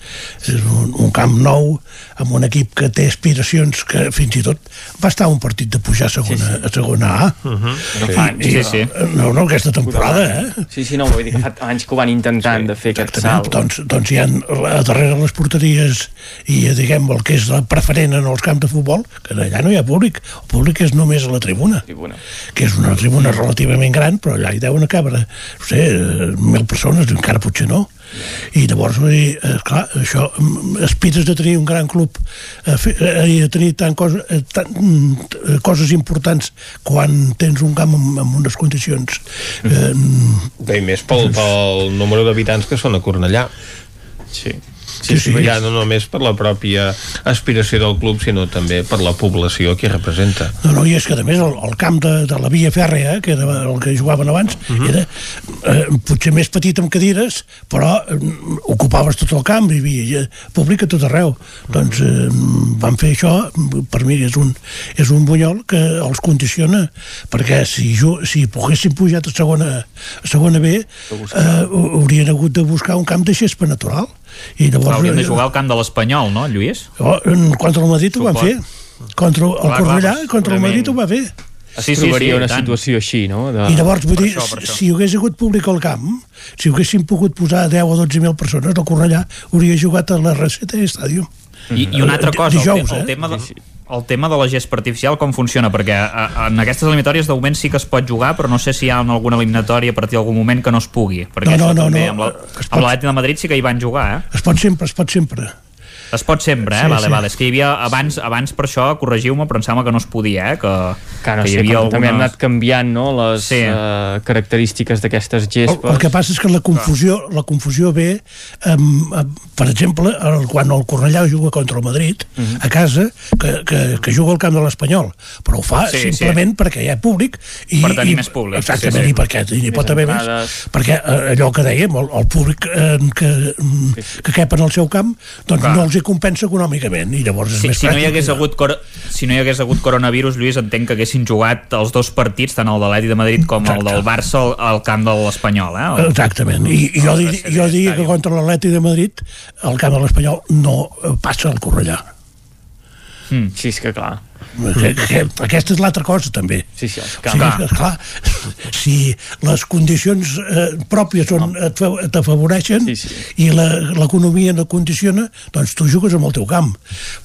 és un, un camp nou amb un equip que té aspiracions que fins i tot va estar un partit de pujar a segona, sí, sí. A, segona A uh -huh. no fa anys, I, sí, sí. no, no aquesta temporada eh? sí, sí, no, vull dir que fa anys que ho van intentant sí, de fer aquest salt doncs, doncs hi ha a darrere les porteries i diguem el que és la preferent en els camps de futbol que allà no hi ha públic el públic públic és només a la tribuna, tribuna. que és una tribuna relativament gran, però allà hi deuen cabre, no sé, mil persones, encara potser no. I llavors, vull dir, eh, clar, això, mm, aspires de tenir un gran club eh, eh, i de tenir tant cosa, eh, tant, mm, coses importants quan tens un camp amb, amb unes condicions. Eh, Bé, més pel, pel número d'habitants que són a Cornellà. Sí. Sí, sí, ja no només per la pròpia aspiració del club, sinó també per la població que representa. No, no, i és que a més el, el camp de, de la Via Fèrrea, que era el que jugaven abans, uh -huh. era eh, potser més petit amb cadires, però eh, ocupaves tot el camp, hi havia públic a tot arreu. Uh -huh. Doncs eh, van fer això, per mi és un, és un bunyol que els condiciona, perquè si, jo, si poguessin pujat a segona, a segona B, eh, haurien hagut de buscar un camp de xespa natural i llavors, Haurien de jugar al camp de l'Espanyol, no, Lluís? Oh, contra el Madrid ho van fer. Contra el clar, Cornellà, clar, contra el Madrid ho va fer. Sí, sí, sí, una situació així, no? De... I llavors, vull dir, això, si hi hagués hagut públic al camp, si haguéssim pogut posar 10 o 12.000 persones, el Cornellà hauria jugat a la RCT Stadium. I, I una altra cosa, Dijous, el, el, eh? tema de, el tema de la gespa artificial com funciona? Perquè en aquestes eliminatòries de moment sí que es pot jugar, però no sé si hi ha alguna eliminatòria a partir d'algun moment que no es pugui. Perquè no, no, no, també no, amb l'Atlètic de Madrid sí que hi van jugar, eh? Es pot sempre, es pot sempre. Es pot sempre, eh? Sí, vale, sí. vale. És que hi havia, abans, abans per això, corregiu-me, però em sembla que no es podia, eh? Que, Que no que sé, hi havia com també han algunes- anat canviant no, les sí. uh, característiques d'aquestes El, gespes. el que passa és que la confusió, la confusió ve, amb, amb, per exemple, el, quan el Cornellà juga contra el Madrid, Mhm. a casa, que, que, que juga al camp de l'Espanyol, però ho fa Sí, simplement sí. perquè hi ha públic. I, Per tenir i, més públic, Exactament, sí, sí. i perquè hi Més pot haver més. Perquè eh, allò que dèiem, el, el públic eh, que, que cap en el seu camp, doncs Clar. no els hi compensa econòmicament, i llavors és Si, més si, no hi pràctic. hagués hagut cor si no hi hagués hagut coronavirus, Lluís, entenc que haguessin jugat els dos partits, tant el de l'Atlètic de Madrid com el del Barça al, al camp de l'Espanyol, eh? O- Exactament, i, i jo, dir, jo diria que contra l'Atlètic de Madrid el camp de l'Espanyol no eh, passa al Cornellà. Mm. Sí, és que clar. Que, que, aquesta és l'altra cosa també. Sí, sí, sí, esclar, si les condicions eh, pròpies on t'afavoreixen sí, sí. i l'economia no condiciona doncs tu jugues amb el teu camp.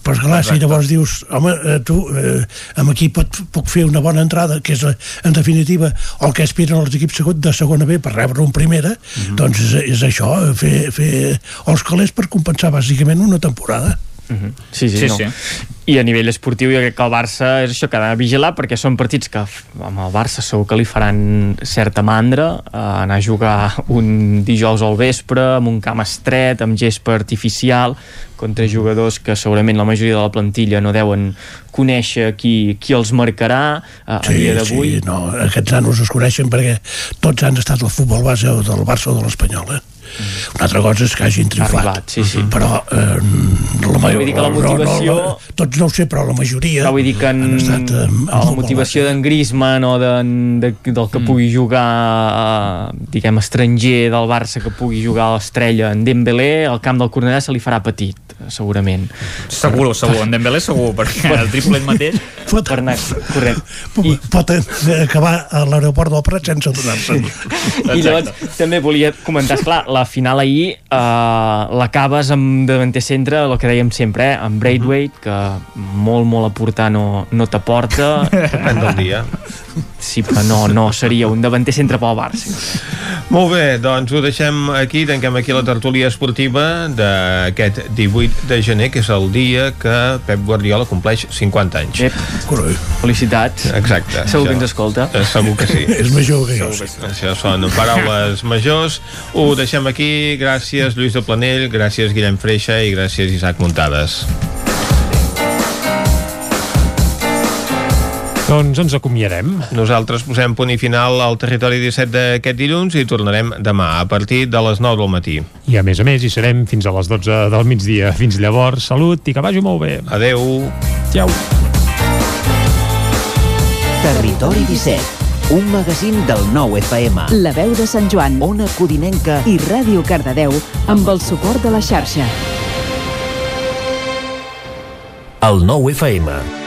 Però esclar, si llavors dius home, eh, tu eh, amb aquí pot, puc fer una bona entrada que és eh, en definitiva el que aspiren els equips de segona B per rebre un primera doncs és, és això, fer, fer els calés per compensar bàsicament una temporada Mhm. Sí, sí, Sí, no. sí. I a nivell esportiu jo crec que el Barça és això que ha de vigilar perquè són partits que amb el Barça segur que li faran certa mandra eh, anar a jugar un dijous al vespre amb un camp estret, amb gespa artificial contra jugadors que segurament la majoria de la plantilla no deuen conèixer qui, qui els marcarà eh, a dia d'avui Sí, no, aquests nanos es coneixen perquè tots han estat al futbol base o del Barça o de l'Espanyol, eh? Una altra cosa és que hagin triomfat. Arribat, sí, sí. Però eh, la Vull dir que la motivació- No, no, tots no ho sé, però la majoria Però vull dir que en, han estat... Eh, la motivació d'en Griezmann o de, de, del que pugui jugar eh, diguem estranger del Barça que pugui jugar a l'estrella en Dembélé al camp del Cornellà se li farà petit segurament Segur, segur, en Dembélé segur, perquè el triplet mateix... Pot, per anar corrent. I... Pot eh, acabar a l'aeroport del Prat sense adonar-se'n. I llavors també volia comentar, esclar, la final ahir eh, l'acabes amb davanter centre, el que dèiem sempre, eh, amb Braithwaite, que molt, molt a portar no, no t'aporta. Depèn del dia. Sí, però no, no seria un davanter centre pel Barça. Molt bé, doncs ho deixem aquí, tanquem aquí la tertúlia esportiva d'aquest 18 de gener, que és el dia que Pep Guardiola compleix 50 anys. Ep. Felicitats. Exacte. Segur que ens escolta. Eh, Segur que sí. És major que jo. Això són paraules majors. Ho deixem aquí. Gràcies, Lluís de Planell, gràcies, Guillem Freixa i gràcies, Isaac Muntades. Doncs ens acomiadem. Nosaltres posem punt i final al territori 17 d'aquest dilluns i tornarem demà a partir de les 9 del matí. I a més a més hi serem fins a les 12 del migdia. Fins llavors, salut i que vagi molt bé. Adeu. Ciao. Territori 17, un magazín del nou FM. La veu de Sant Joan, Ona Codinenca i Ràdio Cardedeu amb el suport de la xarxa. El nou FM.